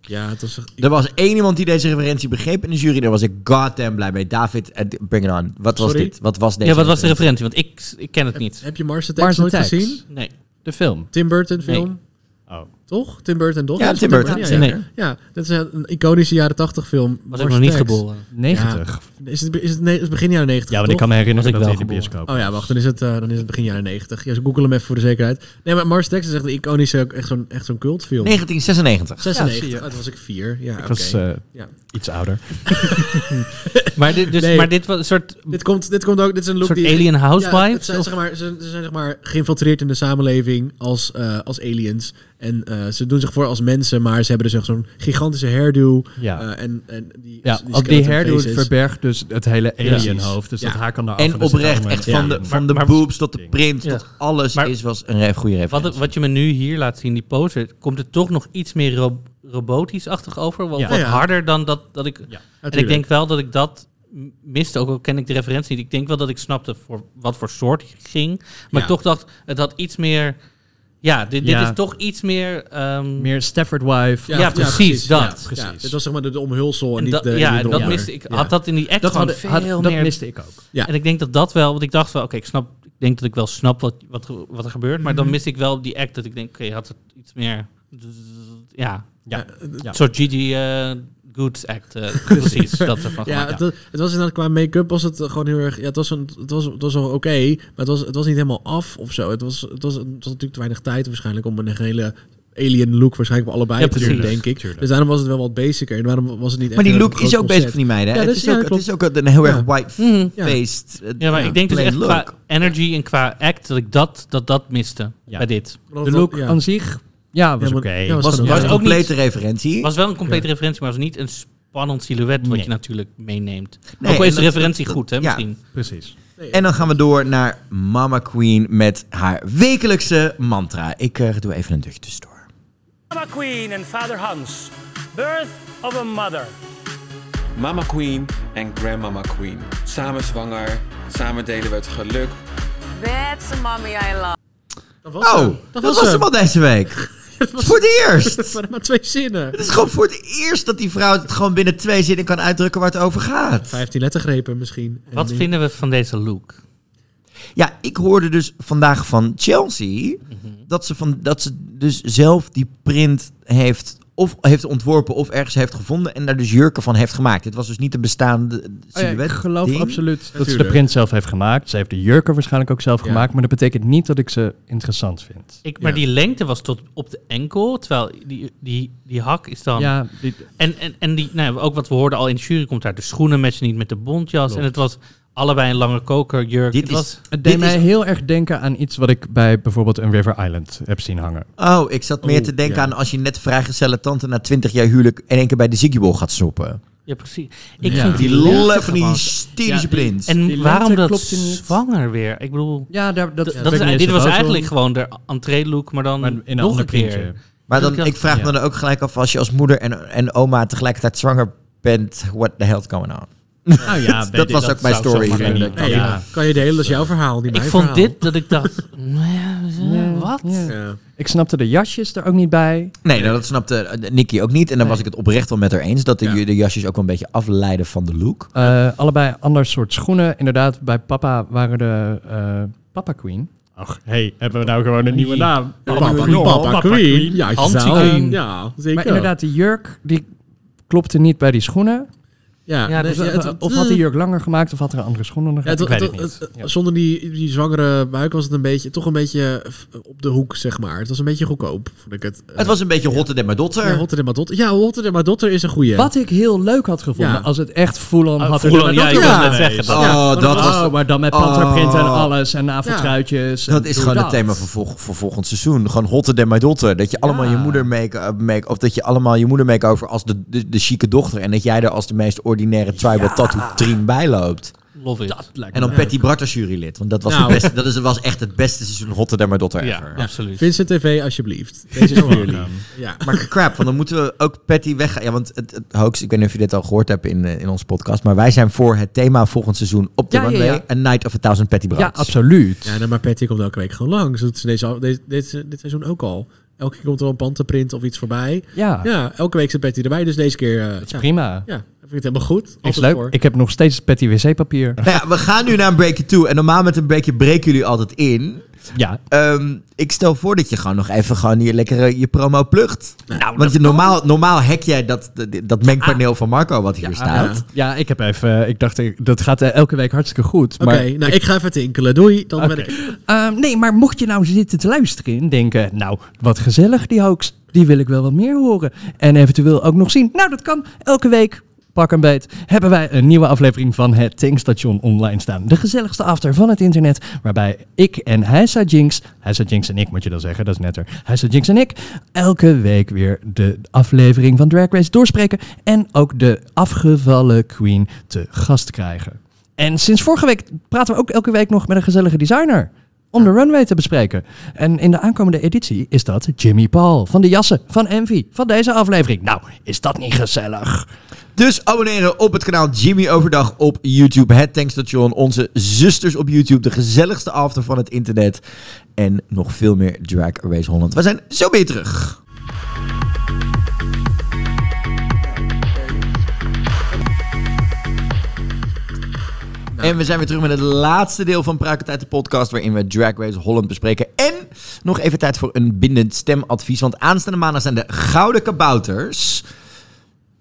C: Ja, het was...
A: Er was één iemand die deze referentie begreep in de jury. Daar was ik goddamn blij mee. David, eh, bring it on. Wat was
C: Sorry?
A: dit? Wat was deze
B: Ja, wat was de referentie? Want ik, ik ken het niet.
C: Heb je Mars Attacks
D: Mars
C: nooit
D: Attacks.
C: gezien?
B: Nee.
D: De film.
C: Tim Burton film?
D: Oh.
C: Toch? Tim Burton, toch?
A: Ja,
C: Dat is
A: Tim Burton,
C: Ja, ja. ja, dat is een iconische jaren 80 film.
B: Was ik nog niet geboren.
D: 90.
C: Ja. Is het, is het, is het begin jaren 90?
D: Ja, want ik kan me herinneren dat
B: ik
D: in
B: wel
D: de
C: Oh ja, wacht, dan is het, eh, dan is het begin jaren 90. Ja, ze googelen hem even voor de zekerheid. Nee, maar Mars Attacks is echt een iconische, echt zo'n echt zo'n cultfilm.
A: 1996.
C: 96.
D: Ja, zie je.
C: Oh, toen was ik vier. Ja,
D: Ik
C: oké.
D: was eh,
C: Ja.
D: iets ouder.
B: Maar dit, dus,
C: Nee.
B: maar dit was een soort...
C: Dit komt, dit komt ook, dit is een look
B: soort
C: die...
B: alien housewife?
C: Ja, het zijn, zeg maar, ze, ze zijn zeg maar geïnfiltreerd in de samenleving als, eh, als aliens. En eh, ze doen zich voor als mensen, maar ze hebben dus echt zo'n gigantische hairdo.
D: Ja.
C: eh, en, en die,
D: Ja,
C: die
D: op die
C: skeleton
D: hairdo
C: faces.
D: verbergt dus het hele
C: Ja.
D: alienhoofd. Dus
C: Ja.
D: dat haar kan daar
A: En
D: er
A: oprecht, echt van de, van de
B: maar-
A: boobs tot de print,
B: Ja.
A: tot alles
B: Maar-
A: is, was een re- goede referentie.
B: Wat, wat je me nu hier laat zien, die poster, komt het toch nog iets meer ro robotisch-achtig over? Wat
C: Ja.
B: harder dan dat, dat ik...
D: Ja.
B: En ik denk wel dat ik dat miste, ook al ken ik de referentie niet. Ik denk wel dat ik snapte voor wat voor soort ging. Maar
C: Ja.
B: ik toch dacht, het had iets meer... Ja, dit, dit
D: Ja.
B: is toch iets meer... ehm,
D: Meer Stafford Wife.
B: Ja, precies, dat.
C: Ja,
D: Precies.
C: Ja, dit was zeg maar de, de omhulsel en
B: en
C: niet
B: dat,
C: de
B: ja, dat miste ik.
C: Ja.
B: Had dat in die act
D: Dat,
B: gewoon
D: had,
B: veel
D: had- dat
B: meer...
D: miste ik ook.
C: Ja.
B: En ik denk dat dat wel, want ik dacht wel, oké, ik snap, ik denk dat ik wel snap wat, wat, er- wat er gebeurt, maar dan
C: Mhm.
B: miste ik wel die act dat ik denk, oké, had het iets meer, ja,
D: Ja.
B: een
D: Ja.
B: soort Gigi eh Goods act, eh, precies, dat ervan
C: Ja,
B: gemaakt.
C: het, het was inderdaad qua make-up was het gewoon heel erg. Ja, het was een, het was, het was wel oké, maar het was, het was niet helemaal af of zo. Het was, het was, het was natuurlijk te weinig tijd waarschijnlijk om een hele alien look waarschijnlijk voor allebei
B: Ja,
C: te doen, denk ik.
D: Tuurlijk.
C: Dus daarom was het wel wat basicer en waarom was het niet.
A: maar
C: echt
A: die look is ook bezig van die meiden.
C: Ja,
A: het,
C: dat
A: is
C: is-
A: ook,
C: ja,
A: het is ook een heel erg
C: Ja.
A: white-faced. eh,
B: ja, maar ik denk dus
A: plain
B: echt
A: look.
B: qua energy en qua act dat ik dat, dat, dat miste
D: Ja.
B: bij dit.
D: De
C: dat-
D: look
C: ja.
D: aan zich, ja, was oké.
C: ja, was
B: Was, was
A: een
B: ook
A: complete
B: niet,
A: referentie.
B: was wel een complete referentie, maar was niet een spannend silhouet wat
D: Nee.
B: je natuurlijk meeneemt.
A: Nee,
B: ook al is de
A: dat-
B: referentie
A: dat-
B: goed, hè,
A: ja.
B: misschien.
D: Precies.
A: En dan gaan we door naar Mama Queen met haar wekelijkse mantra. Ik eh, doe even een duchtje tussendoor.
H: Mama Queen en vader Hans. Birth of a Mother.
G: Mama Queen en Grandmama Queen. Samen zwanger, samen delen we het geluk.
K: That's a mommy I love.
C: Dat was
A: Oh,
C: hem.
A: dat was hem al deze week. Voor het eerst.
C: Het waren maar twee zinnen.
A: Het is gewoon voor het eerst dat die vrouw het gewoon binnen twee zinnen kan uitdrukken waar het over gaat.
C: 15 lettergrepen misschien. En
B: Wat
C: die-
B: vinden we van deze look?
A: Ja, ik hoorde dus vandaag van Chelsea dat, ze van, dat ze dus zelf die print heeft of heeft ontworpen of ergens heeft gevonden en daar dus jurken van heeft gemaakt. Dit was dus niet een bestaande
D: Oh ja,
A: silhouet.
D: ik geloof
A: ding.
D: absoluut dat ze de print zelf heeft gemaakt. Ze heeft de jurken waarschijnlijk ook zelf
C: Ja.
D: gemaakt. Maar dat betekent niet dat ik ze interessant vind.
B: Ik, maar
C: Ja.
B: die lengte was tot op de enkel, terwijl die, die, die hak is dan...
D: Ja, die-
B: En, en, en die, nou, ook wat we hoorden al in de jury komt daar. De schoenen matchen niet met de bontjas.
D: Klopt.
B: En het was allebei een lange kokerjurk.
A: Dit
B: het
A: is-
B: was,
D: het deed
A: Dit
D: mij
A: is-
D: heel erg denken aan iets wat ik bij bijvoorbeeld een River Island heb zien hangen.
A: Oh, ik zat meer
C: Oh,
A: te denken
C: ja.
A: aan als je net vrijgezelle tante na 20 jaar huwelijk in één keer bij de Ziggy Bowl gaat snoepen.
B: ja, precies. Ik
D: Ja.
B: vond
A: Die
B: die
A: van die hysterische
D: Ja.
B: En
D: Die
B: waarom dat
D: klopte niet.
B: zwanger weer? Ik bedoel,
D: Ja, daar, dat,
B: dat is, dit was eigenlijk gewoon de entree look, maar dan
D: Maar in een
B: nog
D: ander
B: een keer.
D: printje.
A: Maar dan,
B: Ik
A: vraag me dan ook gelijk af, als je als moeder en, en oma tegelijkertijd zwanger bent, what the hell's going on?
C: Nou ja,
A: dat was
B: dat
A: ook mijn story.
C: Ja. Kan je delen, dat is jouw verhaal, niet
B: Ik
C: mijn
B: vond
C: verhaal.
B: dit dat ik dacht, nou ja, wat?
C: Ja.
D: Ik snapte de jasjes er ook niet bij.
A: Nee, nou, dat snapte eh, Nicky ook niet. En dan was ik het oprecht wel met haar eens. Dat de, de jasjes ook wel een beetje afleiden van de look.
D: Eh, allebei ander soort schoenen. Inderdaad, bij papa waren de eh, Papa Queen. Ach, hey, hebben we nou gewoon een nieuwe naam?
C: Papa,
D: nieuwe
C: Queen. Papa Queen. Ja,
D: Anti-Queen.
C: Ja, zeker.
D: Maar inderdaad, die jurk, die klopte niet bij die schoenen.
C: Ja,
D: dus,
C: het-
D: of had die jurk langer gemaakt of had er een andere schoen onder?
C: Ja,
D: ik
C: het-
D: weet het
C: het-
D: niet.
C: het-
D: Ja.
C: Zonder die, die zwangere buik was het een beetje, toch een beetje f- op de hoek, zeg maar. Het was een beetje goedkoop, vond ik het.
A: Het was een beetje Hotte de Madotter.
C: Ja, Hotte de Madotter. Ja, Hotte de Madotter is een goeie.
D: Wat ik heel leuk had gevonden,
C: Ja.
D: als het echt full-on
B: Ah,
D: had.
B: full-on,
D: er-
B: ja, ik
D: dat-
B: wilde net zeggen dat.
A: Oh, dat
D: oh,
A: was-
D: maar dan met
A: Oh.
D: panterprint en alles en naveltruitjes.
A: Dat is gewoon
D: dat.
A: het thema voor, vol- voor volgend seizoen. Gewoon Hotte de Madotter. Dat je allemaal je moeder make, make of dat je allemaal je moeder make over als de, de, de chique dochter. En dat jij er als de meest ordinaire tribal tattoo trien bij loopt.
B: Love it.
D: Dat lijkt
A: En dan Patty als jurylid. Want dat was,
C: Nou.
A: het beste, dat is, was echt het beste seizoen Hotte de Madotter
B: Ja,
A: ever.
B: absoluut.
C: Vincent TV, alsjeblieft. Deze is voor jullie. Ja.
A: Maar crap, want dan moeten we ook Patty weg. Ja, want het, het hoax, ik weet niet of je dit al gehoord hebt in, eh, in onze podcast. Maar wij zijn voor het thema volgend seizoen op de
D: Ja, ja,
A: runway.
D: ja.
A: A Night of a Thousand Patty Brats.
D: Ja, absoluut.
C: Ja, nou, maar Patty komt elke week gewoon langs. Dat is deze, deze, dit, dit seizoen ook al. Elke keer komt er wel een pantenprint of iets voorbij.
D: Ja.
C: Ja, elke week zit Patty erbij. Dus deze keer... eh,
D: Dat is
C: ja.
D: prima.
C: Ja, vind ik het helemaal goed.
D: Is leuk.
C: voor.
D: ik heb nog steeds Patty wc-papier.
A: Nou ja, we gaan nu naar een breakje toe. En normaal met een breakje breken jullie altijd in.
D: Ja.
A: Ehm, ik stel voor dat je gewoon nog even gewoon je lekkere je promo plugt.
D: Nou,
A: Want je, normaal, normaal hack jij dat, dat, mengpaneel van Marco wat hier staat.
D: Ja, ik heb even. Ik dacht, ik- dat gaat eh, elke week hartstikke goed.
C: Oké, nou ik ga even tinkelen. Doei. Dan ben ik...
D: Ehm, nee, maar mocht je nou zitten te luisteren en denken, nou, wat gezellig die hoax, die wil ik wel wat meer horen. En eventueel ook nog zien. Nou, dat kan elke week. Pak een beet. Hebben wij een nieuwe aflevering van het Tankstation online staan. De gezelligste after van het internet. Waarbij ik en Heisa Jinx. Heisa Jinx en ik moet je dan zeggen, dat is netter. Heisa Jinx en ik. Elke week weer de aflevering van Drag Race doorspreken. En ook de afgevallen queen te gast krijgen. En sinds vorige week praten we ook elke week nog met een gezellige designer. Om de runway te bespreken. En in de aankomende editie is dat Jimmy Paul. Van de jassen, van Envy, van deze aflevering. Nou, is dat niet gezellig?
A: Dus abonneren op het kanaal Jimmy Overdag op YouTube. Het Tankstation. Onze zusters op YouTube. De gezelligste after van het internet. En nog veel meer Drag Race Holland. We zijn zo weer terug. En we zijn weer terug met het laatste deel van Praktijk de podcast, waarin we Drag Race Holland bespreken. En nog even tijd voor een bindend stemadvies, want aanstaande maandag zijn de Gouden Kabouters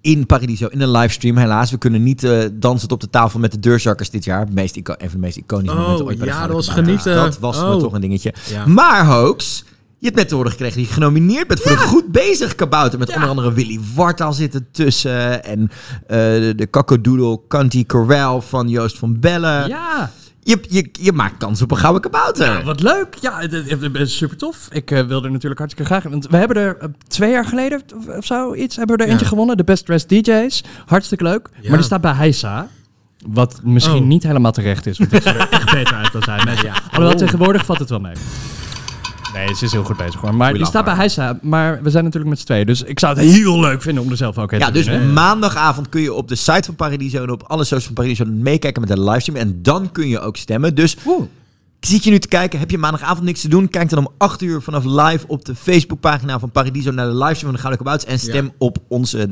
A: in Paradiso, in een livestream. Helaas, we kunnen niet eh dansen op de tafel met de deurzakkers dit jaar. Meest een van de meest iconische
C: Oh,
A: momenten ooit bij de
C: ja, dat was genieten.
A: Dat was
C: Oh.
A: me toch een dingetje.
C: Ja.
A: Maar, Hoax, je hebt net te horen gekregen dat je genomineerd bent voor een goed bezig kabouter. Met onder andere Willy Wartaal zitten tussen. En eh, de, de Cockadoodle Canty Corral van Joost van Bellen.
D: Ja.
A: Je, je, je maakt kans op een gouden kabouter.
D: Ja, wat leuk. Ja, het, het- het is super tof. Ik eh, wilde er natuurlijk hartstikke graag. Want we hebben er eh, twee jaar geleden of, of zo iets, hebben we er
C: Ja.
D: eentje gewonnen. De Best Dressed DJ's. Hartstikke leuk.
C: Ja.
D: Maar die staat bij Heisa. Wat misschien
C: Oh.
D: niet helemaal terecht is. Want ik zou er echt beter uit dan zijn. Mensen.
C: Ja.
D: Alhoewel,
C: Oh.
D: tegenwoordig valt het wel mee. Nee, ze is heel goed bezig hoor. Maar
A: We
D: die staat bij. Heisa. Maar we zijn natuurlijk met z'n tweeën. Dus ik zou het heel leuk vinden om er zelf ook in
A: Ja,
D: te
A: dus
D: doen, hè.
A: maandagavond kun je op de site van Paradiso en op alle socials van Paradiso meekijken met de livestream. En dan kun je ook stemmen. Dus zit je nu te kijken, heb je maandagavond niks te doen? Kijk dan om 8 uur vanaf live op de Facebookpagina van Paradiso naar de livestream van de Gouden Kabouters. En stem op onze, eh,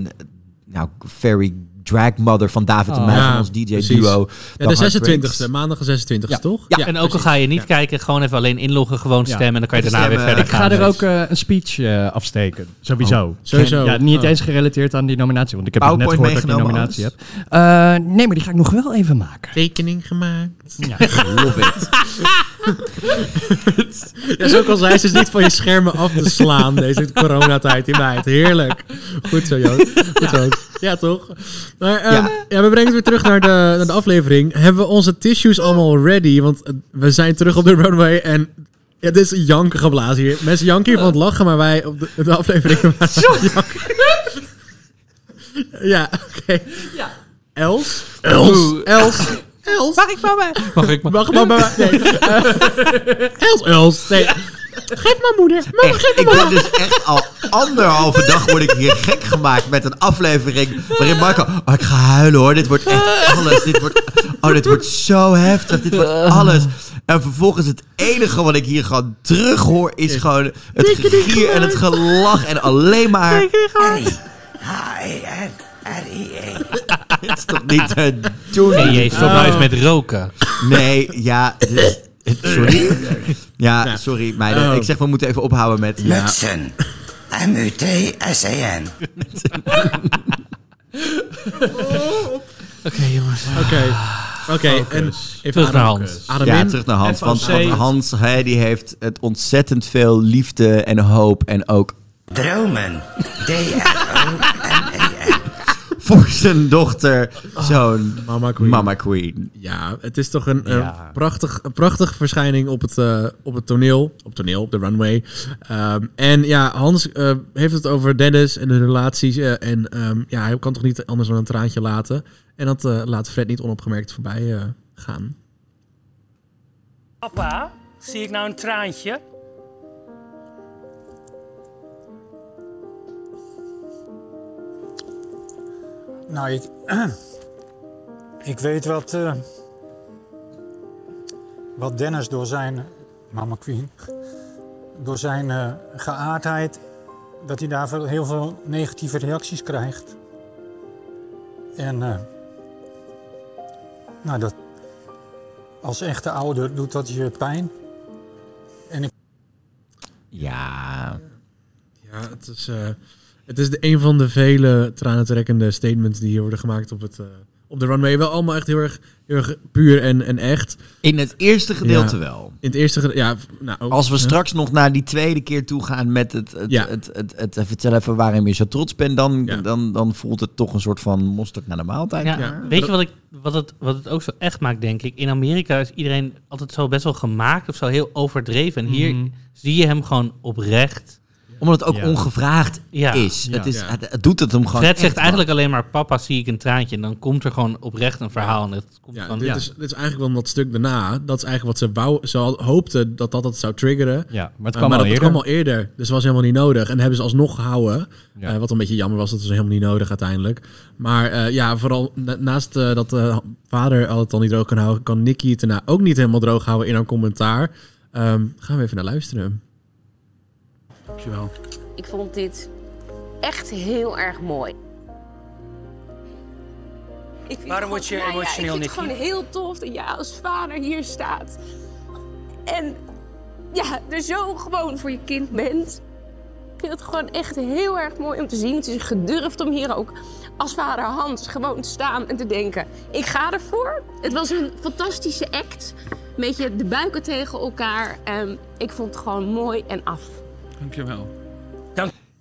A: nou, very drag mother van David en
D: Oh.
A: mij,
C: Ja,
A: van ons DJ
C: precies.
A: duo.
C: Ja, de 26e. Maandag de 26e, toch?
A: Ja.
B: En ook al ga je niet kijken, gewoon even alleen inloggen, gewoon
D: Ja.
B: stemmen. En dan kan je daarna weer verder
D: Ik
B: gaan.
D: ga er ook eh, een speech eh, afsteken. Sowieso.
C: Oh, sowieso.
D: Ja, niet
C: Oh.
D: eens gerelateerd aan die nominatie. Want ik heb net gehoord dat ik die nominatie heb. Eh, nee, maar die ga ik nog wel even maken.
C: Tekening gemaakt.
D: Ja.
A: Love it.
C: Ja, zoals ik al zei, ze is niet van je schermen af te slaan deze coronatijd, die meid. Heerlijk. Goed zo, Joost. Goed zo. Ja, toch? Maar ehm,
A: Ja.
C: ja. we brengen het weer terug naar de, naar de aflevering. Hebben we onze tissues allemaal ready? Want eh, we zijn terug op de runway en... Ja, het is janken geblazen hier. Mensen janken hier van het lachen, maar wij op de, de aflevering... janken. ja, oké.
D: Ja.
C: Els? Els? Els? Els?
B: Mag ik maar bij? Mag ik maar?
C: Mag mij? Nee. Els, Els. Nee. Geef mijn moeder. Mama,
A: Echt,
C: geef
A: ik ben dus echt al anderhalve dag word ik hier gek gemaakt met een aflevering waarin Marco... Oh, ik ga huilen hoor, dit wordt echt alles. Dit wordt, oh, dit wordt zo heftig, dit wordt alles. En vervolgens het enige wat ik hier gewoon terug hoor is gewoon het gegier en het gelach en alleen maar... Het is toch niet te doen?
B: Hey, je stop nou eens met roken.
A: Nee, ja... Sorry. Ja, sorry meiden.
B: Oh.
A: Ik zeg, we moeten even ophouden met...
Q: Mutsen. M-U-T-S-E-N.
B: Oké, jongens.
C: Oké. Oké, en even
B: Terug naar Hans.
A: Ja, terug naar Hans. Want, Hans, die heeft het ontzettend veel liefde en hoop en ook
Q: Dromen. D-R-O-M-E-N.
A: Voor zijn dochter, zo'n
C: Mama Queen.
A: Mama Queen.
C: Ja, het is toch een, prachtig, een prachtige verschijning op het, eh, op het toneel. Op het toneel, op de runway. Ehm, en ja, Hans eh, heeft het over Dennis en de relaties. eh, en ehm, ja, hij kan toch niet anders dan een traantje laten. En dat eh, laat Fred niet onopgemerkt voorbij eh, gaan.
H: Papa, zie ik nou een traantje?
L: Nou, ik, ik weet wat, eh, wat Dennis door zijn, Mama Queen, door zijn eh, geaardheid, dat hij daar veel- heel veel negatieve reacties krijgt. En eh, nou, dat, als echte ouder doet dat je pijn. En ik
A: Ja.
C: Ja, het is, eh, het is de, een van de vele tranentrekkende statements die hier worden gemaakt op, het, eh, op de runway. Wel allemaal echt heel erg, heel erg puur en, en echt.
A: In het eerste gedeelte
C: Ja,
A: wel.
C: In het eerste gedeelte, ja. Nou, ook,
A: Als we
C: hè?
A: straks nog naar die tweede keer toe gaan met het, het,
C: Ja.
A: het, het, het, het vertellen even waarom je zo trots bent, dan, dan, dan voelt het toch een soort van mosterd naar de maaltijd.
B: Ja, weet je wat, ik, wat, het, wat het ook zo echt maakt, denk ik? In Amerika is iedereen altijd zo best wel gemaakt of zo heel overdreven. En hier
A: Mhm.
B: zie je hem gewoon oprecht.
A: Omdat het ook
B: Ja.
A: ongevraagd
B: Ja.
A: is.
B: Ja.
A: Het, is
B: Ja.
A: het, het doet het hem gewoon
B: Fred zegt eigenlijk alleen maar, papa zie ik een traantje. En dan komt er gewoon oprecht een verhaal. En het komt
C: Ja,
B: van,
C: dit,
B: ja.
C: Is, dit is eigenlijk wel dat stuk daarna. Dat is eigenlijk wat ze, wou, ze al- hoopte dat dat het zou triggeren.
D: Ja, maar het
C: Eh,
D: kwam al
C: dat
D: eerder.
C: kwam al eerder. Dus het was helemaal niet nodig. En hebben ze alsnog gehouden.
D: Ja.
C: Eh, wat een beetje jammer was. Dat was helemaal niet nodig uiteindelijk. Maar eh, ja, vooral na- naast dat de vader al het al niet droog kan houden... kan Nicky het daarna ook niet helemaal droog houden in haar commentaar. Ehm, gaan we even naar luisteren.
L: Dankjewel.
P: Ik vond dit echt heel erg mooi. Ik vind
H: Waarom word je
P: gewoon- nou ja,
H: emotioneel,
P: Ik vind het gewoon heel tof dat jij als vader hier staat. En ja, er zo gewoon voor je kind bent. Ik vind het gewoon echt heel erg mooi om te zien. Het is gedurfd om hier ook als vader Hans gewoon te staan en te denken... ik ga ervoor. Het was een fantastische act. Een beetje de buiken tegen elkaar. En ik vond het gewoon mooi en af.
L: Dankjewel.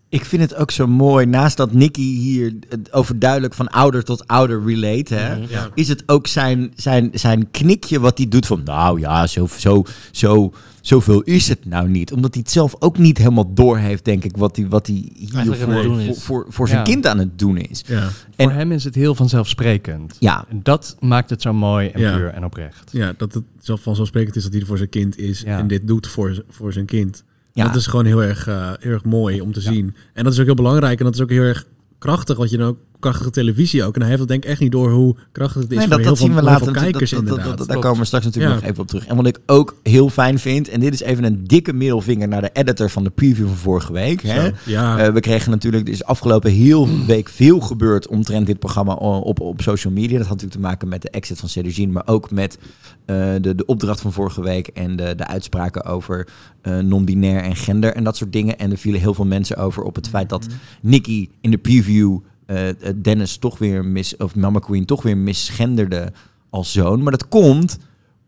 A: Ik vind het ook zo mooi, naast dat Nicky hier overduidelijk van ouder tot ouder relate, hè,
C: Mhm. Ja.
A: is het ook zijn, zijn, zijn knikje wat hij doet van, nou ja, zo, zo, zo, zoveel is het nou niet. Omdat hij het zelf ook niet helemaal door heeft, denk ik, wat hij, wat hij hier voor,
B: het doen
A: voor,
B: is.
A: voor, voor zijn
D: Ja.
A: kind aan het doen is.
C: Ja.
D: Voor hem is het heel vanzelfsprekend.
A: Ja.
D: En dat maakt het zo mooi en
C: Ja.
D: puur en oprecht.
C: Ja, dat het zo vanzelfsprekend is dat hij er voor zijn kind is.
D: Ja.
C: En dit doet voor, voor zijn kind.
A: Ja.
C: Dat is gewoon heel erg, eh, heel erg mooi om te zien. En dat is ook heel belangrijk. En dat is ook heel erg krachtig. Want je dan ook krachtige televisie ook. En hij heeft het denk ik echt niet door hoe krachtig het is
A: Nee,
C: voor
A: dat,
C: heel
A: dat zien we later. Dat,
C: kijkers
A: dat, dat,
C: inderdaad.
A: dat- daar komen we straks natuurlijk
C: Ja.
A: nog even op terug. En wat ik ook heel fijn vind, en dit is even een dikke middelvinger naar de editor van de preview van vorige week. Hè?
C: Ja.
A: Eh, we kregen natuurlijk, er is afgelopen heel week veel gebeurd omtrent dit programma op, op social media. Dat had natuurlijk te maken met de exit van Cedricine, maar ook met eh, de, de opdracht van vorige week en de, de uitspraken over eh, non-binair en gender en dat soort dingen. En er vielen heel veel mensen over op het feit dat Nicky in de preview eh, eh, Dennis toch weer mis, of Mama Queen toch weer misgenderde als zoon. Maar dat komt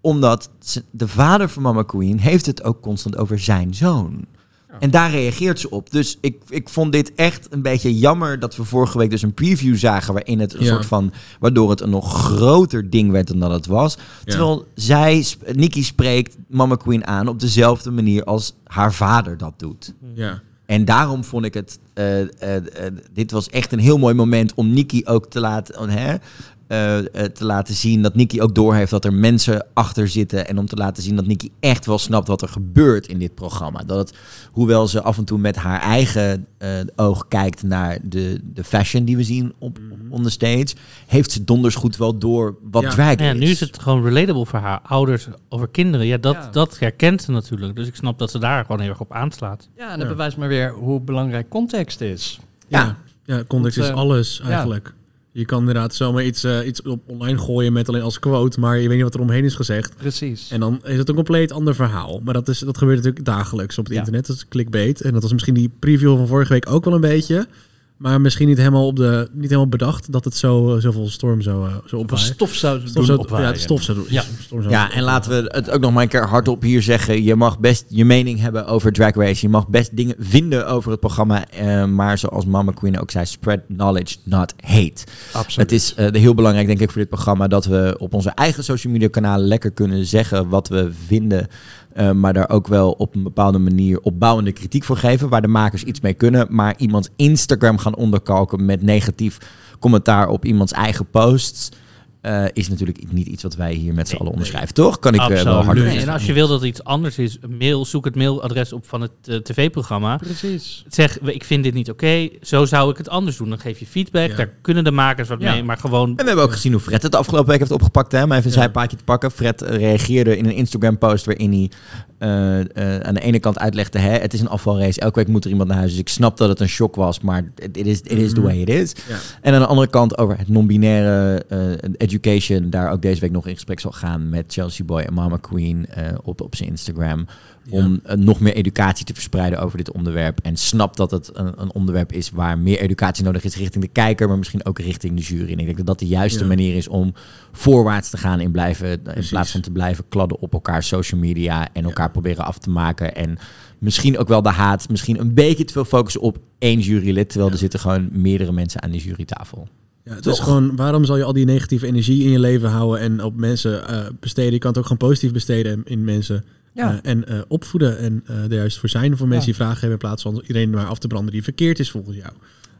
A: omdat ze- de vader van Mama Queen heeft het ook constant over zijn zoon. En daar reageert ze op. Dus ik, ik vond dit echt een beetje jammer dat we vorige week dus een preview zagen waarin het een
C: Ja.
A: soort van waardoor het een nog groter ding werd dan dat het was.
C: Ja.
A: Terwijl zij, Nikki spreekt Mama Queen aan op dezelfde manier als haar vader dat doet.
C: Ja.
A: En daarom vond ik het. eh, eh, eh, dit was echt een heel mooi moment om Nikki ook te laten. Te laten zien dat Nikki ook doorheeft dat er mensen achter zitten. En om te laten zien dat Nikki echt wel snapt wat er gebeurt in dit programma. Dat het, hoewel ze af en toe met haar eigen eh, oog kijkt naar de, de fashion die we zien op, on the stage, heeft ze donders goed wel door wat
B: ja.
A: drag
B: Ja,
A: is.
B: nu is het gewoon relatable voor haar ouders over kinderen. Ja, dat,
D: Ja.
B: dat herkent ze natuurlijk. Dus ik snap dat ze daar gewoon heel erg op aanslaat.
D: Ja, en dat bewijst maar weer hoe belangrijk context is.
C: Ja, ja context
D: Want,
C: is
D: eh,
C: alles
D: ja.
C: eigenlijk. Je kan inderdaad zomaar iets, eh, iets op online gooien met alleen als quote, maar je weet niet wat er omheen is gezegd.
D: Precies.
C: En dan is het een compleet ander verhaal. Maar dat, is, dat gebeurt natuurlijk dagelijks op het
D: Ja.
C: internet. Dat is clickbait. En dat was misschien die preview van vorige week ook wel een beetje. Maar misschien niet helemaal, op de, niet helemaal bedacht dat het zo, eh, zoveel storm zou, eh, zo opwaaien.
D: stof zou
C: Stof
D: doen
C: zou-
D: opwaaien.
C: Ja, stof zou doen.
D: Ja.
C: Storm zou
A: Ja, en laten we het ook nog maar een keer hardop hier zeggen. Je mag best je mening hebben over Drag Race. Je mag best dingen vinden over het programma. eh, maar zoals Mama Queen ook zei, spread knowledge, not hate.
D: Absoluut.
A: Het is eh, heel belangrijk, denk ik, voor dit programma... dat we op onze eigen social media kanalen lekker kunnen zeggen wat we vinden... eh, maar daar ook wel op een bepaalde manier opbouwende kritiek voor geven... waar de makers iets mee kunnen. Maar iemands Instagram gaan onderkalken met negatief commentaar op iemands eigen posts... eh, is natuurlijk niet iets wat wij hier met z'n allen onderschrijven, toch? Kan ik eh, wel hard
B: Nee, en als je wil dat het iets anders is, mail, zoek het mailadres op van het eh, tv-programma.
D: Precies.
B: Zeg, ik vind dit niet oké, zo zou ik het anders doen. Dan geef je feedback, daar kunnen de makers wat
A: Ja.
B: mee, maar gewoon...
A: En we hebben ook gezien hoe Fred het de afgelopen week heeft opgepakt. Hè? Om even een zijpaadje te pakken. Fred reageerde in een Instagram-post waarin hij eh, eh, aan de ene kant uitlegde... Hè, het is een afvalrace, elke week moet er iemand naar huis. Dus ik snap dat het een shock was, maar it is, it is the way it is.
C: Ja.
A: En aan de andere kant over het non-binaire eh, education... daar ook deze week nog in gesprek zal gaan met Chelsea Boy en Mama Queen eh, op, op zijn Instagram... om eh, nog meer educatie te verspreiden over dit onderwerp. En snap dat het een, een onderwerp is waar meer educatie nodig is richting de kijker, maar misschien ook richting de jury. En ik denk dat dat de juiste
C: Ja.
A: manier is om voorwaarts te gaan in, blijven, in plaats van te blijven kladden op elkaar social media en elkaar proberen af te maken. En misschien ook wel de haat, misschien een beetje te veel focussen op één jurylid, terwijl er zitten gewoon meerdere mensen aan die jurytafel.
C: Ja, het
A: Toch?
C: is gewoon, waarom zal je al die negatieve energie in je leven houden en op mensen eh, besteden? Je kan het ook gewoon positief besteden in mensen.
D: Ja.
C: Eh, en eh, opvoeden en eh er juist voor zijn voor mensen
A: Ja.
C: die vragen hebben in plaats van iedereen maar af te branden die verkeerd is volgens jou.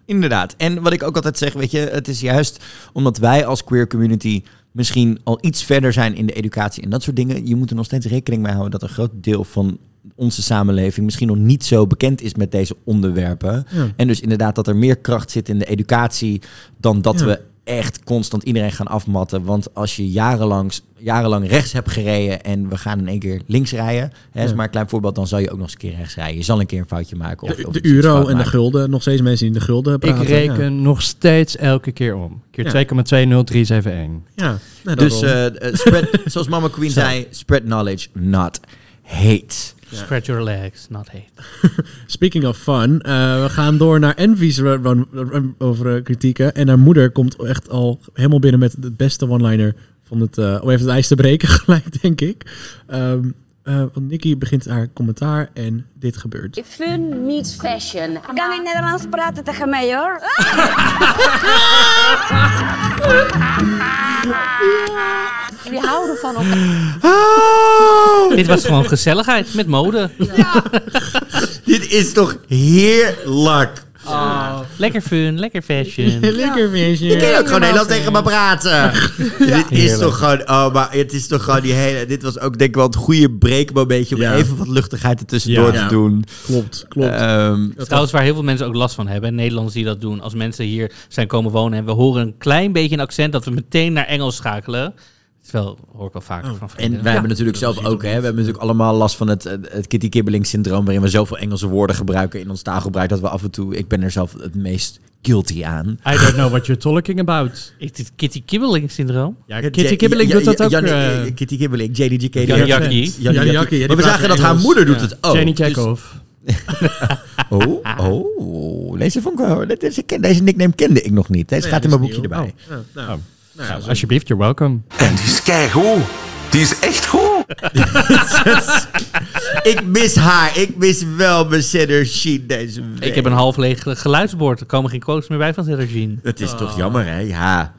A: Inderdaad. En wat ik ook altijd zeg, weet je, het is juist omdat wij als queer community misschien al iets verder zijn in de educatie en dat soort dingen. Je moet er nog steeds rekening mee houden dat een groot deel van onze samenleving misschien nog niet zo bekend is met deze onderwerpen.
C: Ja.
A: En dus inderdaad dat er meer kracht zit in de educatie dan dat
C: Ja.
A: we echt constant iedereen gaan afmatten. Want als je jarenlang, jarenlang rechts hebt gereden en we gaan in één keer links rijden, hè, is maar een klein voorbeeld, dan zal je ook nog eens een keer rechts rijden. Je zal een keer een foutje maken. Of,
C: De,
A: of
C: euro en de gulden, nog steeds mensen die in de gulden
D: Ik
C: praten.
D: reken nog steeds elke keer om. Keer
C: Ja.
D: 2,20371.
C: Ja, nou,
A: Dus eh, eh, spread, zoals Mama Queen zei, spread knowledge, not hate.
B: Spread your legs, not hate.
C: Speaking of fun, eh, we gaan door naar Envy's run- run- run- over eh, kritieken. En haar moeder komt echt al helemaal binnen met de beste one-liner van het, eh, om even het ijs te breken gelijk, denk ik. Ehm eh, want Nikki begint haar commentaar en dit gebeurt.
Q: Fun meets fashion. Kan ik Nederlands praten tegen mij hoor? Jullie houden van elkaar.
B: Dit was gewoon gezelligheid met mode.
A: Dit is toch heerlijk.
B: Lekker fun, lekker fashion.
C: Lekker feestje.
A: Je kan ook gewoon Nederlands tegen me praten. Dit is toch gewoon, oh, maar het is toch gewoon die hele, dit was ook denk ik wel het goede breekmomentje om
C: Ja.
A: even wat luchtigheid ertussendoor
C: Ja.
A: te doen.
C: Klopt, klopt.
A: Ehm,
B: Trouwens, waar heel veel mensen ook last van hebben. En Nederlanders die dat doen. Als mensen hier zijn komen wonen en we horen een klein beetje een accent, dat we meteen naar Engels schakelen. Terwijl hoor ik wel vaker van
A: En
B: vrienden.
A: wij hebben natuurlijk zelf ook, hè, we hebben natuurlijk allemaal last van het, het Kitty Kibbeling syndroom, waarin we zoveel Engelse woorden gebruiken in ons taalgebruik, dat we af en toe, ik ben er zelf het meest guilty aan.
D: I don't know what you're talking about.
B: Is dit Kitty Kibbeling syndroom?
D: Ja, Kitty Kibbeling doet dat ook.
A: Jan,
D: eh,
A: eh, Kitty Kibbeling, JDGK.
B: Jan Jackie.
A: Jan
C: Jan
A: Jackie.
C: Jackie, ja,
A: Maar we zagen dat haar moeder doet het ook.
D: Jenny
A: Dus-
D: Chekhov.
A: Oh, oh. Deze vond ik wel. Deze, deze nickname kende ik nog niet. Deze
C: Nee,
A: gaat in mijn boekje
C: nieuw.
A: erbij.
C: Oh, nou,
D: alsjeblieft, you're welcome.
I: En die is keigoed. Die is echt goed.
A: ik mis haar. Ik mis wel mijn Sheet deze week.
B: Ik heb een half leeg geluidsbord. Er komen geen quotes meer bij van Jean.
A: Het is toch jammer, hè? Ja.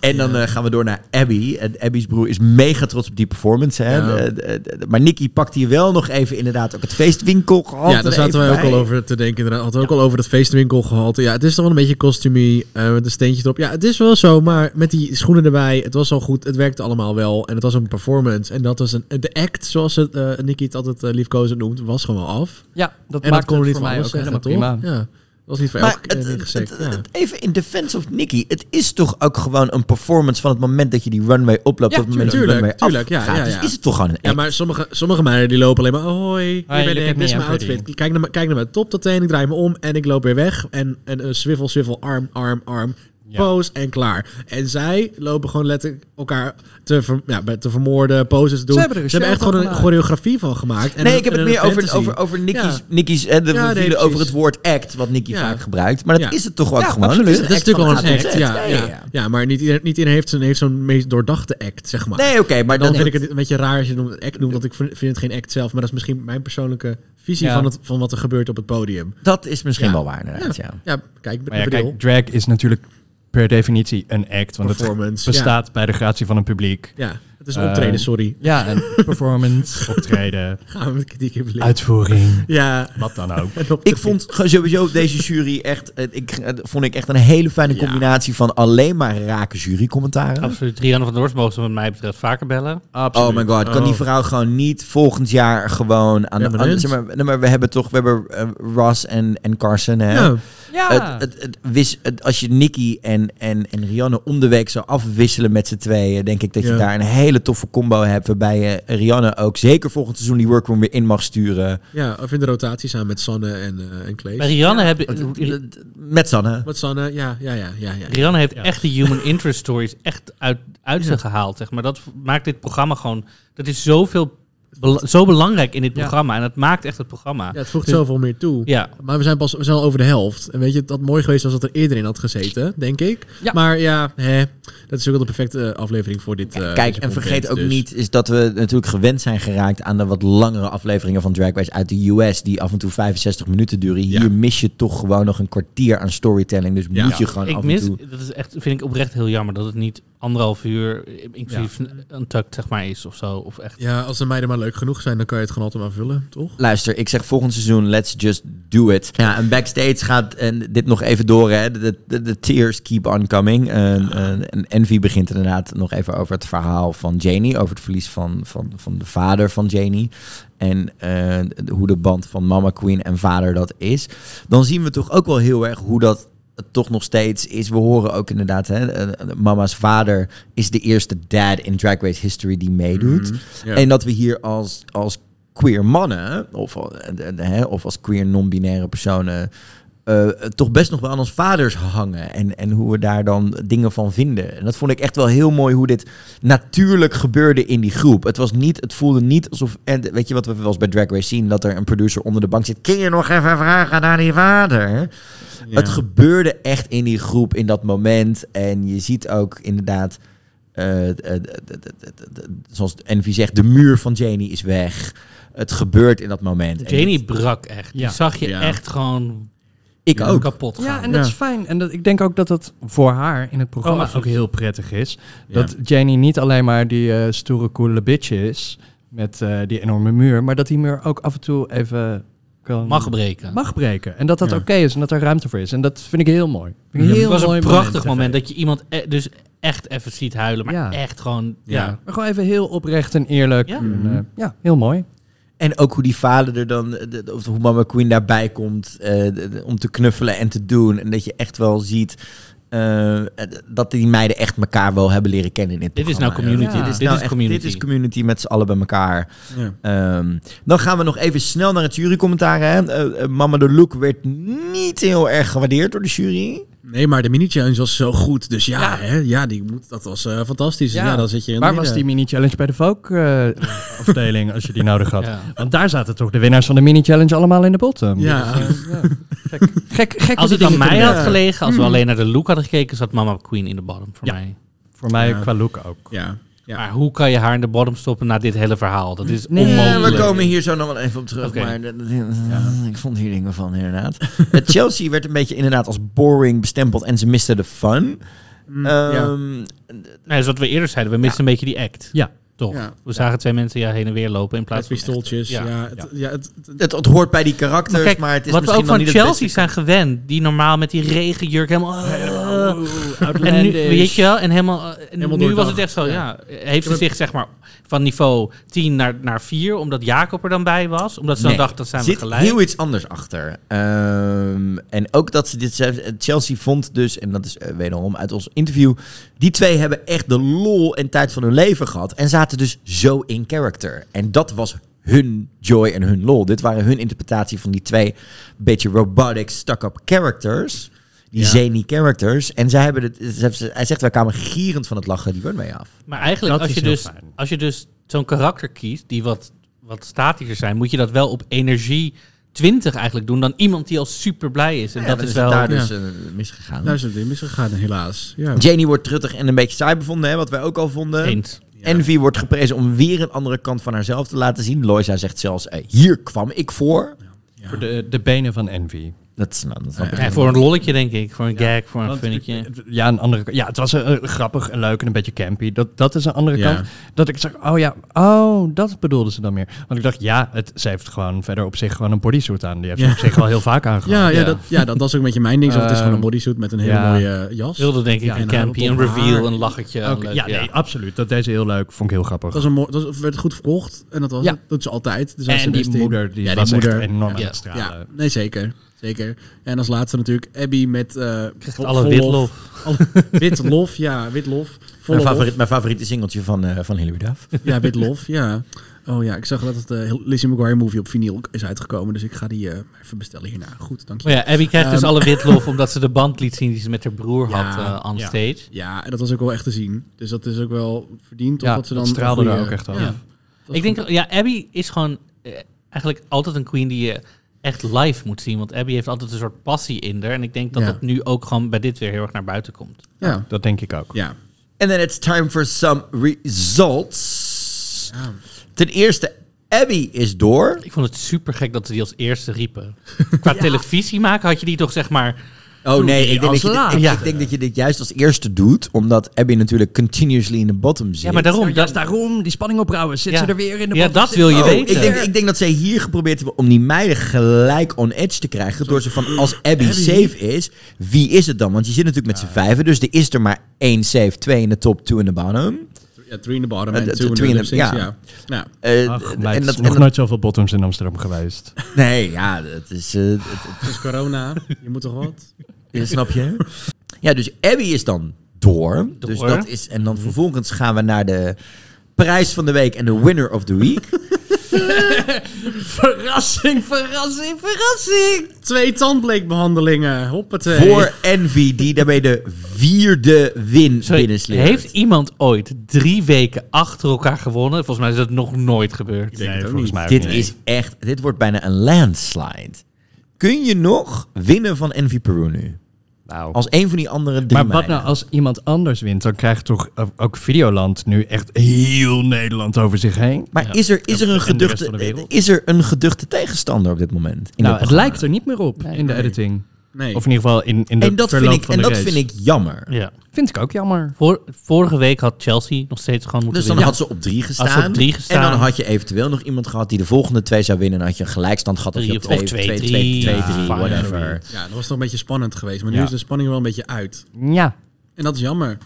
A: En dan eh, gaan we door naar Abby. En Abby's broer is mega trots op die performance. Hè?
C: Ja.
A: De- de- de- maar Nicky pakt hier wel nog even inderdaad ook het feestwinkel gehad.
C: Ja, daar zaten wij ook al over te denken. Inderdaad, hadden we ook al over het feestwinkel gehalte. Ja, het is toch wel een beetje costumie eh, met een steentje erop. Ja, het is wel zo, maar met die schoenen erbij, het was al goed. Het werkte allemaal wel en het was een performance. En dat was een de act, zoals het, eh Nicky het altijd liefkozend noemt, was gewoon wel af.
D: Ja, dat
C: en
D: maakt
C: kon
D: het
C: niet
D: voor mij ook helemaal
C: toch?
D: prima.
C: Ja, dat was niet voor
A: Maar het-
C: ja.
A: Even in defense of Nicky. Het is toch ook gewoon een performance van het moment dat je die runway oploopt.
C: Ja,
A: tot het moment dat
C: tuurlijk, tuurlijk. Ja,
A: afgaat.
C: ja,
A: Dus
C: ja.
A: is het toch gewoon een
C: Ja, maar sommige, sommige meiden die lopen alleen maar... Hoi, hier
D: Hoi,
C: ben
D: look
C: ik,
D: at
C: dit is
D: me,
C: mijn
D: pretty.
C: outfit. Kijk naar, mijn- kijk naar mijn top tot teen, ik draai me om en ik loop weer weg. En, en een swivel, swivel, arm, arm, arm. Pose en klaar. En zij lopen gewoon letterlijk elkaar te, ver- ja, te vermoorden, poses te doen.
D: Ze hebben er een show
C: echt gewoon een choreografie van gemaakt. En
A: nee,
C: een-
A: ik heb het meer over, over, over Nicky's,
C: Ja.
A: Nicky's hè, de,
C: Ja,
A: we
C: nee,
A: vielen over het woord act, wat Nicky
C: Ja.
A: vaak gebruikt. Maar dat
C: Ja.
A: is het toch ook
C: Ja,
A: gewoon.
C: absoluut.
A: Het
C: Dat is natuurlijk wel een act. Ja, ja, ja. maar niet iedereen, niet iedereen heeft zo'n, heeft zo'n meest doordachte act, zeg maar.
A: Nee, oké, maar
C: dan,
A: dan
C: vind ik het een beetje raar als je het een act noemt, want ik vind, vind het geen act zelf. Maar dat is misschien mijn persoonlijke visie
D: Ja.
C: van, het, van wat er gebeurt op het podium.
A: Dat is misschien
C: Ja.
A: wel waar, inderdaad, ja.
C: Ja, kijk, met
D: Maar ja,
C: de bril.
D: kijk, drag is natuurlijk per definitie een act. Want het bestaat bij de gratie van een publiek.
C: Ja, het is optreden,
D: Eh,
C: sorry.
D: Ja, een performance, optreden,
C: Gaan we met kritiek in beleven.
D: uitvoering.
C: Ja.
D: Wat dan ook.
C: En
A: Ik vond sowieso deze jury echt, eh, ik, eh, vond ik echt een hele fijne combinatie van alleen maar rake jurycommentaren.
B: Absoluut. Rianne van der Horst mogen ze wat mij betreft vaker bellen.
A: Oh my god, kan die vrouw gewoon niet volgend jaar gewoon aan de aan- zeg maar, maar we hebben toch, we hebben Ross en, en Carson, hè?
C: Ja.
D: Ja.
A: Het, het, het, wis, als je Nicky en, en, en Rianne om de week zou afwisselen met z'n tweeën, denk ik dat je daar een hele toffe combo hebt, waarbij je Rianne ook zeker volgend seizoen die workroom weer in mag sturen.
C: Ja, of in de rotatie samen met Sanne en, eh en Klees.
B: Bij Rianne heb ik...
A: Met Sanne.
C: Met Sanne, ja, ja, ja, ja. ja.
B: Rianne heeft echt de human interest stories echt uit, uit ze gehaald. Zeg maar. Dat maakt dit programma gewoon... Dat is zoveel, bela- zo belangrijk in dit
C: Ja.
B: programma. En het maakt echt het programma.
C: Ja, het voegt
B: Dus-
C: zoveel meer toe.
B: Ja.
C: Maar we zijn pas we zijn al over de helft. En weet je, het had mooi geweest als dat er eerder in had gezeten, denk ik.
D: Ja.
C: Maar ja, hè, dat is ook wel de perfecte aflevering voor dit. eh,
A: Kijk, en vergeet ook
C: dus.
A: niet is dat we natuurlijk gewend zijn geraakt aan de wat langere afleveringen van Drag Race uit de US, die af en toe 65 minuten duren. Hier mis je toch gewoon nog een kwartier aan storytelling. Dus
C: Ja.
A: moet je gewoon
B: ik
A: af
B: mis,
A: en toe...
B: dat is echt, vind ik oprecht heel jammer dat het niet anderhalf uur, inclusief een tuck zeg maar is of zo. Of echt.
C: Ja, als de meiden maar leuk genoeg zijn, dan kan je het gewoon altijd maar vullen, toch?
A: Luister, ik zeg volgend seizoen, let's just do it. Ja, en backstage gaat, en dit nog even door, hè. De, de, de tears keep on coming. En, en, en Envy begint inderdaad nog even over het verhaal van Janie. Over het verlies van, van, van de vader van Janie. En eh, hoe de band van mama queen en vader dat is. Dan zien we toch ook wel heel erg hoe dat toch nog steeds is. We horen ook inderdaad, hè, eh, mama's vader is de eerste dad in Drag Race history die meedoet.
C: Mhm.
A: En dat we hier als, als queer mannen, of, eh, eh, hè, of als queer non-binaire personen, eh, toch best nog wel aan ons vaders hangen. En, en hoe we daar dan dingen van vinden. En dat vond ik echt wel heel mooi hoe dit natuurlijk gebeurde in die groep. Het was niet, het voelde niet alsof, en weet je wat we wel eens bij Drag Race zien, dat er een producer onder de bank zit. Kun je nog even vragen naar die vader?
C: Ja.
A: Het gebeurde echt in die groep in dat moment. En je ziet ook inderdaad, eh, zoals Envy zegt, de muur van Janie is weg. Het gebeurt in dat moment. En
B: Janie brak echt. Die
D: Ja.
B: zag je
C: Ja.
B: echt gewoon
A: Ik ook.
B: kapot gaan.
D: Ja, en dat
C: Ja.
D: is fijn. En dat, ik denk ook dat dat voor haar in het programma
B: Oh,
D: ook heel prettig is. Dat Janie niet alleen maar die eh, stoere, coole bitch is met eh, die enorme muur, maar dat die muur ook af en toe even kan,
B: Mag breken.
D: mag breken. En dat dat
C: Ja.
D: oké is en dat er ruimte voor is. En dat vind ik heel mooi. Vind ik
B: Ja,
D: heel
B: het was
D: mooi
B: een prachtig moment dat je iemand e- dus echt even ziet huilen. Maar
D: Ja.
B: echt gewoon,
C: Ja.
B: ja.
D: Maar gewoon even heel oprecht en eerlijk.
B: Ja.
D: En, eh, ja, heel mooi.
A: En ook hoe die vader er dan, de- de- of hoe Mama Queen daarbij komt eh, de- de- om te knuffelen en te doen. En dat je echt wel ziet eh, dat die meiden echt elkaar wel hebben leren kennen in dit
B: Dit is nou community.
A: Dit is,
B: Dit
A: nou
B: is
A: echt-
B: community.
A: Dit is community met z'n allen bij elkaar.
C: Ja.
A: Ehm, dan gaan we nog even snel naar het jurycommentaar. Hè. Eh, eh, Mama de Look werd niet heel erg gewaardeerd door de jury.
C: Nee, maar de mini-challenge was zo goed. Dus ja, Hè, ja die moet, dat was eh, fantastisch. Dus ja. dan zit je in
D: Waar was die mini-challenge bij de Vogue-afdeling, als je die nodig had?
B: Ja.
D: Want daar zaten toch de winnaars van de mini-challenge allemaal in de bottom.
C: Ja.
D: Dus, eh, ja. Gek, gek, gek
B: Als het aan mij had gelegen, als we
C: Hmm.
B: alleen naar de look hadden gekeken, zat Mama Queen in de bottom voor
D: Ja.
B: mij.
D: Voor mij
C: Ja.
D: qua look ook.
C: Ja. Ja.
B: Maar hoe kan je haar in de bottom stoppen na dit hele verhaal? Dat is
D: Nee,
B: onmogelijk.
A: we komen hier zo nog wel even op terug. Maar ik vond hier dingen van, inderdaad. Eh, Chelsea werd een beetje inderdaad als boring bestempeld en ze miste de fun.
C: Mm,
A: Ehm,
B: Nee, dus wat we eerder zeiden, we missen een beetje die act.
D: Ja.
B: Toch?
C: Ja.
B: We zagen twee mensen ja, heen en weer lopen in plaats
C: Met
B: van...
C: pistooltjes. Ja, het, ja. het,
A: het, het hoort bij die karakters, maar,
B: kijk,
A: het is
B: wat we
A: misschien
B: ook van
A: dan niet het
B: Chelsea zijn gewend, die normaal met die regenjurk helemaal... eh, en nu, weet je wel, en helemaal... eh, en
C: Helemaal
B: nu was het echt zo, ja.
C: Ja.
B: Heeft ze zich zeg maar van niveau 10 naar, naar 4, omdat Jacob er dan bij was? Omdat ze dan dacht, dat zijn we
A: zit
B: gelijk.
A: heel iets anders achter. Ehm, en ook dat ze dit Chelsea vond dus, en dat is eh, wederom uit ons interview, die twee hebben echt de lol en tijd van hun leven gehad en zaten dus zo in character. En dat was hun joy en hun lol. Dit waren hun interpretatie van die twee beetje robotic, stuck-up characters. Die
C: Ja.
A: zany characters. En zij hebben het, ze heeft- hij zegt, wij kwamen gierend van het lachen die runway af.
B: Maar eigenlijk,
D: Dat
B: als je, dus,
D: fijn.
B: als je dus zo'n karakter kiest die wat, wat statischer zijn, moet je dat wel op energie 20 eigenlijk doen dan iemand die al super blij is. En
A: Ja,
B: dat is wel...
A: daar dus
C: Ja.
A: eh, misgegaan.
C: Daar is het in misgegaan, helaas. Ja.
A: Janie wordt truttig en een beetje saai bevonden, hè, wat wij ook al vonden.
B: Eens.
A: Envy wordt geprezen om weer een andere kant van haarzelf te laten zien. Loisa zegt zelfs, eh, hier kwam ik voor.
D: Voor de, de benen van Envy.
A: Dat, is- nou, dat snap ik
B: Ja, voor een lolletje denk ik, voor een gag, voor een funnetje.
D: eh, Ja, een andere, ja, het was eh, grappig en leuk en een beetje campy. Dat, dat is een andere
C: Ja.
D: kant. Dat ik zeg, oh ja, oh, dat bedoelden ze dan meer. Want ik dacht, ja, het, ze heeft gewoon verder op zich gewoon een bodysuit aan. Die heeft ze op zich wel heel vaak aangehad.
C: Ja, ja, Dat, ja, dat was ook een beetje mijn ding. Zo, het is gewoon een
D: Ehm,
C: bodysuit met een hele
D: ja.
C: mooie eh, jas.
B: Wilde denk ik
C: Ja,
B: een
C: en
B: campy, een reveal,
C: haar.
B: een lachertje.
D: Ook-
B: leuk,
D: ja, nee, absoluut. Dat deed ze heel leuk. Vond ik heel grappig.
C: Dat, was een mooi, dat werd goed verkocht. En dat was
D: Ja.
C: het. Dat ze altijd. Dus als ze
D: en die moeder, die
C: Ja,
D: was
C: moeder.
D: echt enorm aan het stralen.
C: Ja, nee, zeker. Zeker. En als laatste natuurlijk Abby met... eh
B: Krijgt
C: vo-
B: alle witlof.
C: Alle- wit lof, ja, wit lof. Volle
A: Mijn, favoriet, mijn favoriete singeltje van, eh van Hilary Duff.
C: Ja, wit lof, ja. Oh ja, ik zag dat het uh, Lizzie McGuire movie op vinyl is uitgekomen. Dus ik ga die eh, even bestellen hierna. Goed, dank je.
B: Maar ja, Abby krijgt dus
C: Ehm,
B: alle witlof omdat ze de band liet zien die ze met haar broer
C: Ja,
B: had eh on
C: ja.
B: stage.
C: Ja, en dat was ook wel echt te zien. Dus dat is ook wel verdiend.
D: Ja,
C: dat ze
D: dat
C: dan
D: straalde er
C: goeie-
D: ook echt.
C: Ja,
B: Ja.
C: dat
B: Ik denk, ja, Abby is gewoon eigenlijk altijd een queen die je echt live moet zien. Want Abby heeft altijd een soort passie in haar. En ik denk dat
C: Ja.
B: dat nu ook gewoon bij dit weer heel erg naar buiten komt.
C: Ja,
D: Dat denk ik ook.
C: ja.
A: En then it's time for some results.
C: Ja.
A: Ten eerste, Abby is door.
B: Ik vond het super gek dat ze die als eerste riepen. Qua televisie maken had je die toch zeg maar...
A: Oh nee, ik denk, dat je dit, ik, denk dat je dit juist als eerste doet. Omdat Abby natuurlijk continuously in de bottom zit.
B: Ja, maar daarom.
D: Juist daarom, die spanning opbouwen. Zit
B: Ja.
D: ze er weer in de
B: Ja,
D: bottom?
B: dat
D: Zit-
B: wil je
A: Oh,
B: weten.
A: ik, denk, ik denk dat zij hier geprobeerd hebben om die meiden gelijk on edge te krijgen. Door ze van, als Abby, safe is, wie is het dan? Want je zit natuurlijk met z'n vijven. Dus er is er maar één safe, twee in de top, two in de bottom.
C: Ja, three in the bottom
A: Eh,
C: en
A: de-
C: two in the
A: in the-
C: syncs,
A: ja.
C: ja. ja.
A: Eh,
D: Ach,
A: en dat-
D: nog
A: en dat-
D: nooit zoveel bottoms in Amsterdam geweest.
A: Nee, ja, dat is... eh, het-
C: Het is corona. Je moet toch wat?
A: Ja, snap je? Ja, dus Abby is dan door. Dus dat is, en dan vervolgens gaan we naar de prijs van de week en de winner of the week.
D: verrassing, verrassing, verrassing!
C: Twee tandbleekbehandelingen. Hoppatee.
A: Voor Envy, die daarmee de vierde win
B: Sorry,
A: binnensleept.
B: heeft iemand ooit drie weken achter elkaar gewonnen? Volgens mij is dat nog nooit gebeurd.
D: volgens mij
A: Dit
D: niet.
A: is echt, dit wordt bijna een landslide. Kun je nog winnen van Envy Peru nu?
D: Nou.
A: Als een van die andere drie
D: Maar wat
A: meiden.
D: nou als iemand anders wint? Dan krijgt toch ook Videoland nu echt heel Nederland over zich heen?
A: Maar
B: Ja.
A: is er, is, er een geduchte, is er een geduchte tegenstander op dit moment? In
D: nou, het lijkt er niet meer op
B: Nee,
D: in de editing.
C: Nee.
D: Of in ieder geval in, in de
A: En dat, vind
D: verloop
A: ik,
D: van
A: en
D: de
A: dat
D: race.
A: vind ik jammer.
B: Ja.
D: Vind ik ook jammer.
B: Vorige week had Chelsea nog steeds gewoon moeten
A: Dus dan
B: winnen.
A: had ze op drie
B: Had ze
A: gestaan.
B: op drie gestaan.
A: En dan had je eventueel nog iemand gehad die de volgende twee zou winnen. En dan had je een gelijkstand gehad. Of je op
B: of
A: twee,
B: twee,
A: twee,
B: drie.
A: twee, twee,
B: Ja,
A: drie, whatever.
C: Ja, dat was toch een beetje spannend geweest. Maar nu
D: Ja.
C: is de spanning wel een beetje uit.
D: Ja.
C: En dat is jammer.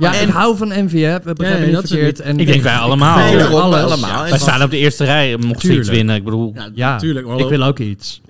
D: Ja,
A: En-
D: ik hou van hè. We begrijpen
C: nee,
D: niet verkeerd. En
B: Ik denk wij allemaal.
D: Alles.
A: allemaal.
B: Wij staan op de eerste rij, mocht ze iets
D: Tuurlijk.
B: winnen. Ik bedoel,
C: Ja,
D: Ja,
C: natuurlijk.
D: ik wil ook iets.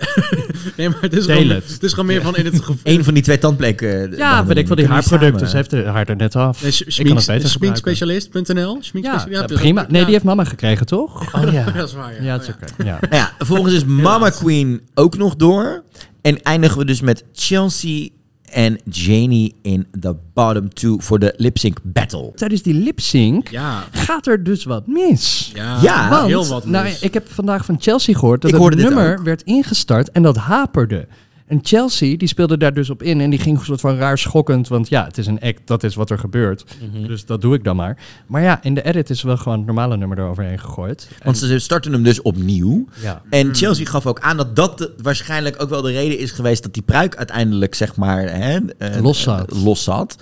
C: Nee, maar het is,
D: Deel
C: gewoon,
D: het.
C: het is gewoon meer van in het gevoel.
A: Eén van die twee tandbleken.
D: Ja, weet ik wel, die haarproducten. Ze heeft haar er net af.
C: Nee,
D: ik kan het beter gebruiken.
C: Schminkspecialist.nl?
D: Ja,
C: Schminkspecialist.
D: eh, prima. Nee, die heeft mama gekregen, toch?
B: oh ja.
C: Dat is waar, ja.
D: Ja, het is oké. Ja.
A: Nou ja, vervolgens is Mama Queen ook nog door. En eindigen we dus met Chelsea en Janie in de bottom two voor de lip sync battle.
D: Tijdens die lip sync
C: Ja.
D: gaat er dus wat mis.
C: Ja,
A: Ja,
D: Want,
C: heel wat
D: nou,
C: mis.
D: ik heb vandaag van Chelsea gehoord dat
A: Ik
D: het nummer werd ingestart en dat haperde. En Chelsea die speelde daar dus op in en die ging een soort van raar schokkend, want ja, het is een act, dat is wat er gebeurt.
A: Mhm.
D: Dus dat doe ik dan maar. Maar ja, in de edit is wel gewoon het normale nummer eroverheen gegooid.
A: Want ze starten hem dus opnieuw.
D: Ja.
A: En Chelsea gaf ook aan dat dat de- waarschijnlijk ook wel de reden is geweest dat die pruik uiteindelijk zeg maar hè, eh,
D: Los zat.
A: eh, los zat.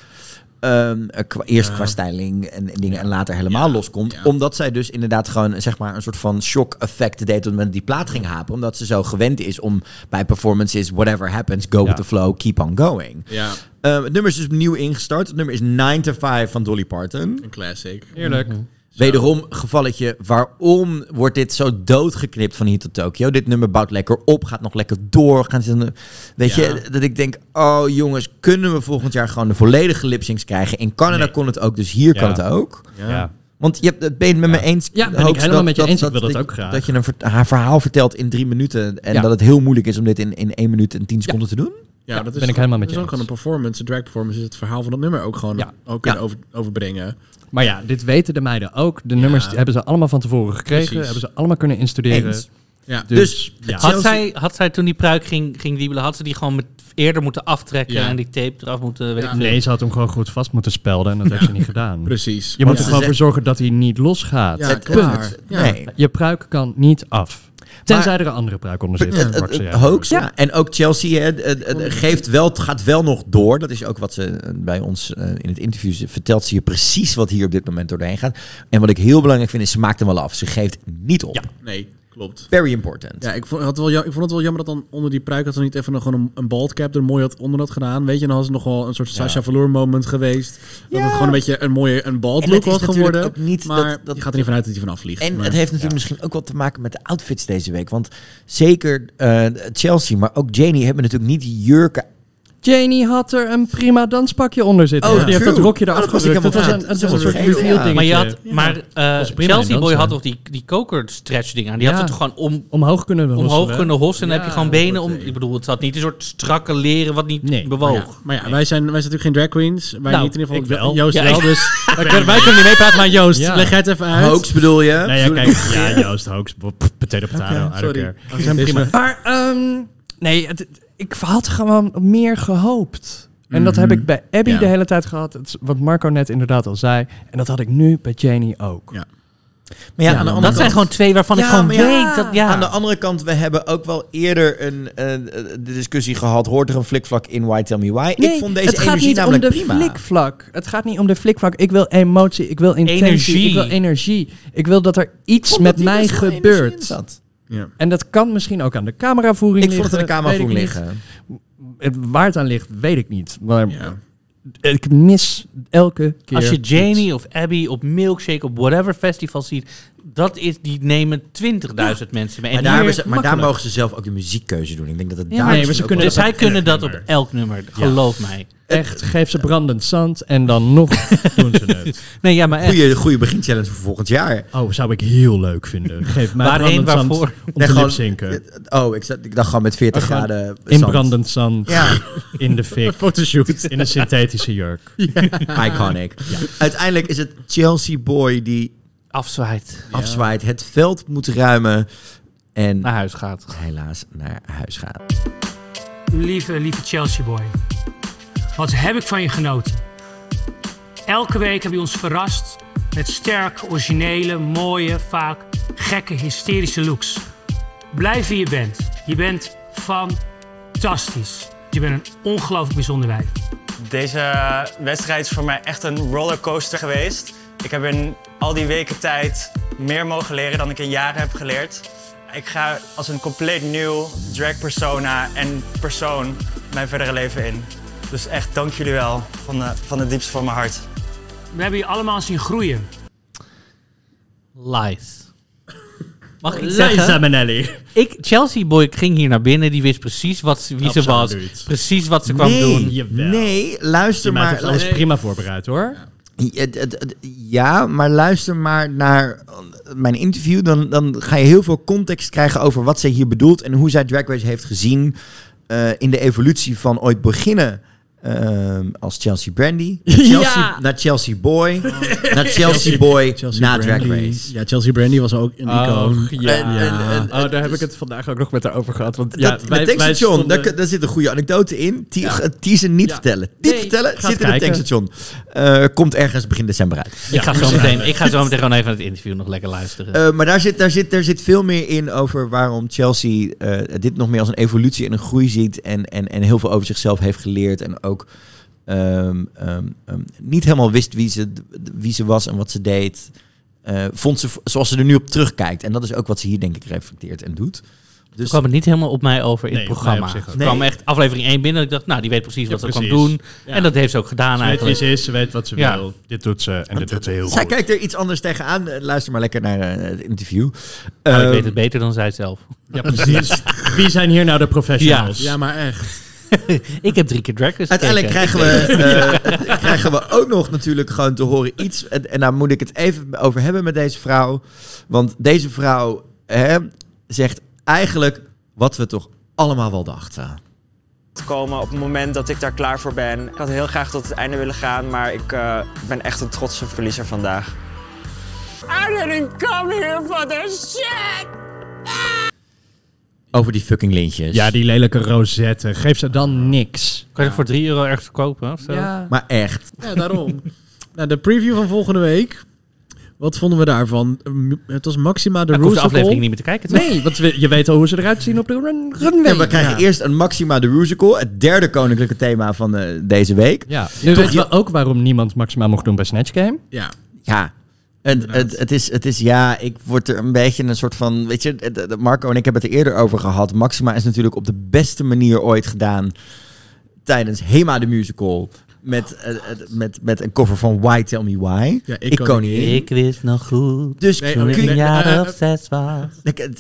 A: Ehm, eh, qua- eerst qua styling en, en dingen en later helemaal loskomt. Omdat zij dus inderdaad gewoon zeg maar, een soort van shock effect deed op het moment dat die plaat ging hapen. Omdat ze zo gewend is om bij performances, whatever happens, go
C: Ja.
A: with the flow, keep on going.
C: Ja.
A: Ehm, het nummer is dus opnieuw ingestart. Het nummer is 9 to 5 van Dolly Parton.
C: Een classic.
D: Heerlijk.
A: Wederom gevalletje, waarom wordt dit zo doodgeknipt van hier tot Tokio? Dit nummer bouwt lekker op, gaat nog lekker door. Gaan ze, weet
C: Ja.
A: je, dat ik denk, oh jongens, kunnen we volgend jaar gewoon de volledige lipsyncs krijgen? In Canada
D: Nee.
A: kon het ook, dus hier kan het ook.
D: Ja.
A: Want je hebt het ben je het met me eens.
D: Ja, ben ik helemaal met je eens. Ik wil dat
A: je-
D: ook graag.
A: Dat je een ver- haar verhaal vertelt in drie minuten en
D: Ja.
A: dat het heel moeilijk is om dit in, in één minuut en tien seconden te doen.
C: Ja,
D: Ja,
C: dat is
D: ben ik helemaal met
C: dat
D: je
C: is ook gewoon een performance, een drag performance, is het verhaal van dat nummer ook gewoon
D: Ja.
C: ook kunnen
A: Ja.
C: over, overbrengen.
D: Maar ja, dit weten de meiden ook. De nummers hebben ze allemaal van tevoren gekregen.
C: Precies.
D: Hebben ze allemaal kunnen instuderen.
A: Eens.
C: Ja.
D: Dus,
A: Dus,
D: ja.
A: Chelsea-
B: Had zij, had zij toen die pruik ging, ging wiebelen, had ze die gewoon met, eerder moeten aftrekken
C: Ja.
B: en die tape eraf moeten... Weet
C: Ja.
B: ik veel.
D: Nee, ze had hem gewoon goed vast moeten spelden en dat heeft ze niet gedaan.
C: Precies.
D: Je moet
A: Ja.
D: er gewoon voor zorgen dat hij niet losgaat.
C: Ja, Ja.
A: Nee.
D: Je pruik kan niet af. Tenzij er een andere pruik onder zit.
A: Hoax, ja. En ook Chelsea hè, het geeft wel, het gaat wel nog door. Dat is ook wat ze eh, bij ons eh, in het interview ze- vertelt. Ze je precies wat hier op dit moment doorheen gaat. En wat ik heel belangrijk vind, is ze maakt hem wel af. Ze geeft niet op.
C: Nee, klopt.
A: Very important.
C: Ja, ik vond, het wel, ik vond het wel jammer dat dan onder die pruik had ze niet even nog gewoon een, een bald cap er mooi had onder had gedaan. Weet je, dan was het nog wel een soort Sasha Velour moment geweest. Dat het gewoon een beetje een mooie een bald
A: En
C: look was geworden.
A: ook niet
C: maar
A: dat- dat-
C: je gaat er niet vanuit dat hij vanaf vliegt.
A: En
C: maar,
A: het heeft natuurlijk misschien ook wat te maken met de outfits deze week. Want zeker eh, Chelsea, maar ook Janie hebben natuurlijk niet die jurken.
D: Janie had er een prima danspakje onder zitten.
A: Oh,
D: die heeft dat rokje
A: Oh,
D: eraf
A: ik
D: gedrukt. Dat was een, dat was een soort reveal
A: ja.
D: dingetje.
B: Maar, je had, maar eh, Chelsea Boy had toch die, die koker stretch ding aan. Die had het toch gewoon om,
D: Omhoog kunnen we
B: omhoog kunnen hossen. En dan heb je gewoon benen om...
C: oké.
B: Ik bedoel, het zat niet een soort strakke leren wat niet
D: Nee.
B: bewoog.
C: Maar ja, maar ja, wij, zijn, wij zijn natuurlijk geen drag queens. Wij
D: Nou,
C: niet in ieder geval.
D: ik wel.
C: Joost
B: Ja,
C: wel, dus wij, kunnen, wij kunnen niet meepraten. Maar Joost,
D: Ja.
C: leg jij het even uit.
A: Hoax bedoel je?
D: Nee, ja, kijk. Ja, Joost, hoax. Potato, potato.
C: Sorry.
D: Maar, ehm, nee, het- ik had gewoon meer gehoopt. En dat heb ik bij Abby
C: Ja.
D: de hele tijd gehad. Het wat Marco net inderdaad al zei. En dat had ik nu bij Janie ook.
C: Ja.
A: Maar ja,
D: Ja,
A: aan de
D: dat
A: andere
B: Dat zijn gewoon twee waarvan ik gewoon weet dat... Ja.
A: Aan de andere kant, we hebben ook wel eerder een, de discussie gehad. Hoort er een flikvlak in Why Tell Me Why? ik vond deze
D: het gaat
A: energie
D: niet
A: namelijk
D: om de
A: prima.
D: flikvlak. Het gaat niet om de flikvlak. Ik wil emotie, ik wil intentie,
B: Energie.
D: ik wil energie. Ik wil dat er iets met mij
A: energie
D: gebeurt.
C: Ja.
D: En dat kan misschien ook aan de cameravoering
A: Ik vond het aan de
D: liggen,
A: cameravoering liggen.
D: niet. Waar het aan ligt, weet ik niet. Maar
C: Ja.
D: ik mis elke keer
B: Als je
D: iets.
B: Janie of Abby op Milkshake op whatever festival ziet, dat is, die nemen 20.000 mensen mee. En
A: Maar, daar,
B: hier-
A: hebben ze, maar daar mogen ze zelf ook de muziekkeuze doen. Ik denk dat het
B: Ja,
A: daar
B: maar
D: nee, maar
A: misschien
D: ze kunnen
B: dus zij kunnen dat op elk nummer, geloof mij.
D: Echt, geef ze brandend zand en dan nog doen ze het.
B: Nee, ja, maar echt.
A: Goeie, goede beginchallenge voor volgend jaar.
D: Oh, zou ik heel leuk vinden. Geef mij
B: Waarheen,
D: brandend zand
B: waarvoor?
D: om
A: Nee,
D: te
A: gewoon-
D: lipzinken.
A: Oh, ik, zat, ik dacht gewoon met 40
D: Gewoon
A: graden
D: In
A: zand.
D: brandend zand,
A: Ja.
D: in de fik,
C: Fotoshoot.
D: in een synthetische jurk.
A: Iconic. Uiteindelijk is het Chelsea Boy die
B: Afzwaait.
A: afzwaait, het veld moet ruimen en
B: Naar huis gaat.
A: helaas naar huis gaat.
H: Lieve, lieve Chelsea boy. Wat heb ik van je genoten. Elke week heb je ons verrast met sterke, originele, mooie, vaak gekke, hysterische looks. Blijf wie je bent. Je bent fantastisch. Je bent een ongelooflijk bijzonder wijf.
O: Deze wedstrijd is voor mij echt een rollercoaster geweest. Ik heb in al die weken tijd meer mogen leren dan ik in jaren heb geleerd. Ik ga als een compleet nieuw drag persona en persoon mijn verdere leven in. Dus echt dank jullie wel van, de, van het diepste van mijn hart.
H: We hebben je allemaal zien groeien.
B: Lies. Mag ik zeggen?
D: Minnelli.
B: Ik, Chelsea Boy ging hier naar binnen, die wist precies wat, ze- wie ze was. Precies wat ze kwam
A: nee,
B: doen.
D: Jawel.
A: nee, luister maar.
D: alles
A: luister-
D: prima voorbereid hoor.
A: Ja, maar luister maar naar mijn interview. Dan, dan ga je heel veel context krijgen over wat zij hier bedoelt en hoe zij Drag Race heeft gezien eh, in de evolutie van ooit beginnen. Ehm, als Chelsea Brandy, naar Chelsea,
D: Ja.
A: naar Chelsea Boy, naar Chelsea Boy,
C: Chelsea
A: na
C: Brandy.
A: Drag Race.
C: Ja, Chelsea Brandy was ook een icoon.
D: ja.
A: En- en- en-
D: oh, daar heb ik het vandaag ook nog met haar over gehad. Want ja,
A: dat,
D: wij,
A: het
D: wij
A: tankstation,
D: stonden-
A: daar, daar zit een goede anekdote in. Die,
D: Ja.
A: die ze niet
D: Ja.
A: vertellen. Niet
D: Nee,
A: vertellen,
D: ga
A: zit
D: eens
A: in het
D: kijken.
A: tankstation. Eh, komt ergens begin december uit.
B: Ik ga, zo meteen, ik ga zo meteen gewoon even het interview nog lekker luisteren.
A: Eh, maar daar zit, daar, zit, daar zit veel meer in over waarom Chelsea eh, dit nog meer als een evolutie en een groei ziet. En, en, en heel veel over zichzelf heeft geleerd. En ook ehm, ehm, ehm, niet helemaal wist wie ze, wie ze was en wat ze deed, eh, vond ze zoals ze er nu op terugkijkt. En dat is ook wat ze hier denk ik reflecteert en doet.
B: Dus kwam het niet helemaal op mij over in
C: Nee,
B: het programma. Het kwam echt aflevering 1 binnen. Ik dacht, nou, die weet precies
C: Ja,
B: wat ze
C: precies.
B: kan doen.
C: Ja.
B: En dat heeft ze ook gedaan
C: Ze weet
B: eigenlijk.
C: wie ze is, ze weet wat ze
B: Ja.
C: wil. Dit doet ze en dit doet ze heel
A: Zij
C: goed.
A: kijkt er iets anders tegenaan. Eh, Luister maar lekker naar eh, het interview.
B: Nou, ik weet het beter dan zij zelf.
C: Ja, precies. Wie zijn hier nou de professionals?
B: Ja.
C: Ja, maar echt.
B: ik heb drie keer Drag Race
A: Uiteindelijk krijgen we, eh, krijgen we ook nog natuurlijk gewoon te horen iets. En, en daar moet ik het even over hebben met deze vrouw. Want deze vrouw hè, zegt eigenlijk wat we toch allemaal wel dachten.
O: te komen op het moment dat ik daar klaar voor ben. Ik had heel graag tot het einde willen gaan, maar ik eh, ben echt een trotse verliezer vandaag.
K: I didn't come here for this shit!
A: Over die fucking lintjes.
D: Ja, die lelijke rozetten. Geef ze dan niks.
B: Kan je voor 3 euro ergens kopen of zo?
D: Ja.
A: Maar echt.
C: Ja, daarom. nou, de preview van volgende week. Wat vonden we daarvan? Het was Maxima de
B: ik hoef de
C: Rusical.
B: aflevering niet meer te kijken. toch?
D: Nee, want je weet al hoe ze eruit zien op de run, runway.
A: En we krijgen eerst een Maxima de Rusical. Het derde koninklijke thema van eh, deze week.
D: Ja, nu weten we ook waarom niemand Maxima mocht doen bij Snatch Game.
C: Ja.
A: Ja. Het, het, het, is, het is, ja, ik word er een beetje een soort van, weet je, het- Marco en ik hebben het er eerder over gehad. Maxima is natuurlijk op de beste manier ooit gedaan tijdens Hema de Musical. Met, eh, eh, met, met een cover van Why Tell Me Why.
C: Ja, ik
A: ik
C: kon niet.
A: niet.
B: Ik wist nog goed.
A: Dus
B: toen
A: kun
B: ik
A: je-
B: een jaar of zes was.
A: Ik- het-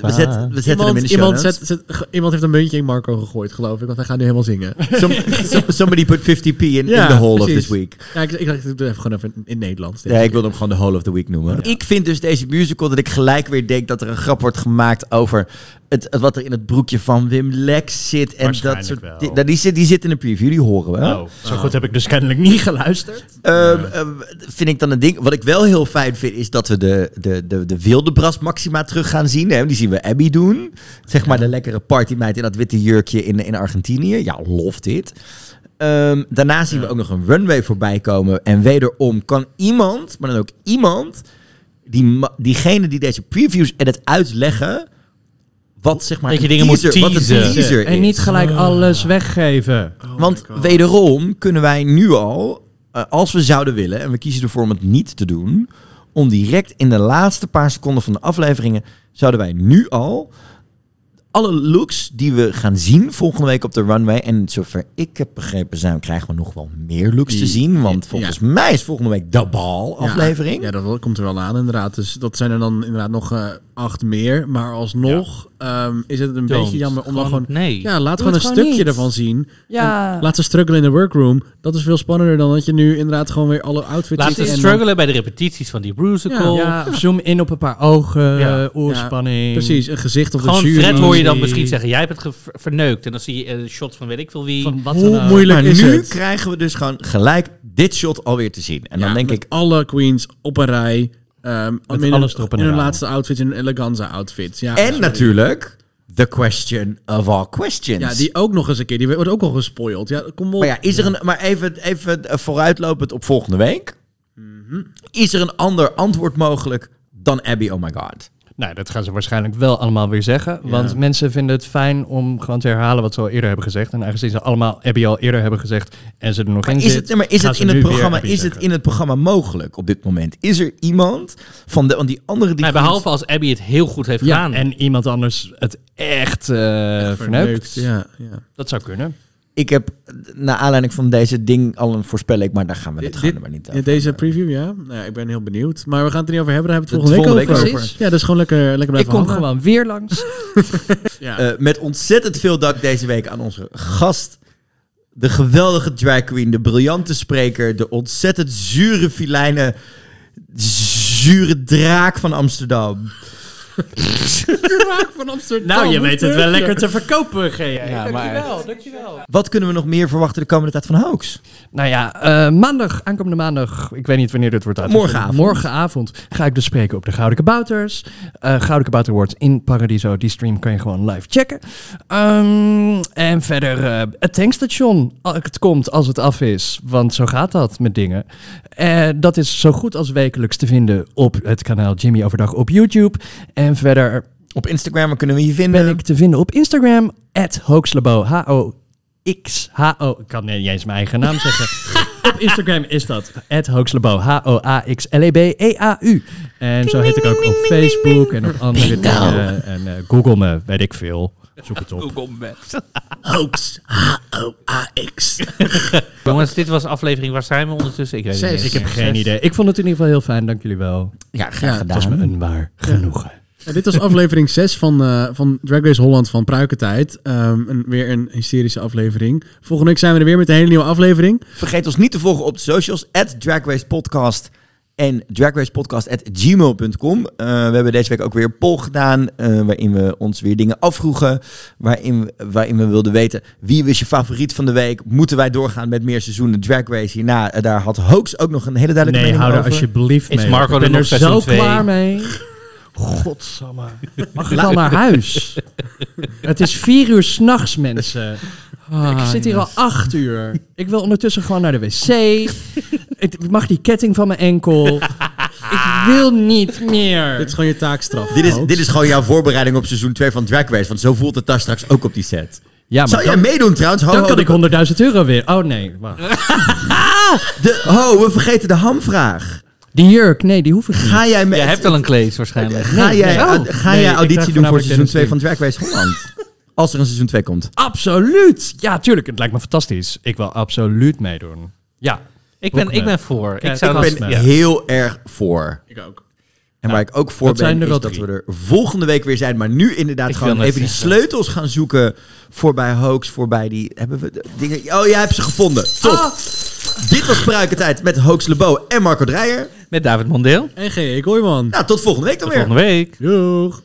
A: we zetten, we zetten hem in de show
C: iemand, zet, zet- iemand heeft een muntje in Marco gegooid, geloof ik. Want hij gaat nu helemaal zingen.
A: Some- some- somebody put 50p in, in the whole of this week.
C: Ja, ik, ik, ik, ik doe even gewoon even in, in Nederlands.
A: Ja, ik wilde hem gewoon de whole of the week noemen. Ik vind dus deze musical dat ik gelijk weer denk dat er een grap wordt gemaakt over het, het- wat er in het broekje van Wim Lex zit. En dat soort nou, die, zit, die zit in de preview, die horen we.
D: Oh, zo goed heb ik dus kennelijk niet geluisterd.
A: Ehm, ehm, vind ik dan een ding. Wat ik wel heel fijn vind, is dat we de, de, de, de wilde Bras Maxima terug gaan zien. Hè? Die zien we Abby doen. Zeg maar de lekkere partymeid in dat witte jurkje in, in Argentinië. Ja, lof dit. Ehm, daarna zien we ook nog een runway voorbij komen. En wederom kan iemand, maar dan ook iemand, die, diegene die deze previews edit uitleggen, wat zeg maar
B: Dat je dingen moet
A: teaser, wat een
B: teasen.
A: teaser
D: En
A: is.
D: niet gelijk alles weggeven.
A: Want wederom kunnen wij nu al, eh, als we zouden willen, en we kiezen ervoor om het niet te doen, om direct in de laatste paar seconden van de afleveringen, zouden wij nu al alle looks die we gaan zien volgende week op de runway, en zover ik heb begrepen zijn, krijgen we nog wel meer looks te zien, want volgens mij is volgende week de bal aflevering.
C: Ja, ja, dat komt er wel aan inderdaad. Dus dat zijn er dan inderdaad nog eh, acht meer. Maar alsnog ehm, is het een
B: Don't.
C: beetje jammer om dan
B: Gewoon- nee.
C: Ja, laat
D: Doe
C: gewoon een
D: gewoon
C: stukje
D: niet.
C: ervan zien.
D: Ja.
C: En laat ze struggelen in de workroom. Dat is veel spannender dan dat je nu inderdaad gewoon weer alle outfits
B: Laat ze
C: dan-
B: struggelen bij de repetities van die musical.
D: Ja, zoom in op een paar ogen,
B: Ja.
D: oorspanning.
C: Precies, een gezicht of
B: Gewoon
C: jury.
B: Fred hoor je dan misschien zeggen, jij hebt het verneukt. En dan zie je eh, shots van weet ik veel wie.
D: Van wat
C: Hoe
D: dan
C: moeilijk
A: Maar
C: is
A: nu
C: het?
A: krijgen we dus gewoon gelijk dit shot alweer te zien. En dan denk
C: met
A: ik,
C: alle queens op een rij. Ehm
D: Met
C: in,
D: alles erop en
C: in hun laatste outfits, in hun eleganza outfits. Ja,
A: en
C: sorry.
A: natuurlijk, the question of all questions.
C: Ja, die ook nog eens een keer. Die wordt ook al gespoild. Ja, kom op.
A: Maar ja, is er een, maar even, even eh, vooruitlopend op volgende week.
C: Mhm.
A: Is er een ander antwoord mogelijk dan Abby Oh My God?
D: Nou, dat gaan ze waarschijnlijk wel allemaal weer zeggen. Want mensen vinden het fijn om gewoon te herhalen wat ze al eerder hebben gezegd. En aangezien ze allemaal Abby al eerder hebben gezegd en ze er nog
A: Maar
D: in
A: is
D: zit,
A: het, nee, maar is het in het programma, is het in het programma mogelijk op dit moment? Is er iemand van de, want die andere die
B: Nee, behalve als Abby het heel goed heeft
D: Ja,
B: gedaan.
D: en iemand anders het echt, eh verneukt.
C: verneukt, ja, ja.
D: Dat zou kunnen.
A: Ik heb naar aanleiding van deze ding al een voorspelling, maar daar gaan we het
C: Dit-
A: gaan er maar niet
C: Ja,
A: over.
C: deze preview, ja. Nou, ja, ik ben heel benieuwd. Maar we gaan het er niet over hebben. Daar hebben we
A: Het
C: volgende week
A: volgende
C: over.
A: week over.
C: Ja, dus gewoon lekker, lekker
D: Ik
C: blijven
D: kom
C: hangen.
D: gewoon weer langs.
C: Ja.
A: Eh, met ontzettend veel dank deze week aan onze gast. De geweldige drag queen, de briljante spreker, de ontzettend zure filijne, zure draak van Amsterdam.
C: van Amsterdam.
D: Nou, je weet het wel lekker te verkopen, G.
B: Ja, maar-
D: dankjewel, dankjewel.
A: Wat kunnen we nog meer verwachten de komende tijd van Hoax?
D: Nou ja, eh, maandag, aankomende maandag, ik weet niet wanneer dit wordt uitgezonden.
A: Morgenavond.
D: Morgenavond ga ik dus spreken op de Gouden Kabouters. Eh Gouden Kabouter Awards in Paradiso. Die stream kan je gewoon live checken. Ehm, en verder eh, het tankstation. Het komt als het af is, want zo gaat dat met dingen. Eh, dat is zo goed als wekelijks te vinden op het kanaal Jimmy Overdag op YouTube. En verder
A: Op Instagram waar kunnen we je vinden.
D: ben ik te vinden op Instagram, at Hoaxlabo, H-O. Ik kan niet eens mijn eigen naam zeggen. Op Instagram is dat @hoaxlebo. H-O-A-X-L-E-B-E-A-U. En zo heet ik ook op Facebook en op andere dingen. En eh, Google me, weet ik veel. Zoek het op.
B: Google Maps.
C: Hoax. H-O-A-X.
B: Jongens, dit was aflevering. Waar zijn we ondertussen? Ik weet het
C: Zes.
B: niet.
D: Ik heb geen idee. Ik vond het in ieder geval heel fijn, dank jullie wel.
A: Ja, graag gedaan.
D: Het was me een waar genoegen.
C: Ja, dit was aflevering 6 van, eh, van Drag Race Holland van Pruikentijd. Ehm, een, weer een hysterische aflevering. Volgende week zijn we er weer met een hele nieuwe aflevering.
A: Vergeet ons niet te volgen op de socials. At Drag Race Podcast en dragracepodcast.gmail.com. Eh we hebben deze week ook weer een poll gedaan. eh, waarin we ons weer dingen afvroegen. Waarin, we- waarin we wilden weten wie was je favoriet van de week. Moeten wij doorgaan met meer seizoenen Drag Race hierna? Daar had Hoax ook nog een hele duidelijke
D: Nee,
A: mening
D: hou er
A: over.
D: alsjeblieft
B: Is
D: mee.
B: Marco
D: ik ben
B: er nog
D: er zo
B: twee?
D: klaar mee. Godsamme. Mag ik al naar huis? Het is vier uur s'nachts, mensen. ik zit hier al acht uur. Ik wil ondertussen gewoon naar de wc. ik mag die ketting van mijn enkel. ik wil niet meer.
C: Dit is gewoon je taakstraf.
A: Dit is, dit is gewoon jouw voorbereiding op seizoen 2 van Drag Race. Want zo voelt het daar straks ook op die set.
D: Ja, maar
A: Zou jij
D: dan,
A: meedoen trouwens? Ho,
D: dan kan ik 100.000 euro weer. Oh nee, wacht.
A: de, ho, we vergeten de hamvraag.
D: Die jurk, nee, die hoef ik niet.
A: Ga jij met...
B: Jij hebt al een klees waarschijnlijk.
A: Ga
D: Nee,
A: jij,
D: Oh.
A: ga
D: Nee,
A: jij auditie doen voor seizoen 2
D: Dennis
A: van Drag Race Holland? Als er een seizoen 2 komt.
D: Absoluut. Ja, tuurlijk. Het lijkt me fantastisch. Ik wil absoluut meedoen. Ja.
B: Ik ben, ik ben voor.
D: kijk,
B: ik zou
A: Ik ben
D: Ja.
A: heel erg voor.
C: Ik ook.
A: En waar ik ook voor
D: dat
A: ben, is dat
D: drie.
A: we er volgende week weer zijn. Maar nu inderdaad
B: Ik
A: gewoon even die sleutels gaan zoeken. Voorbij Hoax, voorbij die... Hebben we de dingen... Oh, jij hebt ze gevonden. Top.
D: Ah!
A: Dit was Pruikentijd met Hoax Lebo en Marco Dreyer.
B: Met David Mondeel.
C: En G.E. Kooijman.
A: Nou, tot volgende week dan
B: Tot
A: weer.
B: volgende week.
C: Doeg.